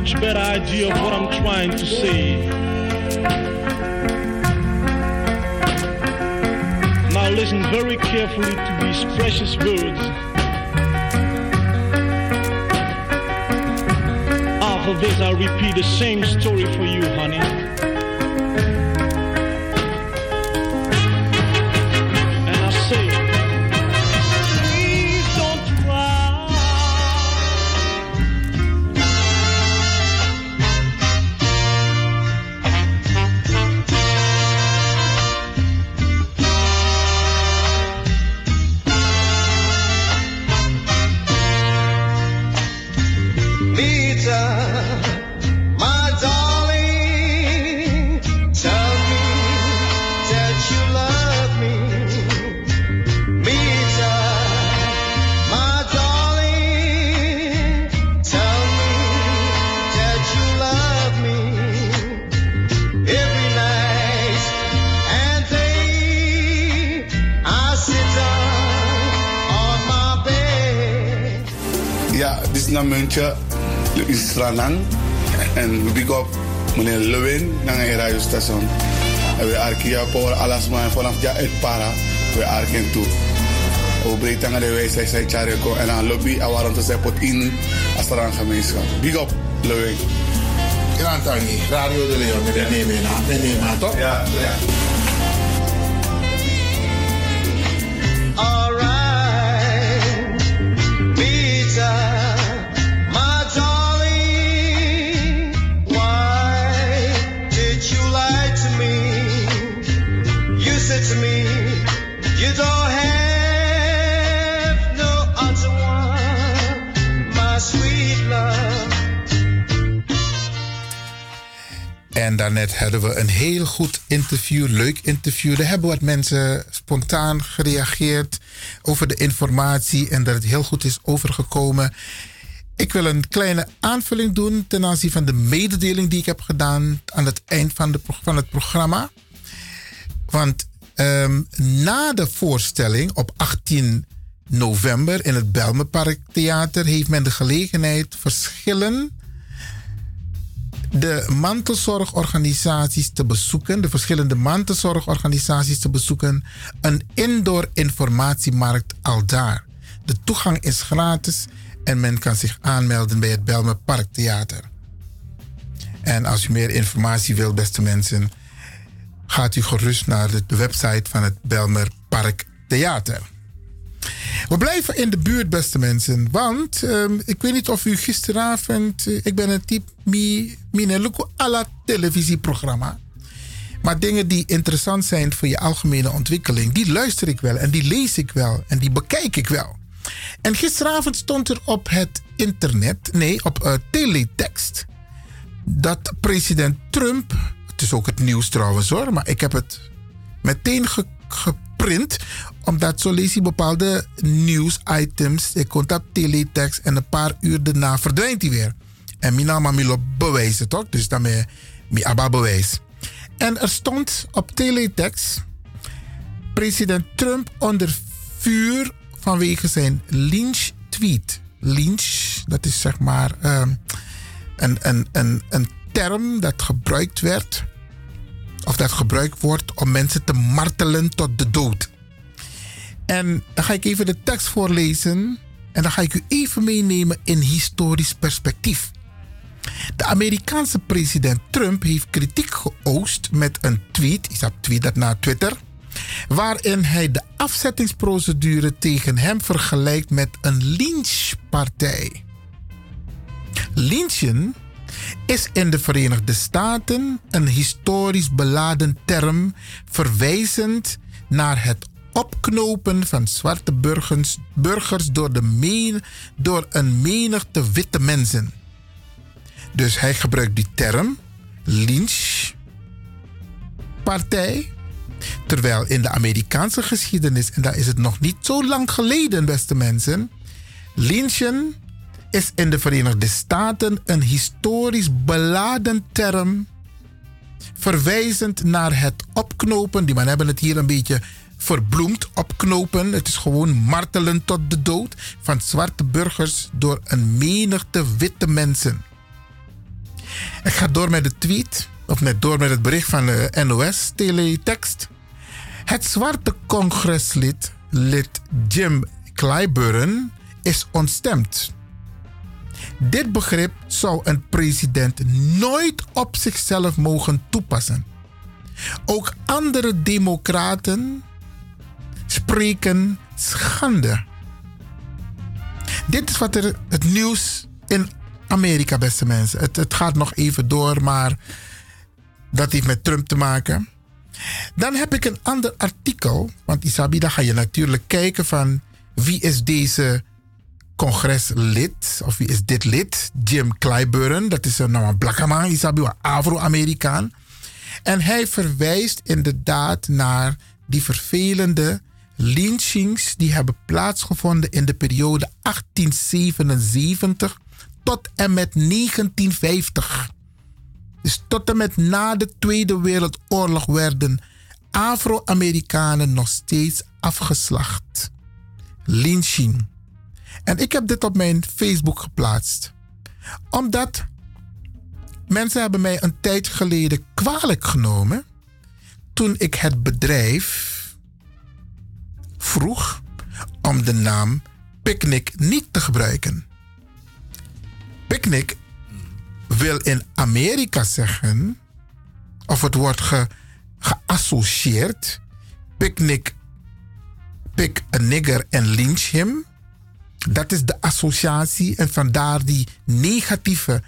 much better idea of what I'm trying to say. Now listen very carefully to these precious words. After this, I'll repeat the same story for you, honey. Radiostation. En we arkia voor alles maar vanaf ja het para. We arken toe. We brengen de wijsheid zei Chareko en aan lobby en waarom te zeggen pot in als er aan gemeenschap. Big up Lewin. Ja, Antoni, Radio de Leon, meneer Neemena. Meneer Neemena, toch? Ja, ja. En daarnet hadden we een heel goed interview, leuk interview. Er hebben wat mensen spontaan gereageerd over de informatie en dat het heel goed is overgekomen. Ik wil een kleine aanvulling doen ten aanzien van de mededeling die ik heb gedaan aan het eind van, de, van het programma. Want ehm, na de voorstelling op 18 november in het Belmenpark Theater heeft men de gelegenheid verschillen de mantelzorgorganisaties te bezoeken, de verschillende mantelzorgorganisaties te bezoeken, een indoor informatiemarkt al daar. De toegang is gratis en men kan zich aanmelden bij het Belmer Parktheater. En als u meer informatie wilt, beste mensen, gaat u gerust naar de website van het Belmer Parktheater. We blijven in de buurt, beste mensen. Want ehm, ik weet niet of u gisteravond. eh, ik ben een type. Mi, mineluku alla televisieprogramma. Maar dingen die interessant zijn voor je algemene ontwikkeling. die luister ik wel. En die lees ik wel. En die bekijk ik wel. En gisteravond stond er op het internet. nee, op eh, teletext. dat president Trump. het is ook het nieuws trouwens hoor. maar ik heb het meteen ge- geprint. Omdat zo lees je bepaalde nieuwsitems. Ik kon dat teletext en een paar uur daarna verdwijnt hij weer. En mijn naam Milo bewijzen toch? Dus daarmee mi abba bewijs. En er stond op teletext president Trump onder vuur vanwege zijn lynch tweet. Lynch, dat is zeg maar ehm, een, een, een, een term dat gebruikt werd of dat gebruikt wordt om mensen te martelen tot de dood. En dan ga ik even de tekst voorlezen en dan ga ik u even meenemen in historisch perspectief. De Amerikaanse president Trump heeft kritiek geoost met een tweet, ik tweet dat naar Twitter, waarin hij de afzettingsprocedure tegen hem vergelijkt met een lynchpartij. Lynchen is in de Verenigde Staten een historisch beladen term verwijzend naar het opknopen van zwarte burgers, burgers door, de men, door een menigte witte mensen. Dus hij gebruikt die term, lynchpartij, terwijl in de Amerikaanse geschiedenis, en daar is het nog niet zo lang geleden, beste mensen, lynchen is in de Verenigde Staten een historisch beladen term verwijzend naar het opknopen. Die man hebben het hier een beetje verbloemd, opknopen. Het is gewoon martelen tot de dood van zwarte burgers door een menigte witte mensen. Ik ga door met de tweet, of net door met het bericht van de NOS Teletext. Het zwarte congreslid, lid Jim Clyburn, is ontstemd. Dit begrip zou een president nooit op zichzelf mogen toepassen. Ook andere democraten spreken schande. Dit is wat er het nieuws in Amerika, beste mensen. Het, het gaat nog even door, maar dat heeft met Trump te maken. Dan heb ik een ander artikel. Want Isabi, dan ga je natuurlijk kijken van wie is deze congreslid, of wie is dit lid? Jim Clyburn, dat is een nou, een blakke man, Isabi, een Afro-Amerikaan. En hij verwijst inderdaad naar die vervelende lynchings die hebben plaatsgevonden in de periode 1877 tot en met 1950. Dus tot en met na de Tweede Wereldoorlog werden Afro-Amerikanen nog steeds afgeslacht. Lynching. En ik heb dit op mijn Facebook geplaatst. Omdat mensen hebben mij een tijd geleden kwalijk genomen toen ik het bedrijf vroeg om de naam Picnic niet te gebruiken. Picnic wil in Amerika zeggen, of het wordt ge, geassocieerd, picnic, pick a nigger en lynch him. Dat is de associatie en vandaar die negatieve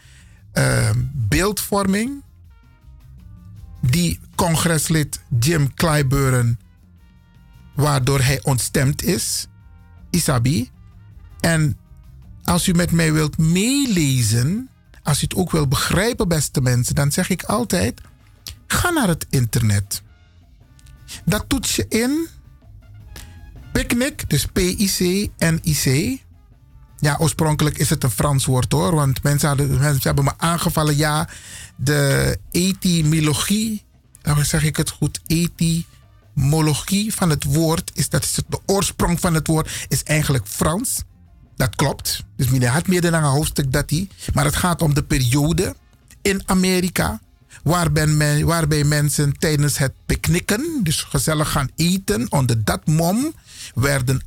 uh, beeldvorming die congreslid Jim Clyburn, waardoor hij ontstemd is, Isabi. En als u met mij wilt meelezen, als u het ook wilt begrijpen, beste mensen, dan zeg ik altijd: ga naar het internet. Dat toets je in picnic, dus P-I-C-N-I-C. Ja, oorspronkelijk is het een Frans woord hoor, want mensen, hadden, mensen hebben me aangevallen. Ja, de etymologie, dan zeg ik het goed, etymologie van het woord, is dat is het, de oorsprong van het woord, is eigenlijk Frans. Dat klopt. Dus meneer had meer dan een hoofdstuk dat hij. Maar het gaat om de periode in Amerika. Waarbij, men, waarbij mensen tijdens het picknicken, dus gezellig gaan eten, onder dat mom, werden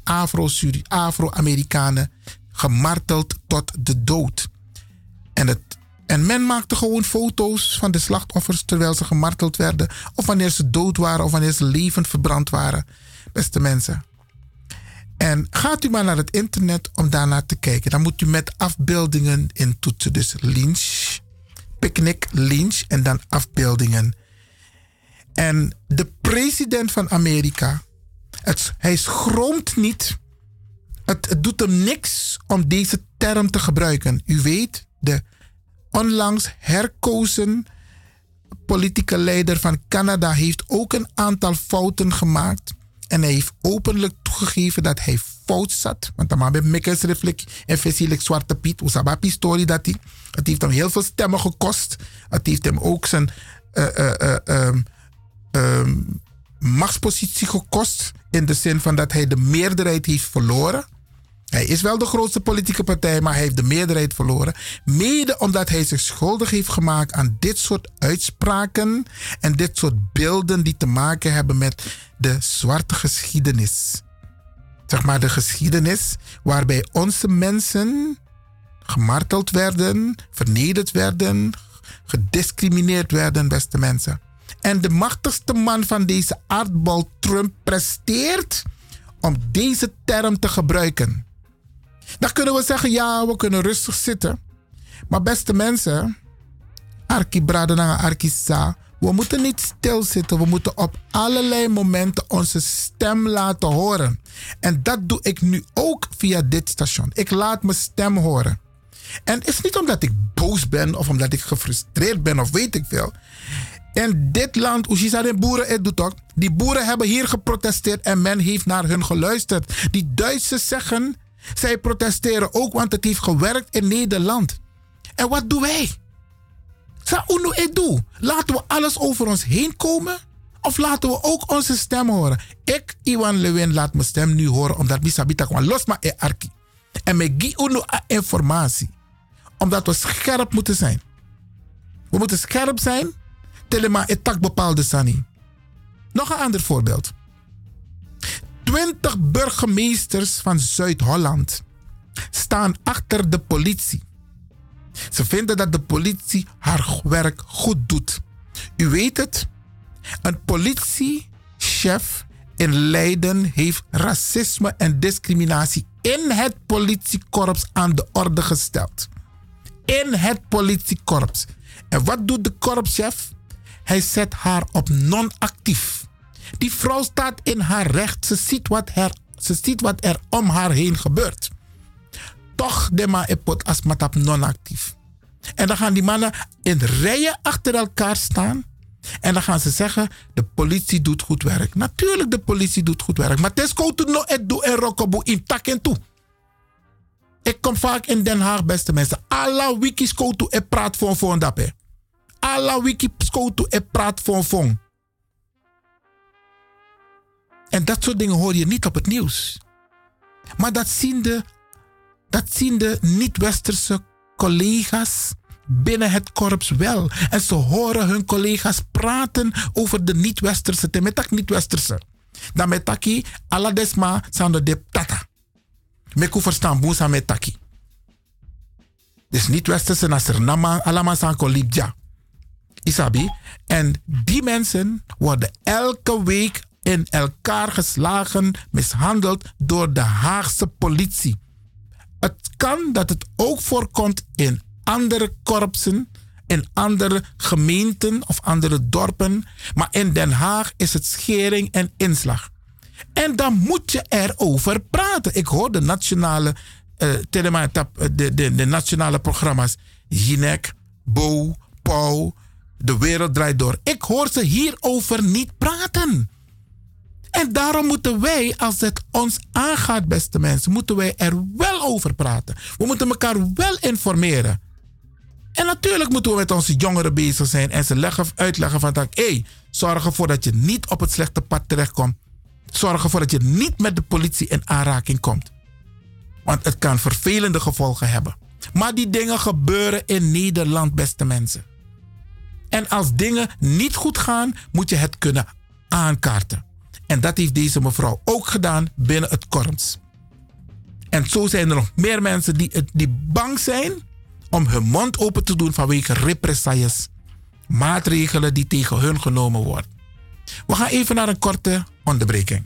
Afro-Amerikanen gemarteld tot de dood. En, het, en men maakte gewoon foto's van de slachtoffers terwijl ze gemarteld werden, of wanneer ze dood waren, of wanneer ze levend verbrand waren. Beste mensen. En gaat u maar naar het internet om daarnaar te kijken. Dan moet u met afbeeldingen in toetsen. Dus lynch, picnic, lynch en dan afbeeldingen. En de president van Amerika, het, hij schroomt niet. Het, het doet hem niks om deze term te gebruiken. U weet, de onlangs herkozen politieke leider van Canada heeft ook een aantal fouten gemaakt. En hij heeft openlijk toegegeven dat hij fout zat. Want dan heb Mikkels reflect en Vesielijk Zwarte Piet. Oesabapi story dat hij. Het heeft hem heel veel stemmen gekost. Het heeft hem ook zijn uh, uh, uh, um, machtspositie gekost. In de zin van dat hij de meerderheid heeft verloren. Hij is wel de grootste politieke partij, maar hij heeft de meerderheid verloren. Mede omdat hij zich schuldig heeft gemaakt aan dit soort uitspraken en dit soort beelden die te maken hebben met de zwarte geschiedenis. Zeg maar de geschiedenis waarbij onze mensen gemarteld werden, vernederd werden, gediscrimineerd werden, beste mensen. En de machtigste man van deze aardbol, Trump, presteert om deze term te gebruiken. Dan kunnen we zeggen, ja, we kunnen rustig zitten. Maar beste mensen, Arki Bradena Arki Sa, we moeten niet stilzitten. We moeten op allerlei momenten onze stem laten horen. En dat doe ik nu ook via dit station. Ik laat mijn stem horen. En het is niet omdat ik boos ben of omdat ik gefrustreerd ben of weet ik veel. In dit land, Oeshisa de boeren, het doet ook. Die boeren hebben hier geprotesteerd en men heeft naar hun geluisterd. Die Duitsers zeggen, zij protesteren ook, want het heeft gewerkt in Nederland. En wat doen wij? Laten we alles over ons heen komen? Of laten we ook onze stem horen? Ik, Iwan Lewin, laat mijn stem nu horen, omdat Misabita kwam los maar e arki. En me uno informatie. Omdat we scherp moeten zijn. We moeten scherp zijn, telema etak bepaalde sani. Nog een ander voorbeeld. 20 burgemeesters van Zuid-Holland staan achter de politie. Ze vinden dat de politie haar werk goed doet. U weet het, een politiechef in Leiden heeft racisme en discriminatie in het politiekorps aan de orde gesteld. In het politiekorps. En wat doet de korpschef? Hij zet haar op non-actief. Die vrouw staat in haar recht. Ze ziet wat er, ze ziet wat er om haar heen gebeurt. Toch de ma epot als non-actief. En dan gaan die mannen in rijen achter elkaar staan. En dan gaan ze zeggen, de politie doet goed werk. Natuurlijk, de politie doet goed werk. Maar het no et do en rokobu in tak en toe. Ik kom vaak in Den Haag, beste mensen. Alla wikis to e praat voor voor dape. Alla wikis to e praat voor voor. En dat soort dingen hoor je niet op het nieuws. Maar dat zien de Dat zien de niet-westerse collega's binnen het korps wel. En ze horen hun collega's praten over de niet-westerse, temetak niet-westerse. Dan met taki, aladesma, zijn de tata. Meku verstaan boesa met taki. Dus niet-westerse, na Sernama, alama san kolibja. Isabi. En die mensen worden elke week in elkaar geslagen, mishandeld door de Haagse politie. Het kan dat het ook voorkomt in andere korpsen, in andere gemeenten of andere dorpen. Maar in Den Haag is het schering en inslag. En dan moet je erover praten. Ik hoor de nationale, uh, de, de, de nationale programma's. Jinek, Bo, Pauw, De Wereld Draait Door. Ik hoor ze hierover niet praten. En daarom moeten wij, als het ons aangaat, beste mensen, moeten wij er wel over praten. We moeten elkaar wel informeren. En natuurlijk moeten we met onze jongeren bezig zijn en ze leggen, uitleggen van dat, hé, hey, zorg ervoor dat je niet op het slechte pad terechtkomt. Zorg ervoor dat je niet met de politie in aanraking komt. Want het kan vervelende gevolgen hebben. Maar die dingen gebeuren in Nederland, beste mensen. En als dingen niet goed gaan, moet je het kunnen aankaarten. En dat heeft deze mevrouw ook gedaan binnen het korps. En zo zijn er nog meer mensen die, die bang zijn om hun mond open te doen vanwege represailles. Maatregelen die tegen hun genomen worden. We gaan even naar een korte onderbreking.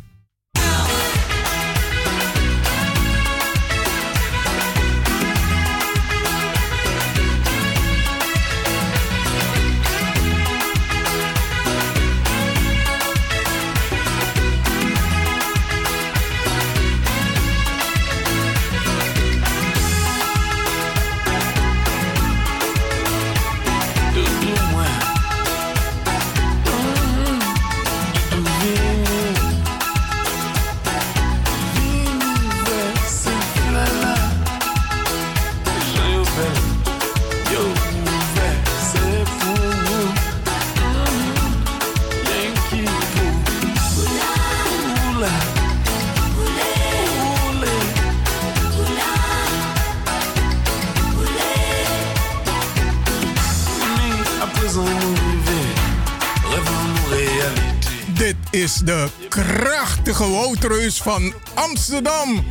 Is de krachtige woudreus van Amsterdam,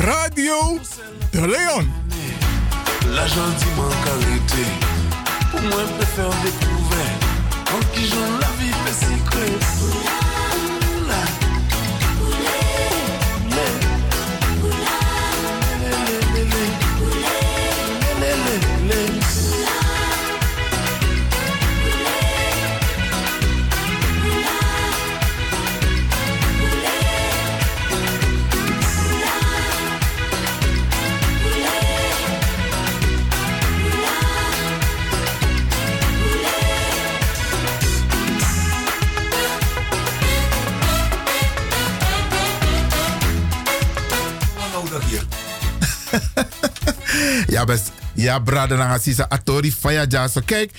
Radio de Leon. La gentille manque arrêté, pour moi préfère découvrir, en qui j'en ja, best. Ja, brada na sisa atori faya jaso. Kijk,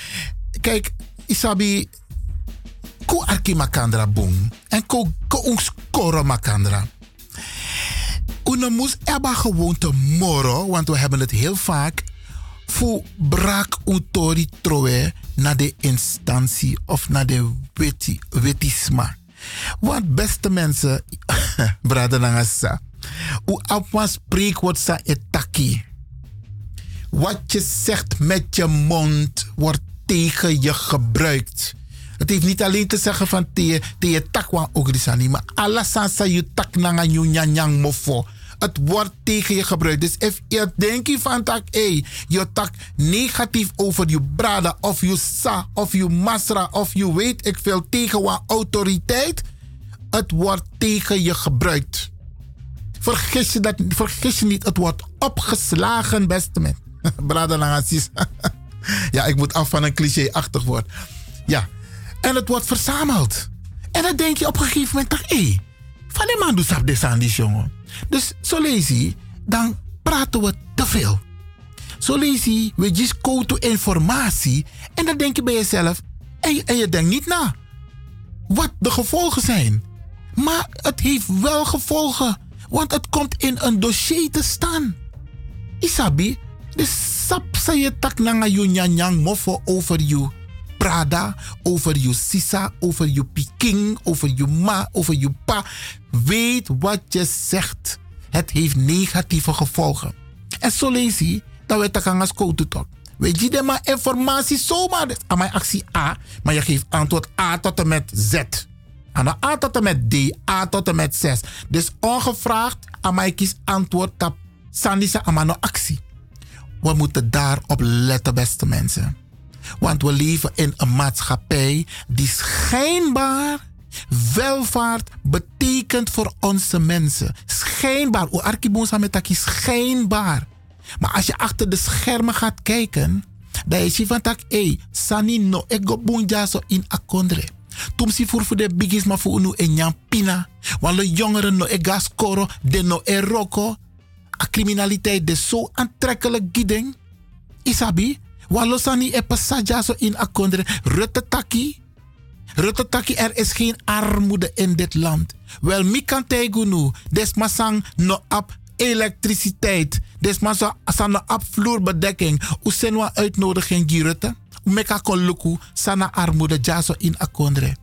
kijk, isabi ko arki makandra boom. En ko ko ons koro makandra. Una moest eba gewoon te moro, want we hebben het heel vaak voor braak utori troe naar de instantie of naar de weti, wetisma. Want beste mensen, brada nangasa, u afwa spreekwoord sa etaki. Wat je zegt met je mond wordt tegen je gebruikt. Het heeft niet alleen te zeggen van te je takwa ogrisani, maar alles sa je tak mofo. Het wordt tegen je gebruikt. Dus if je denkt van tak, hey, je tak negatief over je brada of je sa of je masra of je weet ik veel tegen wat autoriteit, het wordt tegen je gebruikt. Vergis je, dat, vergis je niet, het wordt opgeslagen, beste men. Brada Langasis. ja, ik moet af van een cliché-achtig woord. Ja, en het wordt verzameld. En dan denk je op een gegeven moment, hé, van die man doet aan die jongen. Dus zo lees je, dan praten we te veel. Zo lees je, we just go to informatie. En dan denk je bij jezelf, en en je denkt niet na wat de gevolgen zijn. Maar het heeft wel gevolgen. Want het komt in een dossier te staan. Isabi, de sap sa je tak nanga yu mofo over you. Prada, over je sisa, over je piking, over je ma, over je pa. Weet wat je zegt. Het heeft negatieve gevolgen. En zo lees je dat we als toch. Weet je de maar informatie zomaar. Aan mijn actie A, maar je geeft antwoord A tot en met Z. Aan de A tot en met D, A tot en met 6. Dus ongevraagd, aan mij kies antwoord tap Sandisa amano actie. We moeten daarop letten, beste mensen. Want we leven in een maatschappij die schijnbaar welvaart betekent voor onze mensen. Schijnbaar. O arkibosa metaki schijnbaar. Maar als je achter de schermen gaat kijken, dan is je van tak, sani no ego bunja in akondre. Tum si voor de bigis ma voor unu en pina. Want de jongeren no ega skoro, de no eroko. A criminaliteit de zo aantrekkelijk giding. Isabi, walosani e passagia so in akondre. Rutte taki. Rutte taki, er is geen armoede in dit land. Wel, mi kan tegunu, des masang no ap elektriciteit. Des masang sana ap vloerbedekking. Usenwa uitnodiging girutte. Meka kon sana armoede jaso in akondre.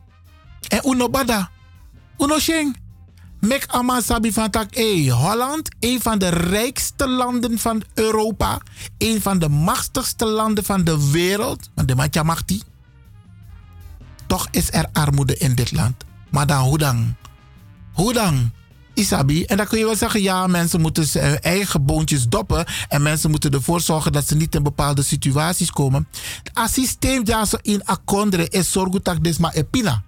En uno bada. Uno sheng. Mek ama sabi van tak, hey, Holland, een van de rijkste landen van Europa, een van de machtigste landen van de wereld, want de matja machti. Toch is er armoede in dit land. Maar dan hoe dan? Hoe dan? Isabi. En dan kun je wel zeggen, ja, mensen moeten hun eigen boontjes doppen. En mensen moeten ervoor zorgen dat ze niet in bepaalde situaties komen. Het systeem dat in akondre is zorgutak desma epina.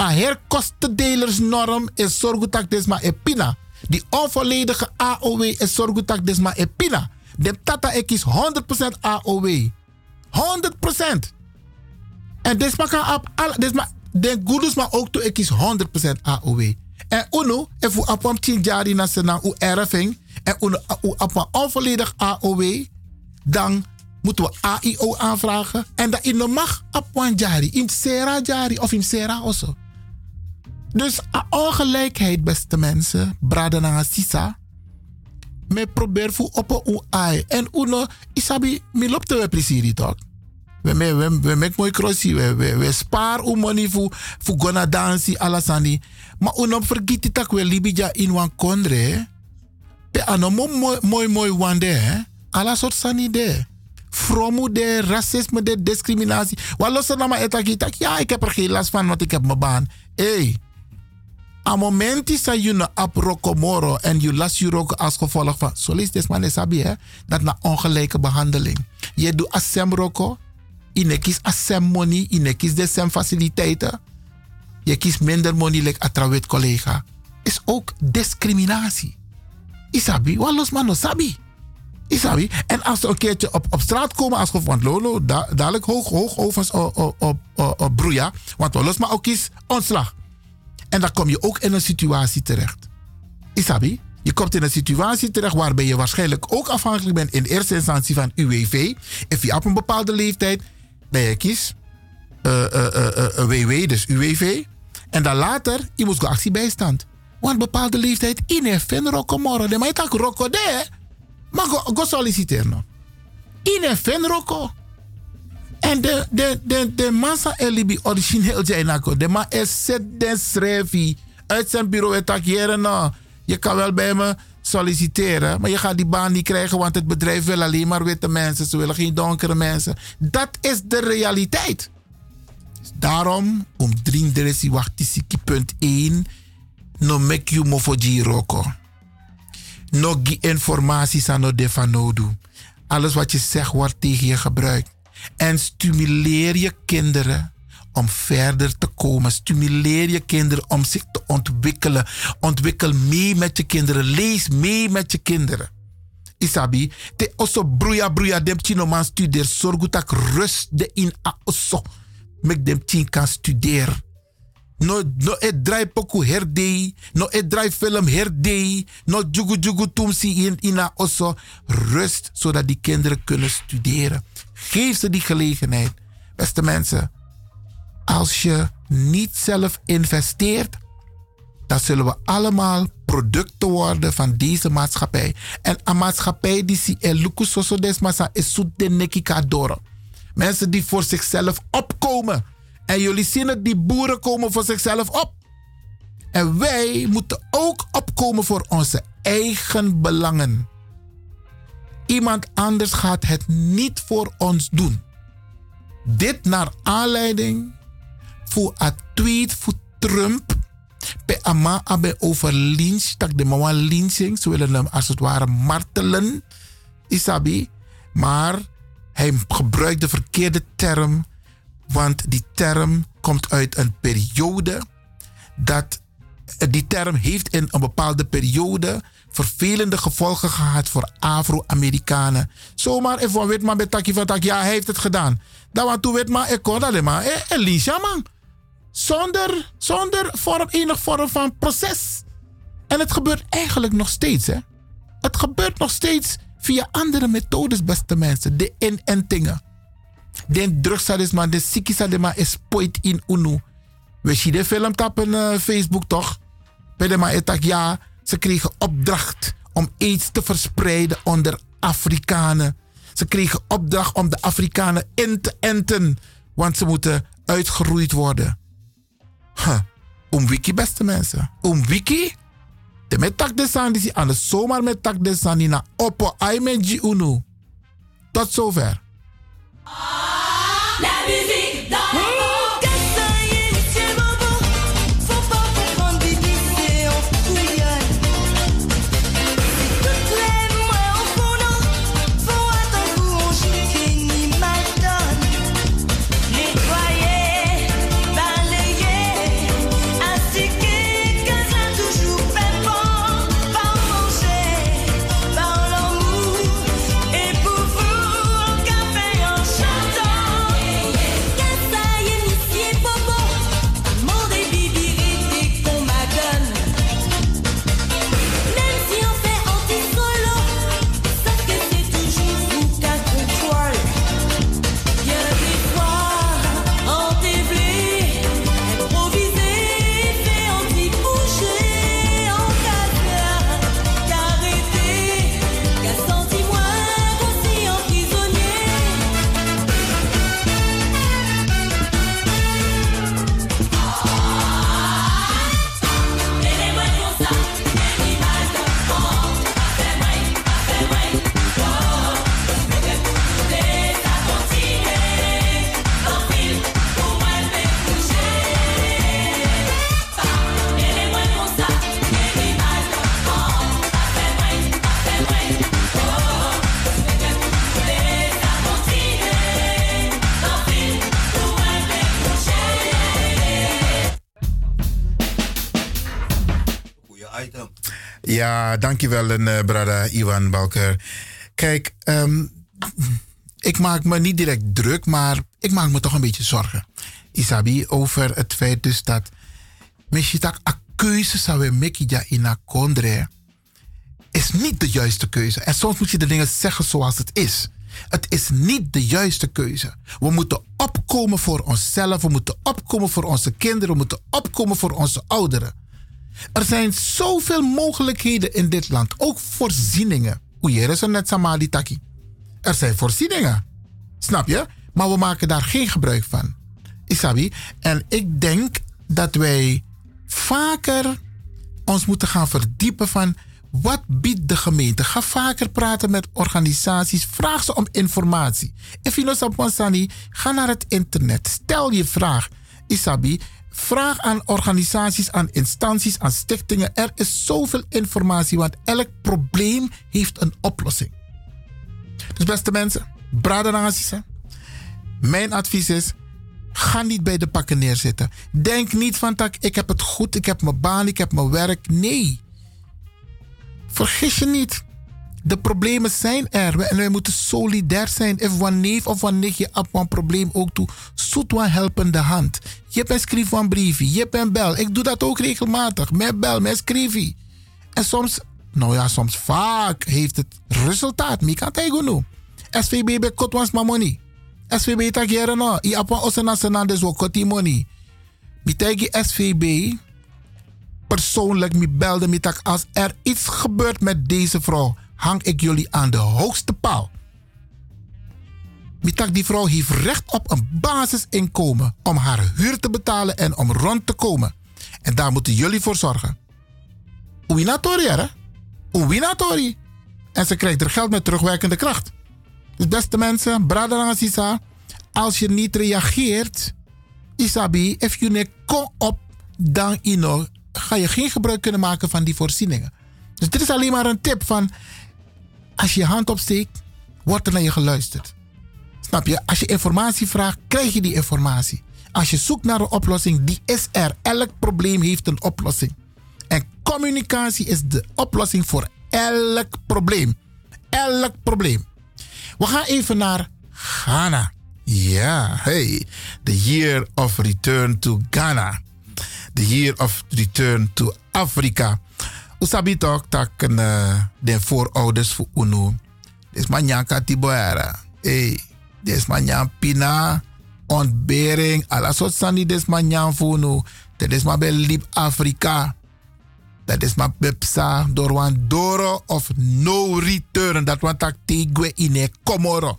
A herkostendelersnorm is zorgutak desma epina. Die onvolledige AOW is zorgutak desma epina. De tata ek is 100% AOW. 100%. En desma kan op alle, desma, de goedes maar ook toe ik is 100% AOW. En uno, if u apam 10 jari na sena u erving, en uno u apam onvolledig AOW, dan moeten we AIO aanvragen. En dat in de mag apam jari, in sera jari of in sera also. Dus a ongelijkheid, beste mensen, brada na sisa. Me probeer fu op een ai. En uno, isabi, mi loopt we plezier toch? We, we, we, we mooi crossie. We, we, we spaar u money fu, fu gona dansi alasani. Maar uno vergiet tak we libija in wan kondre. Pe ano mooi mooi mooi wande. Alla soort sani de. Fromu de, racisme de, discriminatie. Wat los dan maar. Ja, ik heb er geen last van, want ik heb mijn baan. Hey. A momenti sa you na ap rokomoro en you las you roko als gevolg van. Zo lees des man sabi hè. Dat na ongelijke behandeling. Je doet asem roko. Je kies asem money. Je kies faciliteiten. Je kiest minder money like atrawet collega. Is ook discriminatie. Isabi, wat los man sabi. Isabi. En als ze een keertje op, op straat komen als gevolg van Lolo, da, dadelijk hoog, hoog ovens op, op, op, op broeia. Want we los maar ook kies ontslag. En dan kom je ook in een situatie terecht. Isabi, je komt in een situatie terecht waarbij je waarschijnlijk ook afhankelijk bent in eerste instantie van UWV. If je op een bepaalde leeftijd, dan je kies uh, uh, WW, dus UWV. En dan later, je moet actiebijstand. Want bepaalde leeftijd, in een roko De maar je roko de. Maar go, solliciteren. In een roko. En de, de, de, de massa elibi origineel zijn De ma is den schrijfie. Uit zijn bureau en nou. Je kan wel bij me solliciteren. Maar je gaat die baan niet krijgen, want het bedrijf wil alleen maar witte mensen. Ze willen geen donkere mensen. Dat is de realiteit. Daarom, om drie deresi wachtisiki punt 1, no make you mofoji roko. No gi informatie sa no defanodu. Alles wat je zegt wordt tegen je gebruikt. En stimuleer je kinderen om verder te komen. Stimuleer je kinderen om zich te ontwikkelen. Ontwikkel mee met je kinderen. Lees mee met je kinderen. Isabi, te oso bruya bruya dem chino man studeer. Zorg dat rust de in a oso. Mek dem kan studeren. No, no e draai poku herdei. No e draai film herdei. No jugu jugu tumsi in ina oso. Rust, zodat die kinderen kunnen studeren. Geef ze die gelegenheid. Beste mensen, als je niet zelf investeert, dan zullen we allemaal producten worden van deze maatschappij. En een maatschappij die si eluku soso desmasa is zoet de nekika door. Mensen die voor zichzelf opkomen. En jullie zien het, die boeren komen voor zichzelf op. En wij moeten ook opkomen voor onze eigen belangen. Iemand anders gaat het niet voor ons doen. Dit naar aanleiding voor een tweet voor Trump. Pe ama abe over lynch, tak de mama lynching. Ze willen hem als het ware martelen. Isabi. Maar hij gebruikt de verkeerde term. Want die term komt uit een periode dat die term heeft in een bepaalde periode vervelende gevolgen gehad voor Afro-Amerikanen. Zomaar even met Taki van Tak, ja, hij heeft het gedaan. Dan want toen maar, ik kon alleen maar, eh, Elisha man. Zonder, zonder vorm, enig vorm van proces. En het gebeurt eigenlijk nog steeds, hè. Het gebeurt nog steeds via andere methodes, beste mensen. De inentingen. De drugsadisma, de sikisadema is poit in unu. We zien de film tappen uh, Facebook toch? Bij de ja, ze kregen opdracht om iets te verspreiden onder Afrikanen. Ze kregen opdracht om de Afrikanen in te enten, want ze moeten uitgeroeid worden. Huh. Om wiki, beste mensen. Om wiki? De met de sandi si aan de zomaar met de sandi na oppo aimenji unu. Tot zover. Ja, dankjewel, uh, brada Ivan Balker. Kijk, ehm, ik maak me niet direct druk, maar ik maak me toch een beetje zorgen. Isabi, over het feit dus dat Meshitak a keuze zou mekija in a kondre is niet de juiste keuze. En soms moet je de dingen zeggen zoals het is. Het is niet de juiste keuze. We moeten opkomen voor onszelf. We moeten opkomen voor onze kinderen. We moeten opkomen voor onze ouderen. Er zijn zoveel mogelijkheden in dit land. Ook voorzieningen. Oeier is er net Samadi Taki. Er zijn voorzieningen. Snap je? Maar we maken daar geen gebruik van. Isabi. En ik denk dat wij vaker ons moeten gaan verdiepen van wat biedt de gemeente? Ga vaker praten met organisaties. Vraag ze om informatie. If you know ga naar het internet. Stel je vraag. Isabi, Vraag aan organisaties, aan instanties, aan stichtingen. Er is zoveel informatie, want elk probleem heeft een oplossing. Dus beste mensen, bradenazis, mijn advies is, ga niet bij de pakken neerzitten. Denk niet van, tak, ik heb het goed, ik heb mijn baan, ik heb mijn werk. Nee. Vergis je niet. De problemen zijn er en wij moeten solidair zijn. If one neef of one nichtje op een probleem ook toe, zoet een helpende hand. Je bent schrijf een briefje, je bent bel. Ik doe dat ook regelmatig. Met bel, met schrijfje. En soms, nou ja, soms vaak heeft het resultaat. Mi kan tegen nu. SVB bij Kotwans money. SVB tak jere no. I apa osena sena des wo koti money. Mi tegi SVB persoonlijk me belde me tak als er iets gebeurt met deze vrouw, hang ik jullie aan de hoogste paal. Die vrouw heeft recht op een basisinkomen om haar huur te betalen en om rond te komen. En daar moeten jullie voor zorgen. Uwinatori, hè? Uwinatori. En ze krijgt er geld met terugwerkende kracht. Dus beste mensen, brada Sisa, als je niet reageert, Isabi, if je niet kom op, dan ino, ga je geen gebruik kunnen maken van die voorzieningen. Dus dit is alleen maar een tip van, als je je hand opsteekt, wordt er naar je geluisterd. Snap je? Als je informatie vraagt, krijg je die informatie. Als je zoekt naar een oplossing, die is er. Elk probleem heeft een oplossing. En communicatie is de oplossing voor elk probleem. Elk probleem. We gaan even naar Ghana. Ja, hey. The year of return to Ghana. The year of return to Afrika. Usabi toch uh, de voorouders voor UNO. Des manjaka tiboera. Hey, des manjan pina. Ontbering. Alla soort sani des manjan. Dat is maar bij Afrika. Dat is maar Pepsa. Door wan of no return. Dat want tak tegwe in Komoro.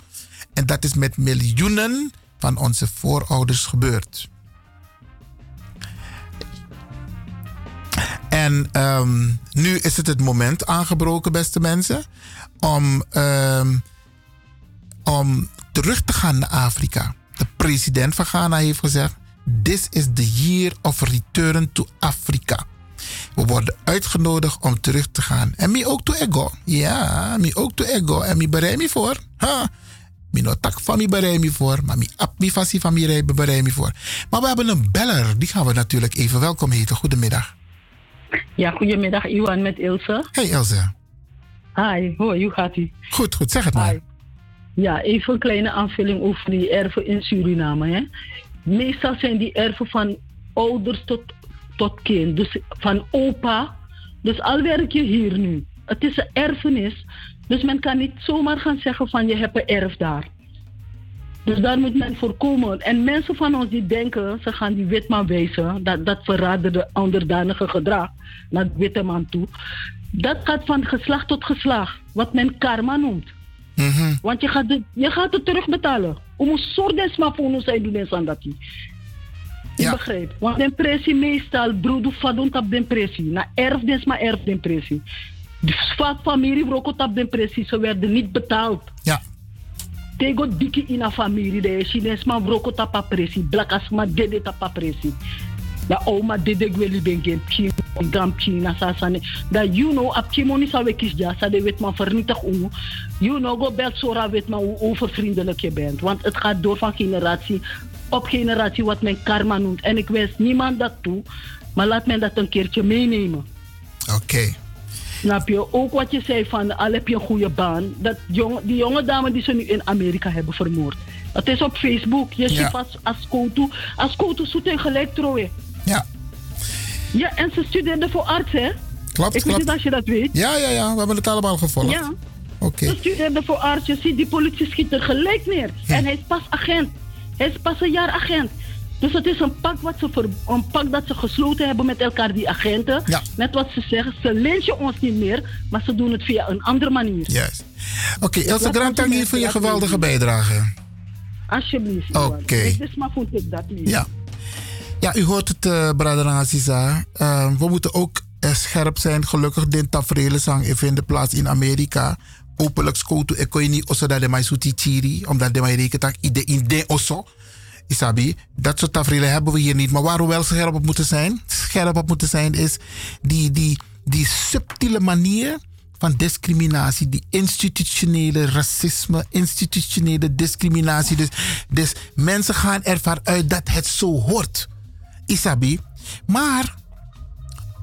En dat is met miljoenen van onze voorouders gebeurd. En um, nu is het het moment aangebroken, beste mensen, om, um, om terug te gaan naar Afrika. De president van Ghana heeft gezegd: This is the year of return to Africa. We worden uitgenodigd om terug te gaan. En mij ook to ego. Ja, mij ook to ego. En mij bereid me voor. Ha. Mi no tak van mi bereid me voor, maar mi ap mi van mi bereid me voor. Maar we hebben een beller, die gaan we natuurlijk even welkom heten. Goedemiddag. Ja, goedemiddag Iwan met Ilse. Hey Ilse. Hi, hoi, hoe gaat u? Goed, goed, zeg het maar. Ja, even een kleine aanvulling over die erven in Suriname. Hè. Meestal zijn die erven van ouders tot, tot kind, dus van opa. Dus al werk je hier nu. Het is een erfenis dus men kan niet zomaar gaan zeggen van je hebt een erf daar. Dus daar moet men voorkomen. En mensen van ons die denken, ze gaan die witman wijzen, dat, dat verraden de onderdanige gedrag naar de witte man toe. Dat gaat van geslacht tot geslacht, wat men karma noemt. Mhm. Want je gaat, de, je gaat het terugbetalen. Om een soort desma voor ons zijn doen aan dat. Je ja. begrijpt? Want de pressie meestal, broeder, vadon op de pressie. Na erf desma erf de pressie. Dus vaak familie brokot op de precies, ze werden niet betaald. Ja. Tego diki in een familie, de Chinees man brokot op pressie, blakas ma dede op pressie. Da oma dede gweli bengen pchi, gam pchi na sasane. Da you know, ap pchi moni sa wekis ja, sa de wet man vernietig ongo. You know, go belt sora wet man hoe overvriendelijk je bent. Want het gaat door van generatie op generatie wat men karma noemt. En ik wens niemand dat toe, maar laat men dat een keertje meenemen. Oké. Snap je? Ook wat je zei van al heb je een goede baan. Dat jong, die jonge dame die ze nu in Amerika hebben vermoord. Het is op Facebook. Je ziet als. Als Koutu zoet en gelijk trouwen. Ja. Ja, en ze studeerde voor arts, hè? Klopt, Ik klopt. weet niet als je dat weet. Ja, ja, ja. We hebben het allemaal gevolgd. Ja. Oké. Ze studeerde voor arts. Je ziet die politie schiet er gelijk neer. En hij is pas agent. Hij is pas een jaar agent. Dus het is een pak, wat ze ver, een pak dat ze gesloten hebben met elkaar, die agenten. Ja. Net wat ze zeggen, ze lynchen ons niet meer, maar ze doen het via een andere manier. Juist. Oké, Ilse Grant, dank je voor je geweldige bijdrage. Alsjeblieft. Oké. Ik dus maar vond ik dat niet. Ja. Ja, u hoort het, uh, Aziza. Uh, we moeten ook uh, scherp zijn. Gelukkig, dit in de plaats in Amerika. Openlijk scoto, ik kon je niet osso dat de mij chiri, omdat de mij rekent dat ide in de osso. Isabi, dat soort tafereelen hebben we hier niet. Maar waar we wel scherp op moeten zijn, scherp op moeten zijn, is die, die, die subtiele manier van discriminatie, die institutionele racisme, institutionele discriminatie. Dus, dus mensen gaan ervan uit dat het zo hoort. Isabi. Maar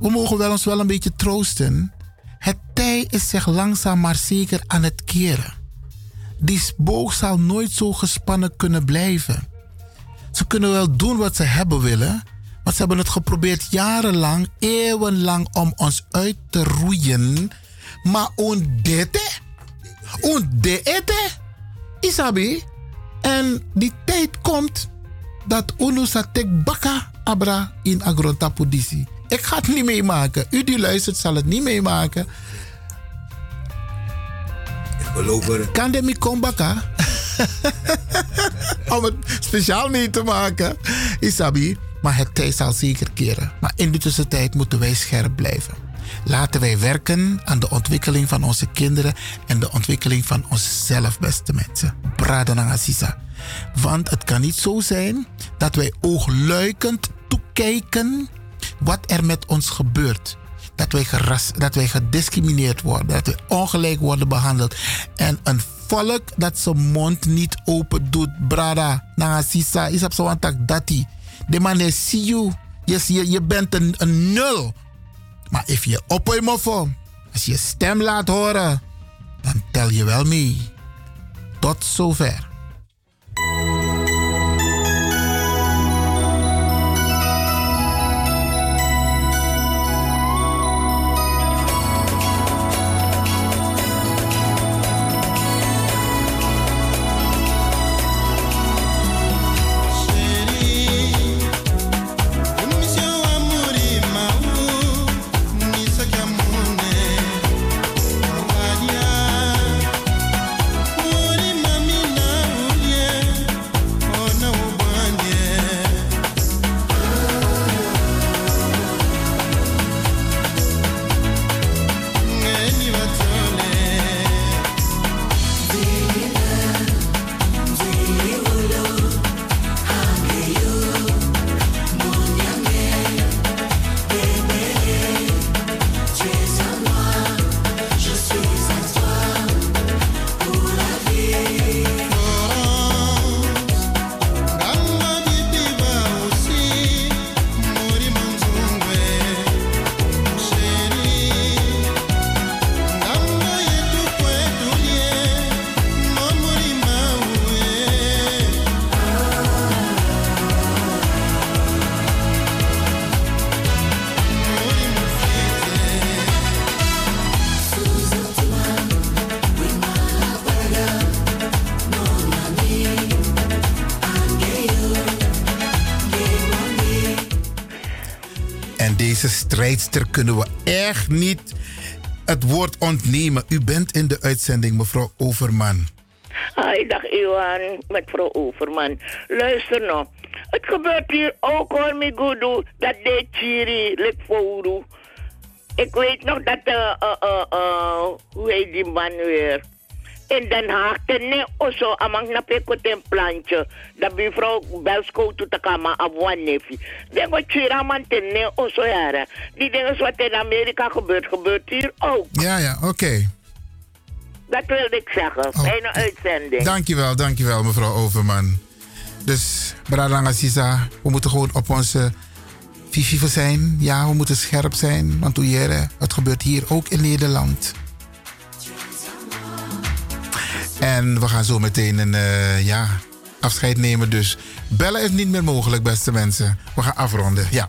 we mogen wel ons wel een beetje troosten. Het tij is zich langzaam maar zeker aan het keren. Die boog zal nooit zo gespannen kunnen blijven. Ze kunnen wel doen wat ze hebben willen. Maar ze hebben het geprobeerd jarenlang, eeuwenlang om ons uit te roeien. Maar ondete, ondete, isabi. En die tijd komt dat unu satek baka abra in agrotapudisi. Ik ga het niet meemaken. U die luistert zal het niet meemaken. Kan de mi kombaka? Om het speciaal mee te maken. Isabi. Maar het tijd zal zeker keren. Maar in de tussentijd moeten wij scherp blijven. Laten wij werken aan de ontwikkeling van onze kinderen en de ontwikkeling van onszelf, beste mensen. Bradanangasisa. Want het kan niet zo zijn dat wij oogluikend toekijken wat er met ons gebeurt. Dat wij, geras, dat wij gediscrimineerd worden, dat wij ongelijk worden behandeld. En een volk dat zijn mond niet open doet, brada, nangasisa, is op zo'n tak dati. De man is see you. Yes, je, je bent een, een nul. Maar als je op als je stem laat horen, dan tel je wel mee. Tot zover. Strijdster kunnen we echt niet het woord ontnemen. U bent in de uitzending, mevrouw Overman. Hi, dag Iwan, met mevrouw Overman. Luister nou. Het gebeurt hier ook hoor, mi gudu, dat de chiri, fouru. Ik weet nog dat, uh, uh, uh, hoe heet die man weer? In Den Haag, ten ne oso, amang na peko ten plantje. Dat buurvrouw Belsko to te kama abwan nefi. Dengo chira man ten ne oso jaren. Die dingen wat in Amerika gebeurt, gebeurt hier ook. Ja, ja, oké. Dat wilde ik zeggen. Fijne uitzending. Dankjewel, dankjewel mevrouw Overman. Dus, Bradanga Sisa, we moeten gewoon op onze vivive zijn. Ja, we moeten scherp zijn. Want het gebeurt hier ook in Nederland. En we gaan zo meteen een eh, ja, afscheid nemen. Dus bellen is niet meer mogelijk, beste mensen. We gaan afronden. Ja.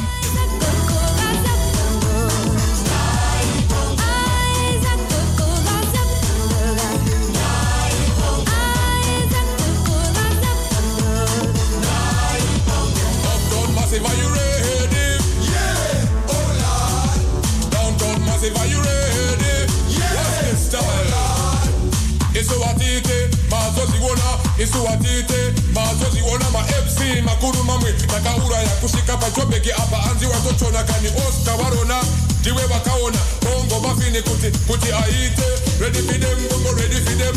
Mazoziona isuwatite mazoziona ma-fc makuru mamwe takauraya kusvika pachobheki apa anzi watotona kani oscar varona ndiwe vakaona bongo mafini kuti kuti aite. Ready for them bongo ready for them.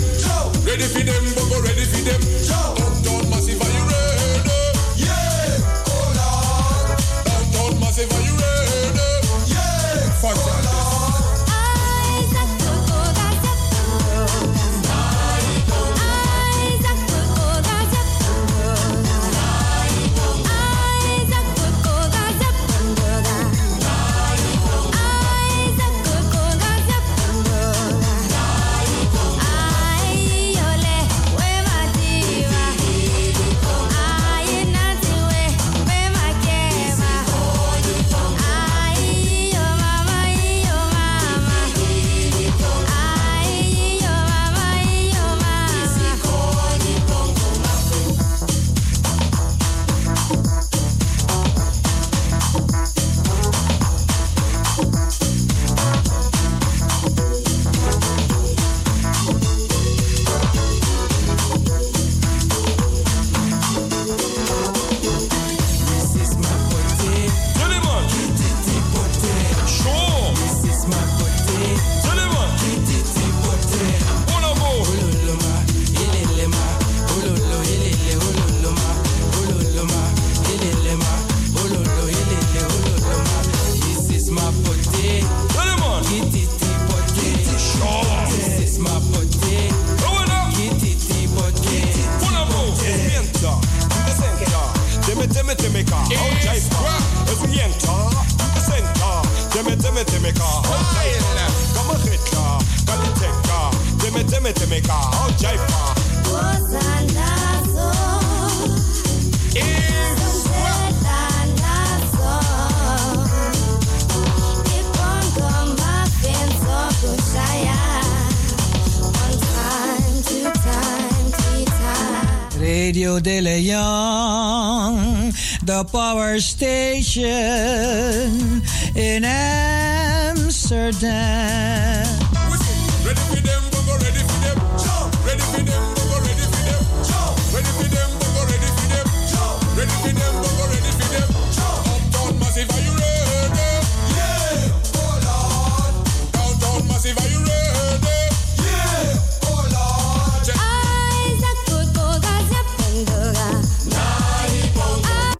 Ready for them bongo ready for them. Downtown massive are you ready? Yeah! Oh lord downtown massive are you station